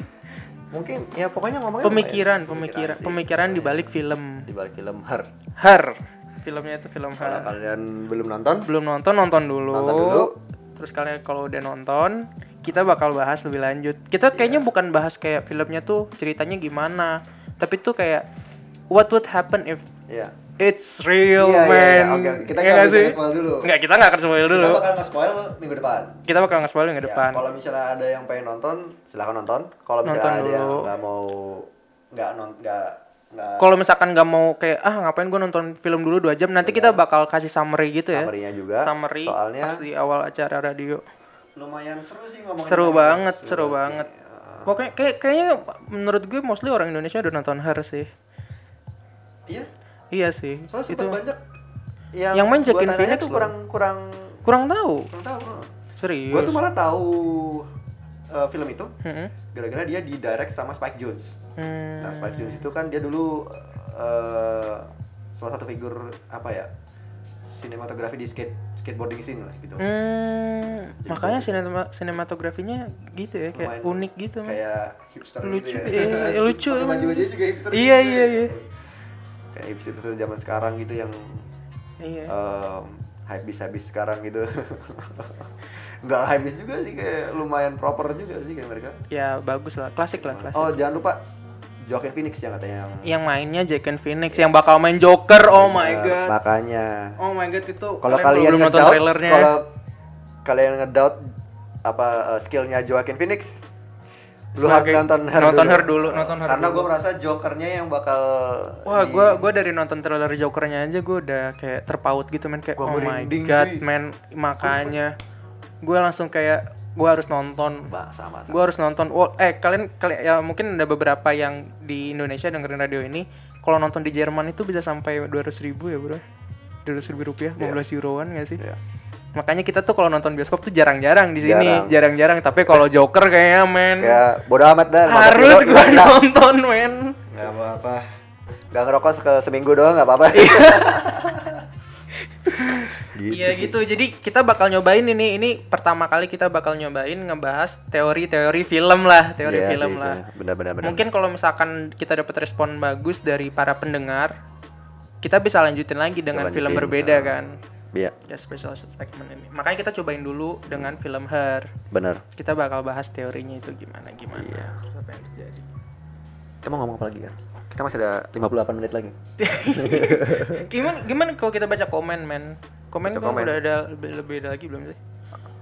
Mungkin ya pokoknya ngomongnya pemikiran ya? pemikiran sih. pemikiran di balik film Di balik film Her. Her filmnya itu film Kalau Her kalian belum nonton, belum nonton nonton dulu Nonton dulu. terus kalian kalau udah nonton kita bakal bahas lebih lanjut kita kayaknya bukan bahas kayak filmnya tuh ceritanya gimana tapi tuh kayak what would happen if ya. it's real Iya, iya, man iya. Oke, oke. Kita Iya nggak nggak sih nge-spoil dulu. nggak kita nggak akan spoil dulu Kita bakal nge-spoil minggu depan. kita bakal nge-spoil minggu Ya, depan kalau misalnya ada yang pengen nonton, silahkan nonton. Kalau misalnya Nonton ada yang dulu. nggak mau nggak non nggak nggak kalau misalkan nggak mau kayak ah ngapain gue nonton film dulu dua jam nanti kita bakal kasih summary gitu ya summary-nya juga. summary Soalnya pas di awal acara radio lumayan seru sih ngomongin seru tentang banget itu. seru banget Iya. pokoknya kayak kayaknya menurut gue mostly orang Indonesia udah nonton Her sih Iya. iya sih Soalnya itu banyak yang, Yang main Joaquin Phoenix tuh kurang kurang kurang tahu kurang tahu. serius Gua tuh malah tahu eh, film itu gara-gara dia di direct sama Spike Jonze. Hmm. Nah, Spike Jonze itu kan dia dulu eh salah satu figur apa ya? Sinematografi di skate skateboarding scene lah gitu. Hmm, makanya sinema, sinematografinya gitu ya kayak Lumayan unik gitu. Kayak hipster Lucu, gitu ya. iya, lucu Pakai baju aja juga hipster. Iya, gitu iya, ya. iya. Kayak hipster itu zaman sekarang gitu yang Iya. em, habis-habis sekarang gitu nggak habis juga sih kayak lumayan proper juga sih kayak mereka Ya bagus lah, klasik lah klasik. oh jangan lupa Joaquin Phoenix yang katanya yang Yang mainnya and Phoenix yang bakal main Joker. Oh my Ya, god. makanya Oh my god itu kalau kalian kalian belum nonton trailernya. kalau kalian ngedoubt apa uh, skillnya Joaquin Phoenix lu harus nonton Her nonton dulu. Her dulu, nonton Her karena gue merasa Jokernya yang bakal Wah, di- gua gua dari nonton trailer Jokernya aja gua udah kayak terpaut gitu men kayak Gua oh my god cuy. men makanya gua langsung kayak gua harus nonton. Mbak, sama sama. Gua harus nonton. Oh, eh kalian kalian ya mungkin ada beberapa yang di Indonesia dengerin radio ini. Kalau nonton di Jerman itu bisa sampai 200 ribu ya bro. 200 ribu rupiah 15 euroan gak sih? Iya. makanya kita tuh kalau nonton bioskop tuh jarang-jarang di sini. Jarang. jarang-jarang. Tapi kalau Joker kayaknya men. Ya bodo amat dah harus Dok. nonton men. Nggak apa-apa. Nggak ngerokok ke seminggu doang nggak apa-apa Iya sih. gitu. Jadi kita bakal nyobain ini. Ini pertama kali kita bakal nyobain ngebahas teori-teori film lah, teori Iya film sih, lah. benar-benar benar. Mungkin kalau misalkan kita dapat respon bagus dari para pendengar, kita bisa lanjutin lagi dengan film lanjutin, berbeda uh, kan. Iya, Ya special segment ini. Makanya kita cobain dulu dengan film Her. benar. Kita bakal bahas teorinya itu gimana gimana. Iya. Terus apa yang terjadi. Kita mau ngomong apa lagi ya? Kita masih ada 58 menit lagi. gimana gimana kalau kita baca komen men? Komen komen. udah ada lebih, lebih ada lagi belum sih?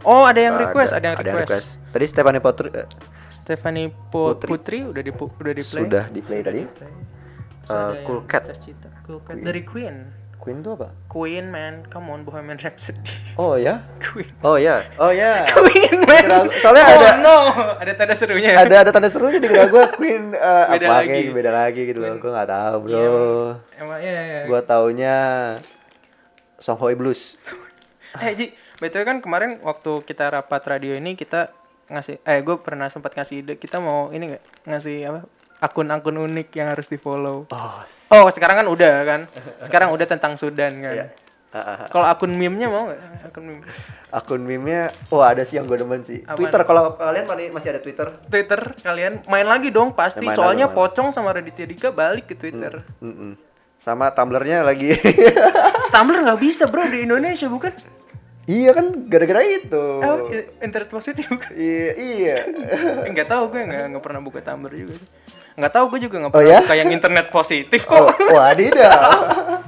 Oh ada yang request, ada, yang ada request. Tadi Stephanie Potri eh, Stephanie Po- Putri. Putri. udah di udah di play. sudah di play tadi. Ada Cool yang Cat. Cool Cat dari Queen. Queen itu apa? Queen man, come on Bohemian Rhapsody. Oh ya? Queen. Oh ya, oh ya. Queen man. Soalnya oh, ada no, ada tanda serunya. ada ada tanda serunya di kira gue Queen eh, Beda apa lagi. kayak beda lagi gitu loh. Gue nggak tahu bro. Iya, Emang iya iya. Gue taunya Songhoi Blues. Eh Ji, betul kan kemarin waktu kita rapat radio ini kita ngasih eh gue pernah sempat ngasih ide kita mau ini nggak ngasih apa akun-akun unik yang harus di follow. Oh, Oh sekarang kan udah kan, sekarang udah tentang Sudan kan. Iya. Ah, ah, ah. Kalau akun meme-nya mau nggak? Akun meme. akun meme-nya, oh ada sih yang gue demen sih. Twitter kalau kalian masih ada Twitter, Twitter kalian main lagi dong pasti Ya, soalnya lagi. Pocong sama Raditya Dika balik ke Twitter. Mm-mm. Sama Tumblr-nya lagi. Tumblr nggak bisa bro di Indonesia bukan? iya kan gara-gara itu. Oh, internet positif bukan? Iya, iya. Eh, Nggak tahu gue nggak pernah buka Tumblr juga. Nggak tahu gue juga nggak Oh, pernah ya? buka yang internet positif kok. oh, wadidaw.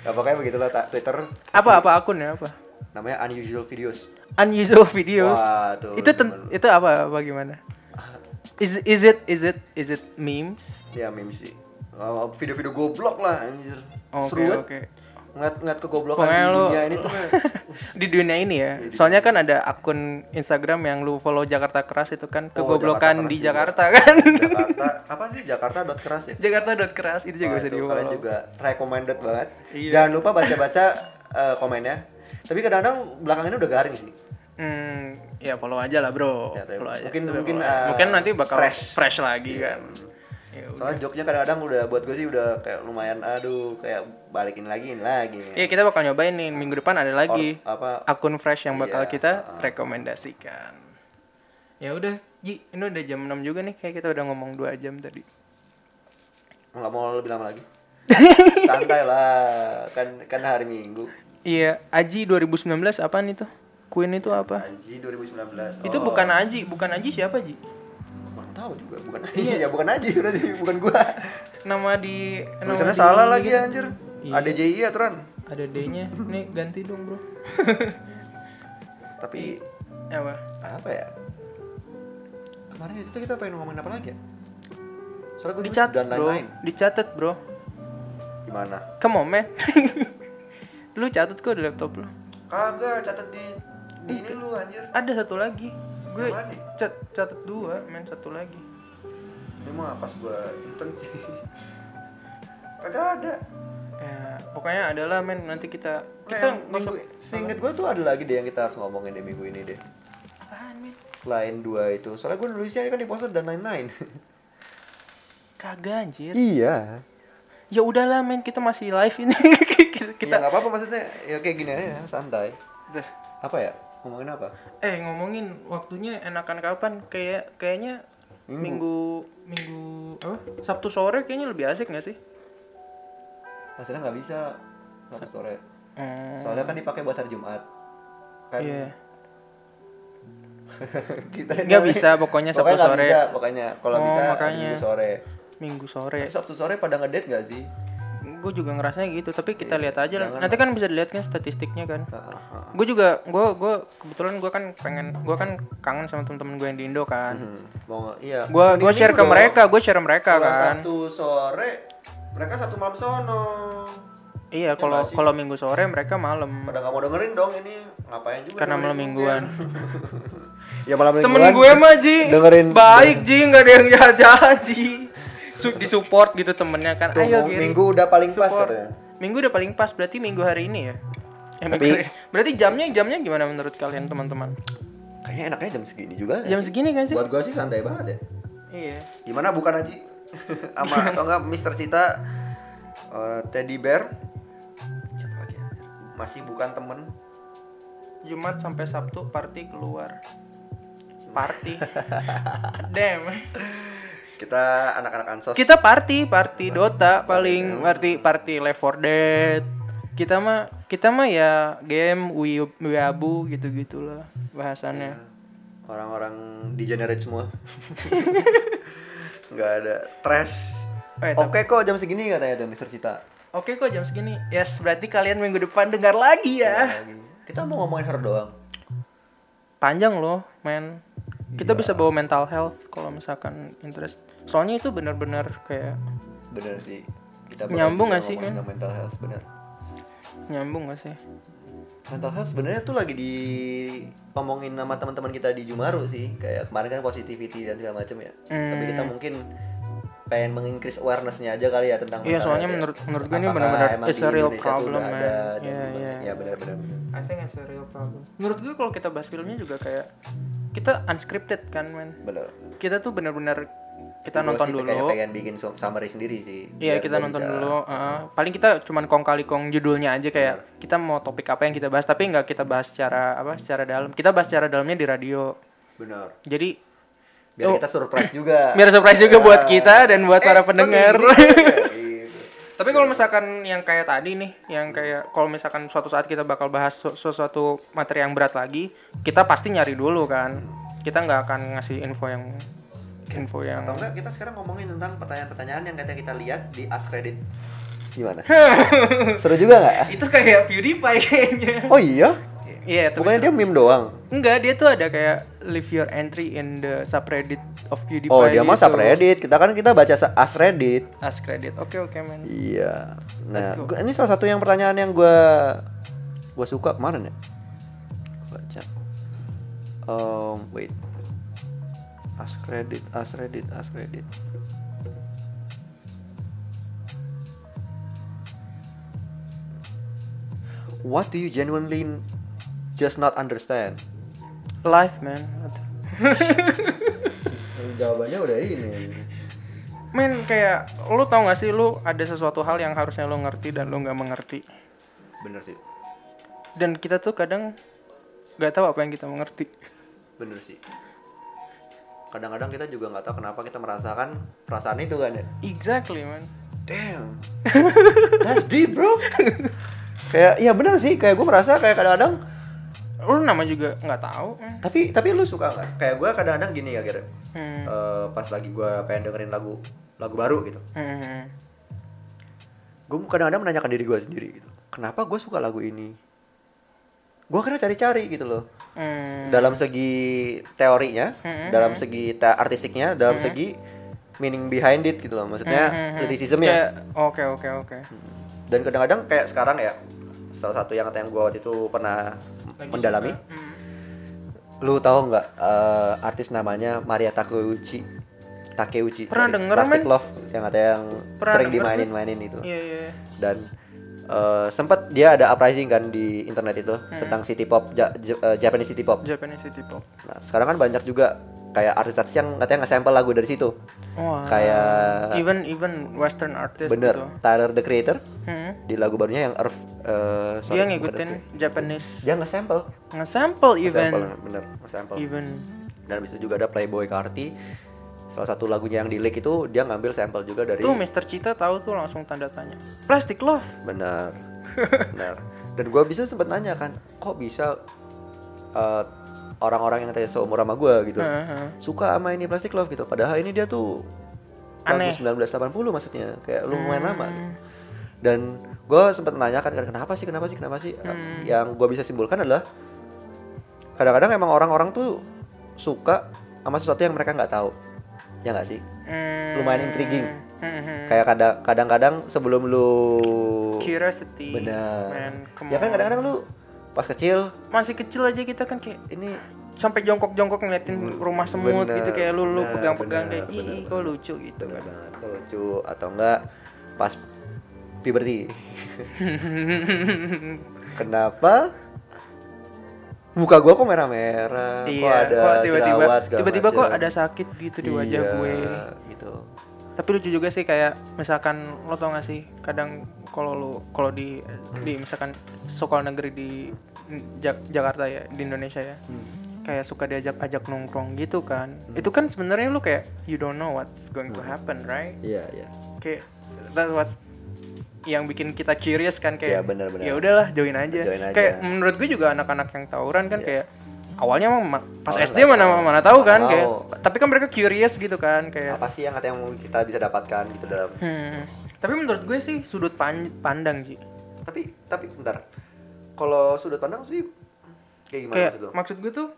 nah, pokoknya begitulah Twitter Apa apa akunnya apa? namanya unusual videos. Unusual videos. Wah, tuh, itu ten- itu apa apa gimana? Is is it is it is it memes? Ya meme sih. Oh, video-video goblok lah anjir. Oke Seru banget. oke. Ngeliat-ngeliat kegoblokan Pokoknya di dunia ini tuh kayak- di dunia ini ya. Soalnya kan ada akun Instagram yang lu follow Jakarta Keras itu kan Oh, kegoblokan Jakarta di Keras Jakarta kan. Jakarta apa sih Jakarta dot keras ya? Jakarta keras itu juga Oh, bisa di kalian juga recommended banget. Iya. Jangan lupa baca-baca eh, komennya. Tapi kadang-kadang belakangan ini udah garing sih. Hmm, ya follow aja lah bro. Ya, follow aja. mungkin- Follow mungkin, aja. uh, mungkin nanti bakal fresh, fresh. lagi Iya. kan. Ya. Soalnya joknya kadang-kadang udah buat gue sih udah kayak lumayan aduh kayak balikin lagi ini lagi. Iya kita bakal nyobain nih minggu depan ada lagi Or- apa akun fresh yang bakal Iya, kita uh-uh. rekomendasikan. Ya udah, Ji, ini udah jam 6 juga nih kayak kita udah ngomong 2 jam tadi. nggak mau lebih lama lagi. Santai lah, kan kan hari Minggu. Iya, Aji 2019 apaan itu? Queen itu apa? Haji 2019. Itu Oh, bukan Aji, bukan Aji siapa Ji? Tahu juga, bukan Iya. Iya, bukan Haji berarti bukan gua. Nama di Tulisannya di- salah lagi anjir. Iya. Ada JI aturan. Ada D-nya. Nih ganti dong, Bro. Tapi Apa? apa ya? Kemarin itu kita pengen ngomongin apa lagi ya? Soalnya gue Dicatat, dan Bro. lain-lain. Dicatat, Bro. Gimana? Come on, man. lu catat kok di laptop lu. Kagak catat di di ini lu anjir. Ada satu lagi. Gue cat catat dua, main satu lagi. Ini mah pas gua intern sih. Kagak ada. Ya, pokoknya adalah men nanti kita Kita kita minggu, seinget gue tuh ada lagi deh yang kita harus ngomongin di minggu ini deh. apaan men Selain dua itu, soalnya gue nulisnya kan di poster dan lain-lain. kagak anjir iya. ya udahlah men kita masih live ini kita, Kita kita nggak apa-apa maksudnya, ya kayak gini aja, santai. Dah. Apa ya? Ngomongin apa? eh ngomongin waktunya enakan kapan kayak kayaknya minggu minggu apa sabtu sore kayaknya lebih asik nggak sih Hasilnya nggak bisa. Sabtu sore. Hmm, soalnya kan dipakai buat hari Jumat kan Iya. kita Nggak bisa, pokoknya Sabtu Pokoknya sore. bisa, pokoknya kalau Oh, bisa makanya. Minggu sore Minggu sore. Tapi Sabtu sore pada ngedate gak sih Gue juga ngerasanya gitu, tapi kita lihat aja lah. Nanti kan bisa dilihat kan statistiknya kan. Gue juga, gue gue kebetulan gue kan pengen, gue kan kangen sama temen-temen gue yang di Indo kan. Hmm, mau iya Gue gue share ke mereka, gue share mereka kalau kan. Sabtu sore mereka Sabtu malam sono Iya, kalau nggak sih? kalau minggu sore mereka malam. pada nggak mau dengerin dong ini ngapain juga Karena malam mingguan. ya malam mingguan Temen gue mah Ji dengerin baik Ji nggak ada yang jahat Ji. Su disupport gitu temennya kan. Tuh, Ayo Giri. minggu udah paling pas Support. katanya Minggu udah paling pas berarti minggu hari ini ya. Eh, Tapi- minggu- berarti jamnya jamnya gimana menurut kalian teman-teman? kayaknya enaknya jam segini juga Jam sih? segini kan sih? buat gue sih santai banget ya Iya. gimana bukan Aji sama atau enggak Mister Cita eh, Teddy Bear masih bukan temen Jumat sampai Sabtu party keluar. Party. Damn. kita anak-anak ansos Kita party, party Dota paling party party Left 4 Dead. Kita mah kita mah ya game Wii Wiabu gitu-gitulah bahasannya. orang-orang degenerate semua nggak ada trash Eh, oke kok jam segini katanya tuh Mister Cita Oke kok jam segini. Yes, berarti kalian minggu depan dengar lagi ya. Lagi. kita mau ngomongin her doang Panjang loh, men. Kita bisa bawa mental health kalau misalkan interest. Soalnya itu benar-benar kayak bener sih kita Nyambung nggak sih, kan? mental health bener nyambung gak sih? mental health sebenarnya tuh lagi di ngomongin sama teman-teman kita di Jumaru sih kayak kemarin kan positivity dan segala macam ya tapi kita Hmm. mungkin pengen mengincrease awarenessnya aja kali ya tentang Iya, soalnya ya. menurut- menurut gue ini benar-benar it's a real Indonesia problem, man. ada dan Iya, iya. ya benar-benar I think it's a real problem. Menurut gue kalau kita bahas filmnya juga kayak kita unscripted kan, men. benar Kita tuh benar-benar kita Gua nonton sih dulu. kayak pengen bikin sum- summary sendiri sih Iya kita nonton bisa- dulu. uh, paling kita cuman kong kali kong judulnya aja kayak kita mau topik apa yang kita bahas tapi nggak kita bahas secara apa secara dalam. Kita bahas secara dalamnya di radio. benar Jadi biar Oh. kita surprise juga biar surprise juga buat kita dan buat Eh, para pendengar. Gitu. Tapi kalau misalkan yang kayak tadi nih, yang kayak kalau misalkan suatu saat kita bakal bahas su- sesuatu materi yang berat lagi, kita pasti nyari dulu kan. Kita nggak akan ngasih info yang info yang atau enggak kita sekarang ngomongin tentang pertanyaan-pertanyaan yang katanya kita lihat di Ask Reddit gimana seru juga nggak itu kayak PewDiePie kayaknya. oh iya Iya, tapi bukannya dia meme doang enggak dia tuh ada kayak leave your entry in the subreddit of PewDiePie. oh dia mah gitu. subreddit kita kan kita baca Ask Reddit Ask Reddit. Oke oke men. iya nah Let's go. gua- ini salah satu yang pertanyaan yang gua gua suka kemarin ya baca um, wait Ask Reddit Ask Reddit Ask Reddit What do you genuinely just not understand? Live man. Jawabannya udah ini. Men kayak lu tau gak sih lu ada sesuatu hal yang harusnya lu ngerti dan lu nggak mengerti. Bener sih, Dan kita tuh kadang nggak tahu apa yang kita mengerti. bener sih. Kadang-kadang kita juga nggak tahu kenapa kita merasakan perasaan itu kan ya. Exactly man. Damn, that's deep bro. kayak, ya bener sih. Kayak gue merasa kayak kadang-kadang. Lu nama juga nggak tahu. Tapi tapi lu suka nggak? Kayak gue kadang-kadang gini ya kira. Hmm. Eh, pas lagi gue pengen dengerin lagu lagu baru gitu. Hmm. Gue kadang-kadang menanyakan diri gue sendiri gitu. Kenapa gue suka lagu ini? Gue kena cari-cari gitu loh. Hmm. dalam segi teorinya, Hmm, dalam segi te- artistiknya, dalam segi meaning behind it gitu loh. Maksudnya Hmm, hmm, hmm. Kayak, Oke oke oke. Dan kadang-kadang kayak sekarang ya, salah satu yang yang gue waktu itu pernah Lagi mendalami. Hmm. Lu tahu nggak eh, artis namanya Maria Takeuchi? Takeuchi. Pernah denger, Plastic men. Love yang ada yang Pernah sering dimainin-mainin itu. Iya iya. Dan eh, sempat dia ada uprising kan di internet itu Hmm. tentang city pop, Ja- Ja- eh, Japanese city pop. Japanese city pop. Nah, sekarang kan banyak juga kayak artis-artis yang katanya nge-sample lagu dari situ. Wah. Kayak- even even western artist Bener, gitu. Tyler the Creator Hmm. di lagu barunya yang Earth eh, sorry, Dia ngikutin Earth, Japanese dia nge-sample. nge-sample even bener, nge-sample. even Dan bisa juga ada Playboy Carti. Salah satu lagunya yang di leak itu dia ngambil sampel juga dari tuh Mr. Cita tahu tuh langsung tanda tanya. Plastic Love. benar. benar. dan gue bisa sempet nanya kan kok bisa eh, orang-orang yang tanya seumur sama gue gitu Heeh. suka sama ini plastic love gitu padahal ini dia tuh Aneh. lagu 1980 maksudnya kayak lumayan lama gitu. Hmm. dan gue sempet menanyakan kan kenapa sih kenapa sih kenapa sih Hmm. yang gue bisa simpulkan adalah kadang-kadang emang orang-orang tuh suka sama sesuatu yang mereka nggak tahu ya nggak sih Hmm. lumayan intriguing Hmm. kayak kadang kadang-kadang sebelum lu Curiosity. benar Man, ya kan kadang-kadang lu pas kecil masih kecil aja kita kan kayak ini sampai jongkok-jongkok ngeliatin rumah semut Bener, gitu kayak lu lu bener, pegang-pegang bener, kayak ih bener, kok lucu gitu bener kan. banget kok lucu atau enggak pas puberty kenapa muka gua kok merah-merah Iya, kok ada kok tiba-tiba tiba-tiba kok ada sakit gitu di wajah Iya, gue. gitu. Tapi lucu juga sih kayak misalkan lo tau gak sih kadang kalau lu kalau di di misalkan sekolah negeri di Jak- Jakarta ya di Indonesia ya kayak suka diajak ajak nongkrong gitu kan. Itu kan sebenarnya lu kayak you don't know what's going to happen right? Iya iya. Kayak that was yang bikin kita curious kan Iya, kayak benar. ya udahlah join aja. Join aja. kayak menurut gue juga anak-anak yang tawuran kan Iya. kayak awalnya emang ma- pas SD mana tahu. mana tahu kan Mana kayak tahu. tapi kan mereka curious gitu kan kayak apa sih yang mau kita bisa dapatkan gitu dalam hmm. tapi menurut gue sih sudut pan- pandang sih tapi tapi bentar kalau sudut pandang sih kayak gimana kayak maksud maksud gue tuh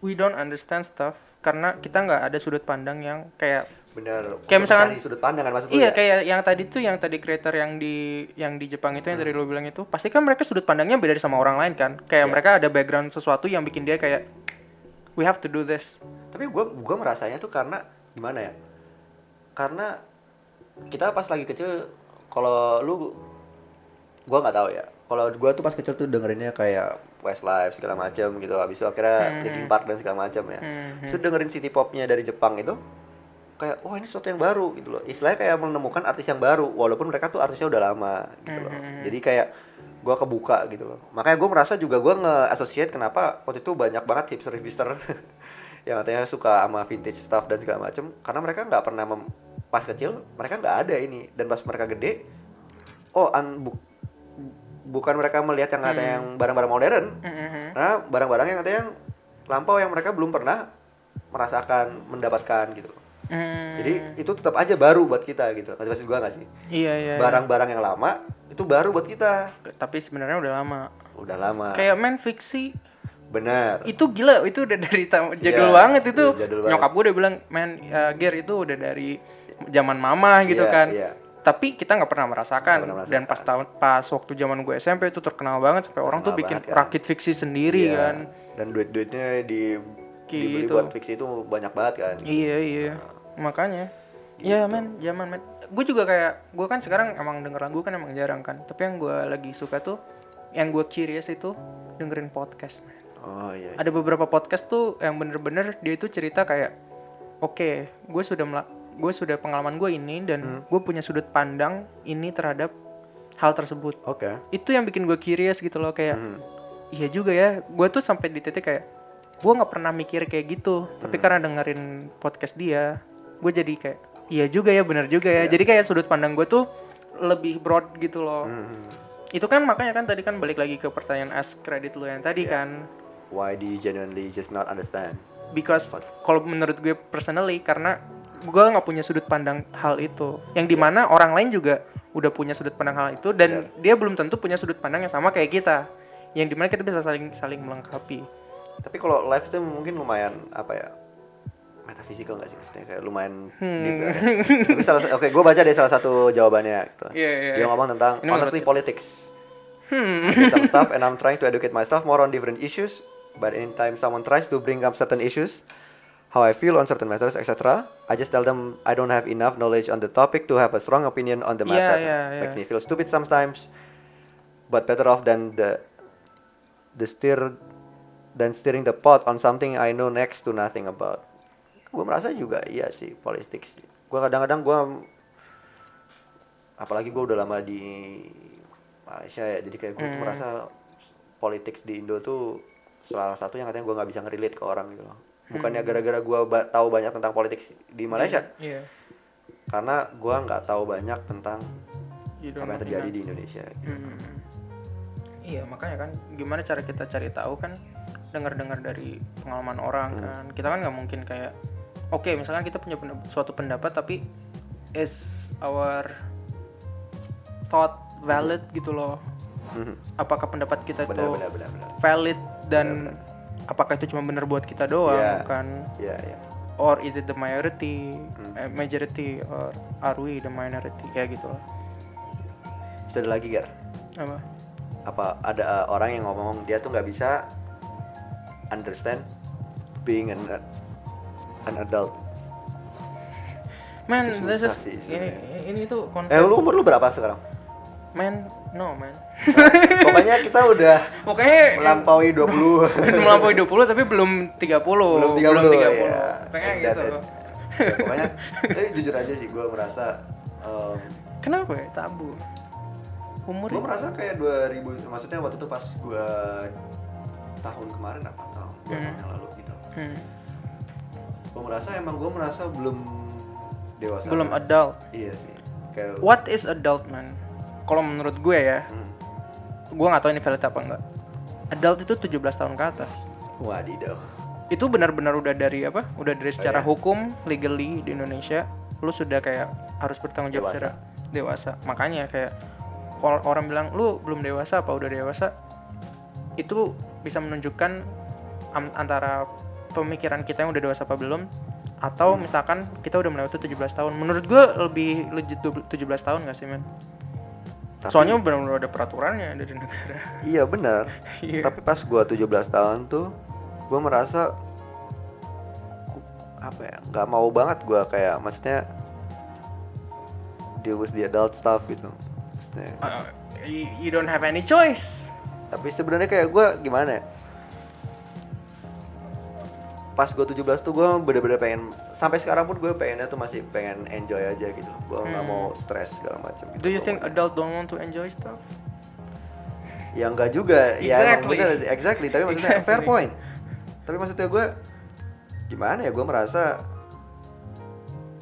we don't understand stuff karena kita nggak ada sudut pandang yang kayak bener kayak misalkan- mencari sudut pandang kan maksud Iya ya? kayak yang tadi tuh yang tadi creator yang di yang di Jepang itu yang tadi lo bilang itu pasti kan mereka sudut pandangnya beda sama orang lain kan? Kayak Iya. mereka ada background sesuatu yang bikin dia kayak we have to do this. Tapi gua gua merasanya tuh karena gimana ya? Karena kita pas lagi kecil kalau lu gua nggak tahu ya. Kalau gua tuh pas kecil tuh dengerinnya kayak Westlife segala macam gitu. Habis itu akhirnya Linkin Park dan segala macam ya. Hmm, Terus dengerin city popnya dari Jepang itu kayak wah ini sesuatu yang baru gitu loh. Istilahnya kayak menemukan artis yang baru walaupun mereka tuh artisnya udah lama gitu loh. Jadi kayak gua kebuka gitu loh. Makanya gue merasa juga gua nge-associate kenapa waktu itu banyak banget hipster hipster yang katanya suka sama vintage stuff dan segala macem. Karena mereka nggak pernah mem- pas kecil mereka nggak ada ini. Dan pas mereka gede oh an bu- bukan mereka melihat yang ada yang barang-barang modern Mhm. Nah, barang-barang yang ada yang lampau yang mereka belum pernah merasakan, mendapatkan gitu. Hmm, Jadi itu tetap aja baru buat kita gitu. Ngerti maksud gua gak sih? iya iya iya. Barang-barang yang lama itu baru buat kita. tapi sebenarnya udah lama Udah lama. kayak main fiksi Bener. itu gila itu udah dari tam- jadul Iya, banget itu iya, jadul banget. nyokap gue udah bilang man uh, Ger itu udah dari zaman mama gitu Iya, kan iya. tapi kita nggak pernah merasakan pernah dan pas tahun pas waktu zaman gue SMP itu terkenal banget sampai orang tuh bikin kan. rakit fiksi sendiri Iya. kan Dan duit-duitnya di dibeli Gitu. buat fiksi itu banyak banget kan. iya iya makanya Gitu. ya man zaman man gue juga kayak gue kan sekarang emang denger lagu kan emang jarang kan tapi yang gue lagi suka tuh yang gue curious itu dengerin podcast man Oh iya. ada beberapa podcast tuh yang bener-bener dia itu cerita kayak oke gue sudah gue sudah pengalaman gue ini dan Hmm. gue punya sudut pandang ini terhadap hal tersebut Oke. itu yang bikin gue curious gitu loh kayak Hmm. iya juga ya gue tuh sampai di titik kayak gue nggak pernah mikir kayak gitu Hmm. tapi karena dengerin podcast dia gue jadi kayak iya juga ya bener juga ya. Jadi kayak sudut pandang gue tuh lebih broad gitu loh. Hmm. itu kan makanya kan tadi kan balik lagi ke pertanyaan ask credit lo yang tadi Iya. kan. Why do you genuinely just not understand? because kalau menurut gue personally karena gue nggak punya sudut pandang hal itu. Yang di mana orang lain juga udah punya sudut pandang hal itu dan dia belum tentu punya sudut pandang yang sama kayak kita. Yang di mana kita bisa saling saling melengkapi. Tapi kalau live itu mungkin lumayan apa ya? Metafizikal gak sih maksudnya kayak lumayan deep ya. Tapi salah oke, gue baca deh salah satu jawabannya gitu. Iya, iya, Dia ngomong tentang Ini honestly politics. Get some stuff and I'm trying to educate myself more on different issues. But anytime someone tries to bring up certain issues, how I feel on certain matters, etc., I just tell them I don't have enough knowledge on the topic to have a strong opinion on the matter. iya, iya. Makes me feel stupid sometimes, but better off than the the steer than steering the pot on something I know next to nothing about. Gue merasa juga iya sih politics. Gue kadang-kadang gue apalagi gue udah lama di Malaysia ya, jadi kayak gue Hmm. merasa politics di Indo tuh salah satu yang katanya gue nggak bisa ngerelate ke orang gitu loh. Bukannya Hmm. gara-gara gue ba- tahu banyak tentang politics di Malaysia, iya karena gue nggak tahu banyak tentang apa yang terjadi di Indonesia. gitu. Hmm. Iya makanya kan gimana cara kita cari tahu kan dengar-dengar dari pengalaman orang Hmm. kan kita kan nggak mungkin kayak oke misalkan kita punya suatu pendapat tapi is our thought valid gitu loh. Mhm. apakah pendapat kita benar itu benar benar benar. valid dan apakah itu cuma benar buat kita doang Iya. kan? ya ya or is it the majority Hmm. eh, majority or are we the minority? Kayak gitu loh. Bisa ada lagi Gar? Apa? Apa ada uh, orang yang ngomong dia tuh nggak bisa understand being an an adult man Itu this is sih ini ini tuh konsep eh lu umur lu berapa sekarang man no man pokoknya kita udah Pokoknya melampaui 20 melampaui 20 tapi belum 30. belum 30, belum 30. ya. And gitu. that. Ya, pokoknya tapi jujur aja sih gue merasa um, Kenapa ya tabu? Umur gue ya? merasa kayak 2000 maksudnya waktu itu pas gue tahun kemarin apa tahun dua tahun yang lalu gitu Hmm. Gue merasa emang gue merasa belum dewasa Belum banget. adult. iya sih kayak What is adult man? Kalau menurut gue ya, Hmm. gue nggak tahu ini valid apa enggak. Adult itu 17 tahun ke atas. wadidaw Itu benar-benar udah dari apa? Udah dari secara iya. hukum legally di Indonesia, lu sudah kayak harus bertanggung jawab Dewasa. secara dewasa. Makanya kayak kalau orang bilang lu belum dewasa apa udah dewasa, itu bisa menunjukkan antara pemikiran kita yang udah dewasa apa belum atau Hmm. misalkan kita udah melewati 17 tahun. Menurut gue lebih legit 12 17 tahun gak sih, men? Tapi- Soalnya benar-benar ada peraturannya dari negara. iya benar Iya. tapi pas gue 17 tahun tuh gue merasa apa ya nggak mau banget gue kayak maksudnya deal with the adult stuff gitu maksudnya Uh, you, you don't have any choice. tapi sebenarnya kayak gue gimana ya pas gue 17 tuh gue bener-bener pengen sampai sekarang pun gue pengennya tuh masih pengen enjoy aja gitu gue nggak Hmm. mau stres segala macam gitu Do you think adult don't want to enjoy stuff? ya enggak juga ya emang Exactly. bener exactly tapi maksudnya fair Exactly. point tapi maksudnya gue gimana ya gue merasa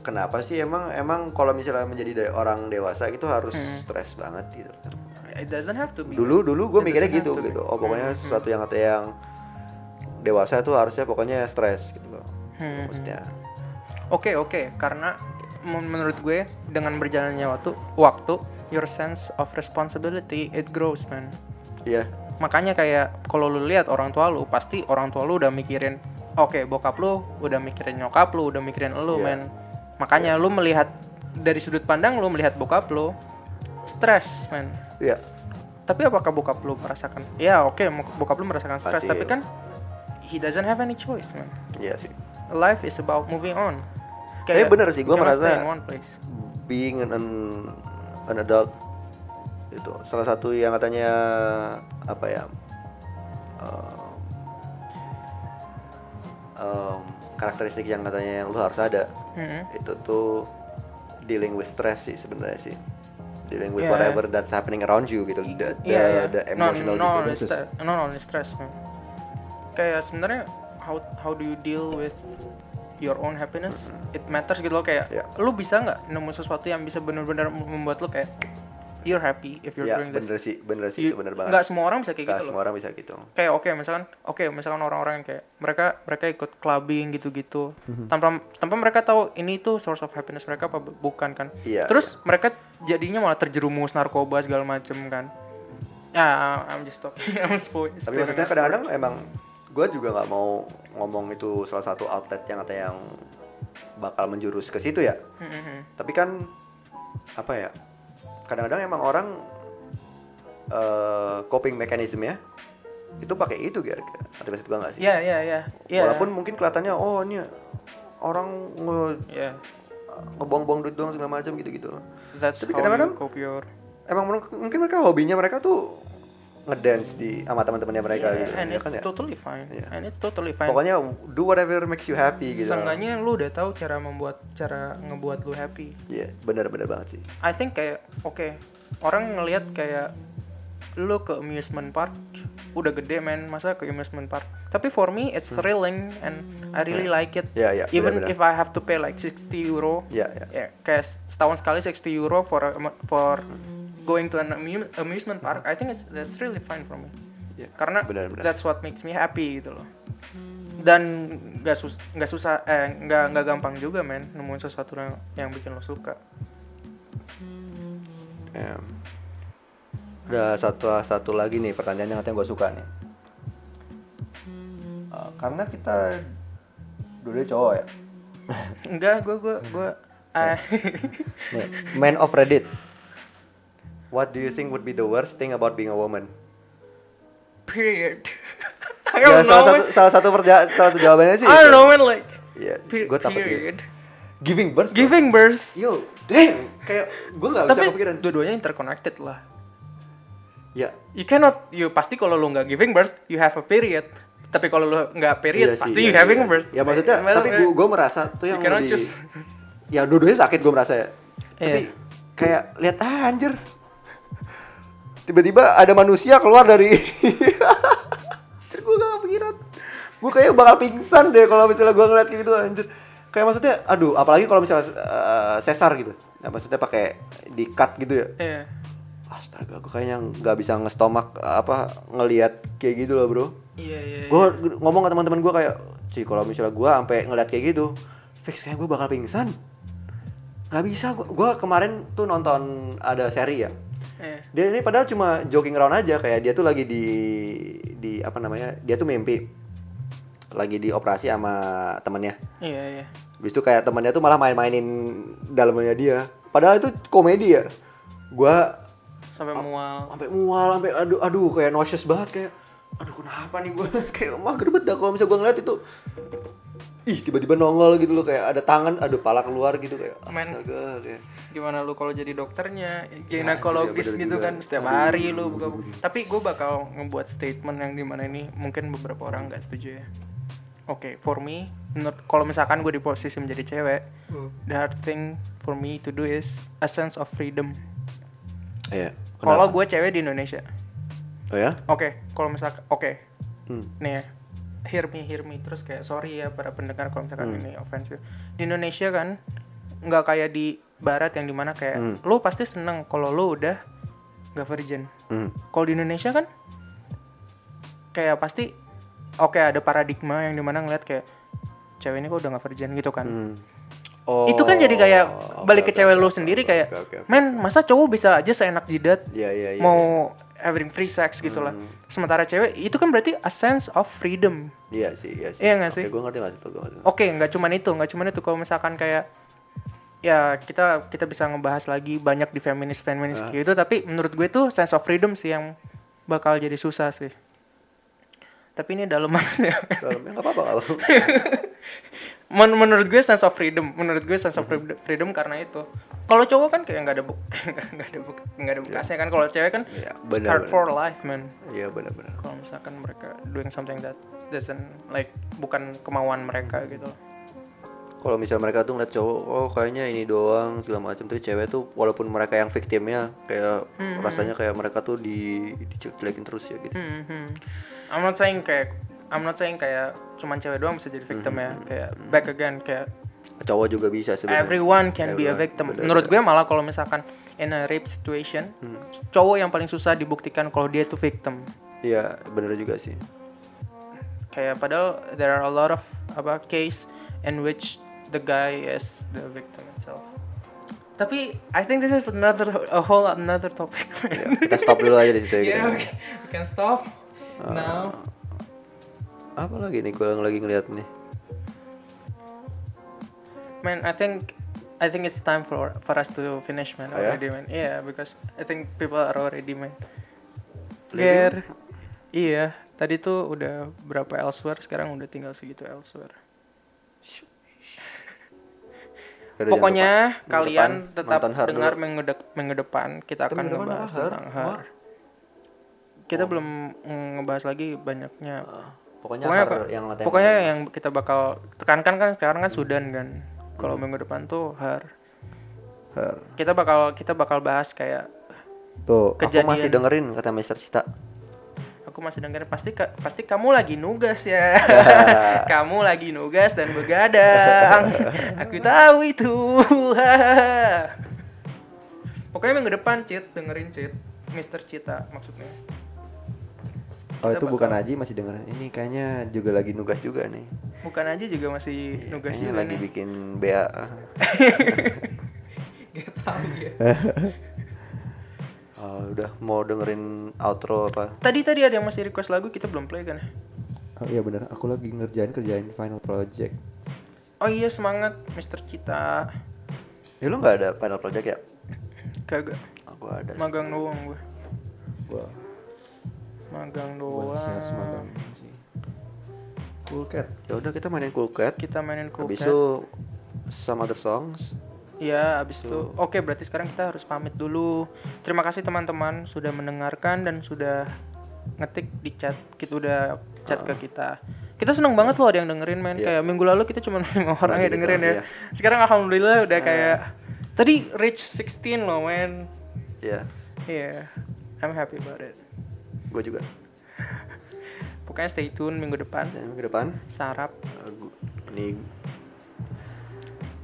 kenapa sih emang emang kalau misalnya menjadi orang dewasa itu harus Hmm. stres banget gitu It doesn't have to be. dulu dulu gue mikirnya gitu gitu oh pokoknya Hmm, sesuatu yang kata yang dewasa itu harusnya pokoknya stres gitu loh Hmm, maksudnya Oke oke, karena men- menurut gue dengan berjalannya waktu, waktu, your sense of responsibility it grows man. iya Makanya kayak kalau lu lihat orang tua lu, pasti orang tua lu udah mikirin, oke bokap lu udah mikirin nyokap lu, udah mikirin lu Iya. men. Makanya lu melihat dari sudut pandang lu melihat bokap lu stres men. iya Tapi apakah bokap lu merasakan? Ya oke, mo- bokap lu merasakan stres, tapi kan he doesn't have any choice man. iya sih Life is about moving on. Tapi bener sih, cannot merasa- being an, an, adult itu salah satu yang katanya apa ya um, um, karakteristik yang katanya yang lu harus ada Mhm. itu tuh dealing with stress sih sebenarnya sih dealing with Yeah. whatever that's happening around you gitu the, the, Iya, iya. the emotional non only disturbances non only stress man. Kayak sebenarnya how how do you deal with your own happiness? It matters gitu loh kayak Iya. lu bisa nggak nemu sesuatu yang bisa benar-benar membuat lu kayak you're happy if you're ya doing this. bener sih bener sih You- itu bener banget Nggak semua orang bisa kayak Nggak gitu semua loh. orang bisa gitu Kayak oke misalkan oke misalkan orang-orang yang kayak mereka mereka ikut clubbing gitu-gitu Mhm. tanpa tanpa mereka tahu ini tuh source of happiness mereka apa bu- bukan kan. Iya, Terus mereka jadinya malah terjerumus narkoba segala macem kan. Ya, I'm just talking. I'm spo- tapi maksudnya kadang-kadang emang gue juga nggak mau ngomong itu salah satu outlet yang kata yang bakal menjurus ke situ ya Mhm. tapi kan apa ya kadang-kadang emang orang eh, coping mekanismenya itu pakai itu gitu ada maksud gue nggak sih Iya, iya, iya. Iya. walaupun mungkin kelihatannya oh ini orang nge Iya. ngebong-bong duit doang segala macam gitu-gitu That's Tapi kadang-kadang- emang mungkin mereka hobinya mereka tuh ngedance di sama teman-temannya mereka Yeah, gitu and ya it's kan ya totally fine. Iya. And it's totally fine. pokoknya do whatever makes you happy gitu Seenggaknya lu udah tahu cara membuat cara ngebuat lu happy. Iya, benar-benar banget sih. I think kayak oke, orang ngelihat kayak lu ke amusement park udah gede men masa ke amusement park tapi for me it's thrilling and I really like it Hmm. Iya, iya, even benar-benar. if I have to pay like 60 euro Iya, iya. ya kayak setahun sekali 60 euro for a- for going to an amu- amusement park, I think it's that's really fine for me. Iya, Karena benar, benar. that's what makes me happy gitu loh. Dan nggak sus nggak susah eh nggak nggak gampang juga men nemuin sesuatu yang yang bikin lo suka. Ya. Ada satu satu lagi nih pertanyaan yang katanya gue suka nih. Uh, karena kita dulu cowok ya. Enggak, gue gue gue eh Nih, man of Reddit. What do you think would be the worst thing about being a woman? period. I Ya, don't salah know. satu man. salah satu perja- salah satu jawabannya sih. I don't know man like Iya, per- gue takut period. gitu. Giving birth. bro. Giving birth. Yo, damn, kayak gue nggak bisa Tapi kepikiran. dua-duanya interconnected lah. Ya, You cannot, you pasti kalau lu nggak giving birth, you have a period. Tapi kalau lu nggak period, sih, pasti iya you sih, having iya. birth. Ya maksudnya, Well, tapi gue gue merasa tuh yang cannot lebih. choose. Ya dua-duanya sakit gue merasa ya. Tapi Iya. kayak lihat ah anjir. Tiba-tiba ada manusia keluar dari. gue gak kepikiran. Gue kayak bakal pingsan deh kalau misalnya gue ngeliat kayak gitu anjir. Kayak maksudnya, aduh, apalagi kalau misalnya eh, sesar gitu. Ya maksudnya pakai di cut gitu ya. Iya. Astaga, gue kayaknya nggak bisa ngestomak apa ngelihat kayak gitu loh bro. Iya, iya. Gue ngomong ke teman-teman gue kayak, sih kalau misalnya gue sampai ngeliat kayak gitu, fix kayak gue bakal pingsan. Gak bisa, gue kemarin tuh nonton ada seri ya. Iya. Dia ini padahal cuma jogging around aja kayak dia tuh lagi di di apa namanya? Dia tuh mimpi lagi di operasi sama temennya. Iya, iya. Habis itu kayak temannya tuh malah main-mainin dalamnya dia. Padahal itu komedi ya. Gua Sampai mual. sampai mual, sampai aduh aduh kayak nauseous banget kayak aduh kenapa nih gue kayak mah gerbet dah kalau misalnya gue ngeliat itu ih tiba-tiba nongol gitu loh kayak ada tangan ada pala keluar gitu kayak astaga kayak Gimana lu kalau jadi dokternya, Ya, ginekologis ya gitu bener kan juga. setiap Aduh. hari lu buka. Tapi gue bakal ngebuat statement yang di mana ini mungkin beberapa orang nggak setuju ya. Oke, for me, menurut kalau misalkan gue di posisi menjadi cewek, Hmm. the hard thing for me to do is a sense of freedom. iya Kalau gue cewek di Indonesia, oh ya oke, kalau misalkan, oke, hmm. nih ya, hear me, hear me, terus kayak sorry ya para pendengar kalau misalkan Hmm. ini offensive. Di Indonesia kan nggak kayak di Barat yang di mana kayak Hmm. lu pasti seneng kalau lu udah nggak virgin. Hmm. Kalau di Indonesia kan kayak pasti oke ada paradigma yang di mana ngeliat kayak cewek ini kok udah nggak virgin gitu kan. Hmm. Oh, Itu kan jadi kayak oke, balik ke oke, cewek lu oke, sendiri oke, kayak oke, oke. men masa cowok bisa aja seenak jidat Iya iya iya. mau having free sex gitu lah. Hmm. Sementara cewek itu kan berarti a sense of freedom. Iya sih, iya sih. Iya nggak sih? Oke, gue ngerti maksud lo. Oke, nggak cuman itu, nggak cuman itu. Kalau misalkan kayak ya kita kita bisa ngebahas lagi banyak di feminis feminis Ah. gitu, tapi menurut gue tuh sense of freedom sih yang bakal jadi susah sih. Tapi ini daleman ya. Dalamnya nggak apa-apa kalau. Men- menurut gue sense of freedom, menurut gue sense of freedom, freedom karena itu. Kalau cowok kan kayak nggak ada buk, nggak ada buk, nggak ada bekasnya kan. Kalau cewek kan Iya, scarred benar, for life man. Iya benar-benar. Kalau misalkan mereka doing something that doesn't like bukan kemauan mereka gitu. Kalau misalnya mereka tuh ngeliat cowok, oh kayaknya ini doang segala macam tuh cewek tuh walaupun mereka yang victimnya kayak rasanya kayak mereka tuh di dijelekin terus ya gitu. Hmm, hmm. I'm not saying kayak I'm not saying kayak cuman cewek doang bisa jadi victim ya. Kayak back again kayak Cowok juga bisa sebenarnya. everyone can be a Everyone, victim. bener, Menurut gue malah kalau misalkan in a rape situation, Hmm. cowok yang paling susah dibuktikan kalau dia tuh victim. Iya, bener juga sih. Kayak padahal there are a lot of apa case in which the guy is the victim itself. Tapi I think this is another a whole another topic. Ya, kita stop dulu aja di situ ya. yeah, kita. okay. We can stop now. Apa lagi nih gue lagi ngeliat nih. Man, I think I think it's time for for us to finish, man. Oh? Already, man. Yeah, because I think people are already, man. Ger, iya. Tadi tuh udah berapa elsewhere, sekarang udah tinggal segitu elsewhere. Yaudah, Pokoknya lupa, kalian depan tetap dengar dulu. minggu, dek- minggu depan kita akan minggu ngebahas tentang Her. Wah. Kita belum mm, ngebahas lagi banyaknya. Pokoknya, pokoknya Her yang pokoknya yang kita bakal tekankan kan sekarang kan Sudan kan. Kalau minggu depan tuh Her. Her. Kita bakal kita bakal bahas kayak Tuh, aku Kejadian. masih dengerin kata Mister Cita. Aku masih dengerin pasti ka- pasti kamu lagi nugas ya kamu lagi nugas dan begadang aku tahu itu Pokoknya minggu depan cheat dengerin cheat Mr. Cita maksudnya. Oh Kita itu bakal- bukan Aji masih dengerin. Ini kayaknya juga lagi nugas juga nih. Bukan aja juga masih nugas Kayaknya juga lagi nih. bikin BA. Gak tahu ya. Oh, udah mau dengerin outro apa? Tadi tadi ada yang masih request lagu kita belum play kan? Oh iya bener, aku lagi ngerjain kerjain final project. Oh iya semangat Mr. Cita. Ya lu nggak ada final project ya? Kagak. Aku ada. sih. Magang doang gue. Gua, Magang gua masih harus magang doang. sih. Cool Cat. Ya udah kita mainin Cool Cat. Kita mainin Cool Habis Cat. itu some other songs. Iya, abis itu. Oke, berarti sekarang kita harus pamit dulu. Terima kasih teman-teman sudah mendengarkan dan sudah ngetik di chat. Kita udah chat ke kita. Kita seneng banget loh ada yang dengerin men. Iya. Kayak minggu lalu kita cuma lima orang yang dengerin ya. iya. Sekarang alhamdulillah udah kayak tadi reach 16 loh men. Ya, Iya, I'm happy about it. gue juga. Pokoknya stay tune minggu depan. Minggu depan, Sarap. uh, ini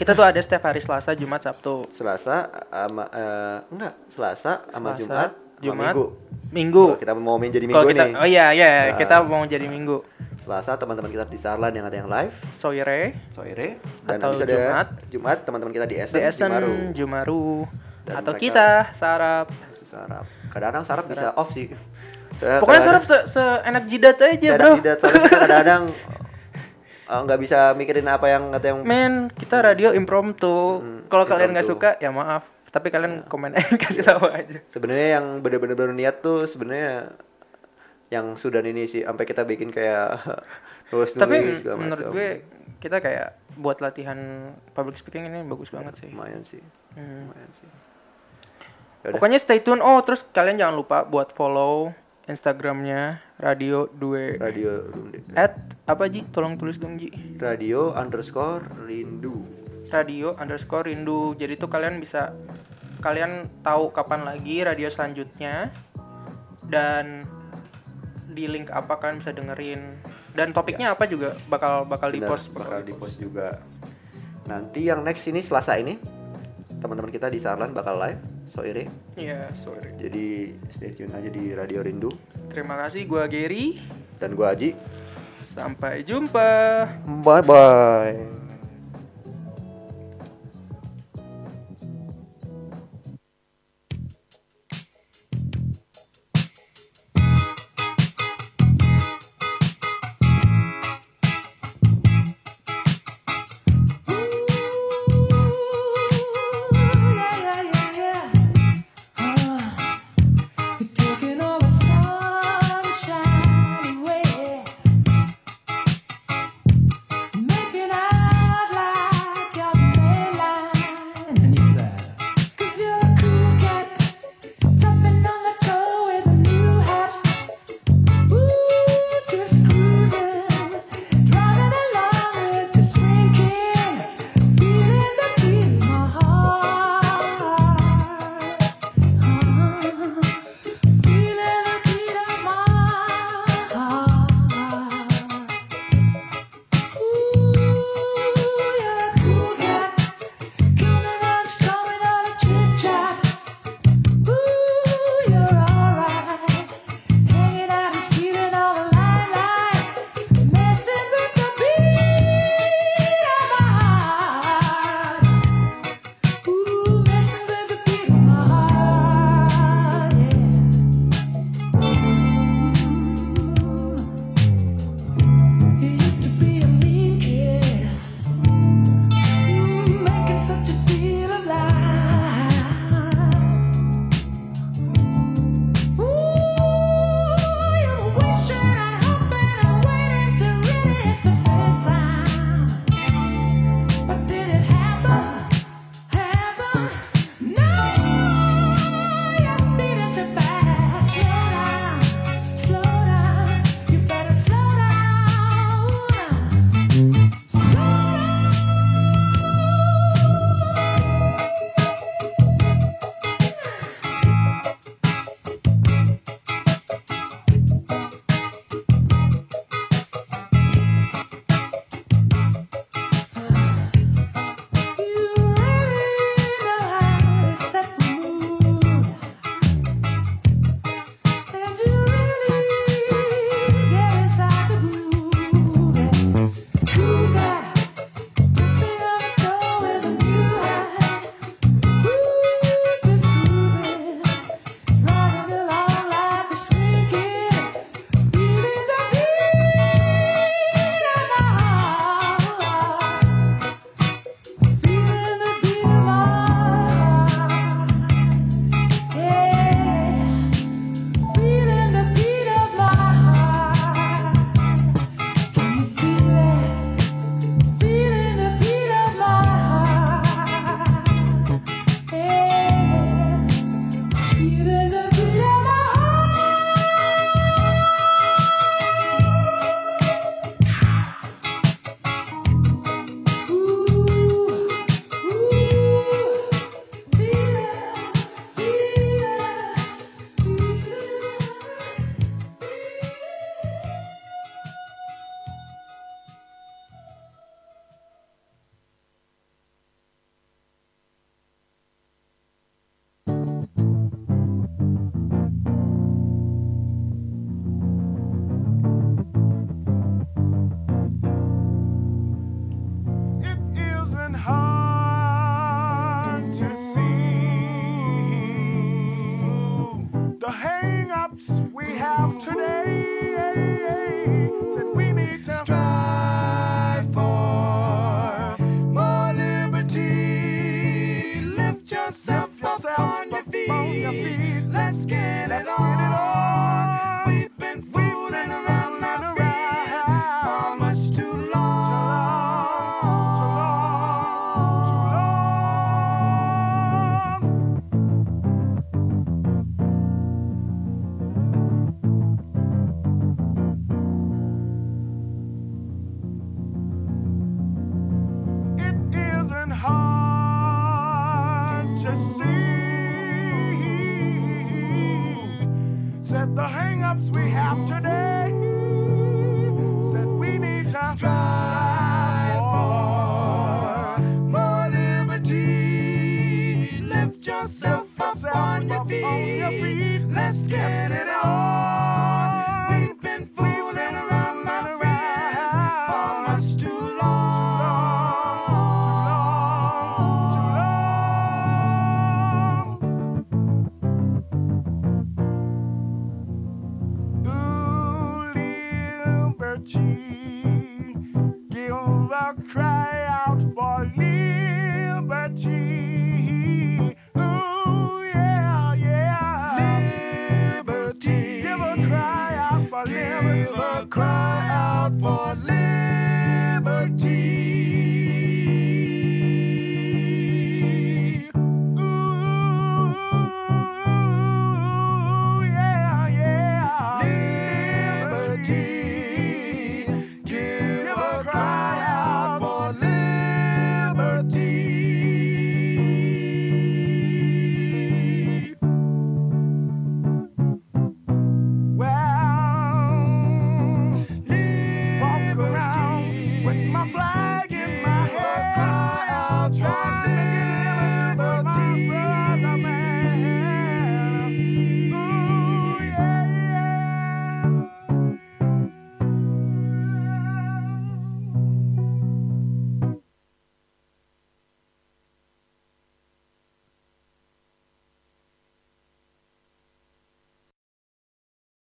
Kita tuh ada setiap hari Selasa, Jumat, Sabtu. Selasa sama eh, enggak, Selasa sama Jumat, sama Jumat, Minggu. Minggu. Kalau kita mau main jadi Minggu kita, nih. oh iya iya, Nah. kita mau jadi Minggu. Selasa teman-teman kita di Sarlan yang ada yang live Sore sore dan Atau habis ada Jumat. Jumat teman-teman kita di Esen, di Esen Cimaru. Jumaru Dan atau kita sarap. sarap. Kadang-kadang sarap bisa off sih. Saya Pokoknya sarap se, seenak jidat aja, Bro. soalnya kita kadang-kadang eh, nggak bisa mikirin apa yang kata yang Men, kita radio impromptu. Hmm, Kalau kalian nggak suka ya maaf, tapi kalian komen aja kasih tahu aja. sebenarnya yang bener-bener baru niat tuh sebenarnya yang Sudan ini sih sampai kita bikin kayak nulis Tapi nulis menurut gue kita kayak buat latihan public speaking ini bagus banget sih. lumayan sih Hmm. lumayan sih Yaudah. Pokoknya stay tune. Oh, terus kalian jangan lupa buat follow Instagramnya Radio 2 radio at apa Ji? Tolong tulis dong Ji. radio underscore rindu. Radio underscore rindu. Jadi tuh kalian bisa kalian tahu kapan lagi radio selanjutnya. Dan di link apa kalian bisa dengerin. Dan topiknya apa juga bakal bakal di post bakal di post juga. Nanti yang next ini Selasa ini teman-teman kita di Sarlan bakal live sore iya sorry jadi stay tune aja di radio rindu. Terima kasih gua Gary. Dan gua Aji. Sampai jumpa. Bye bye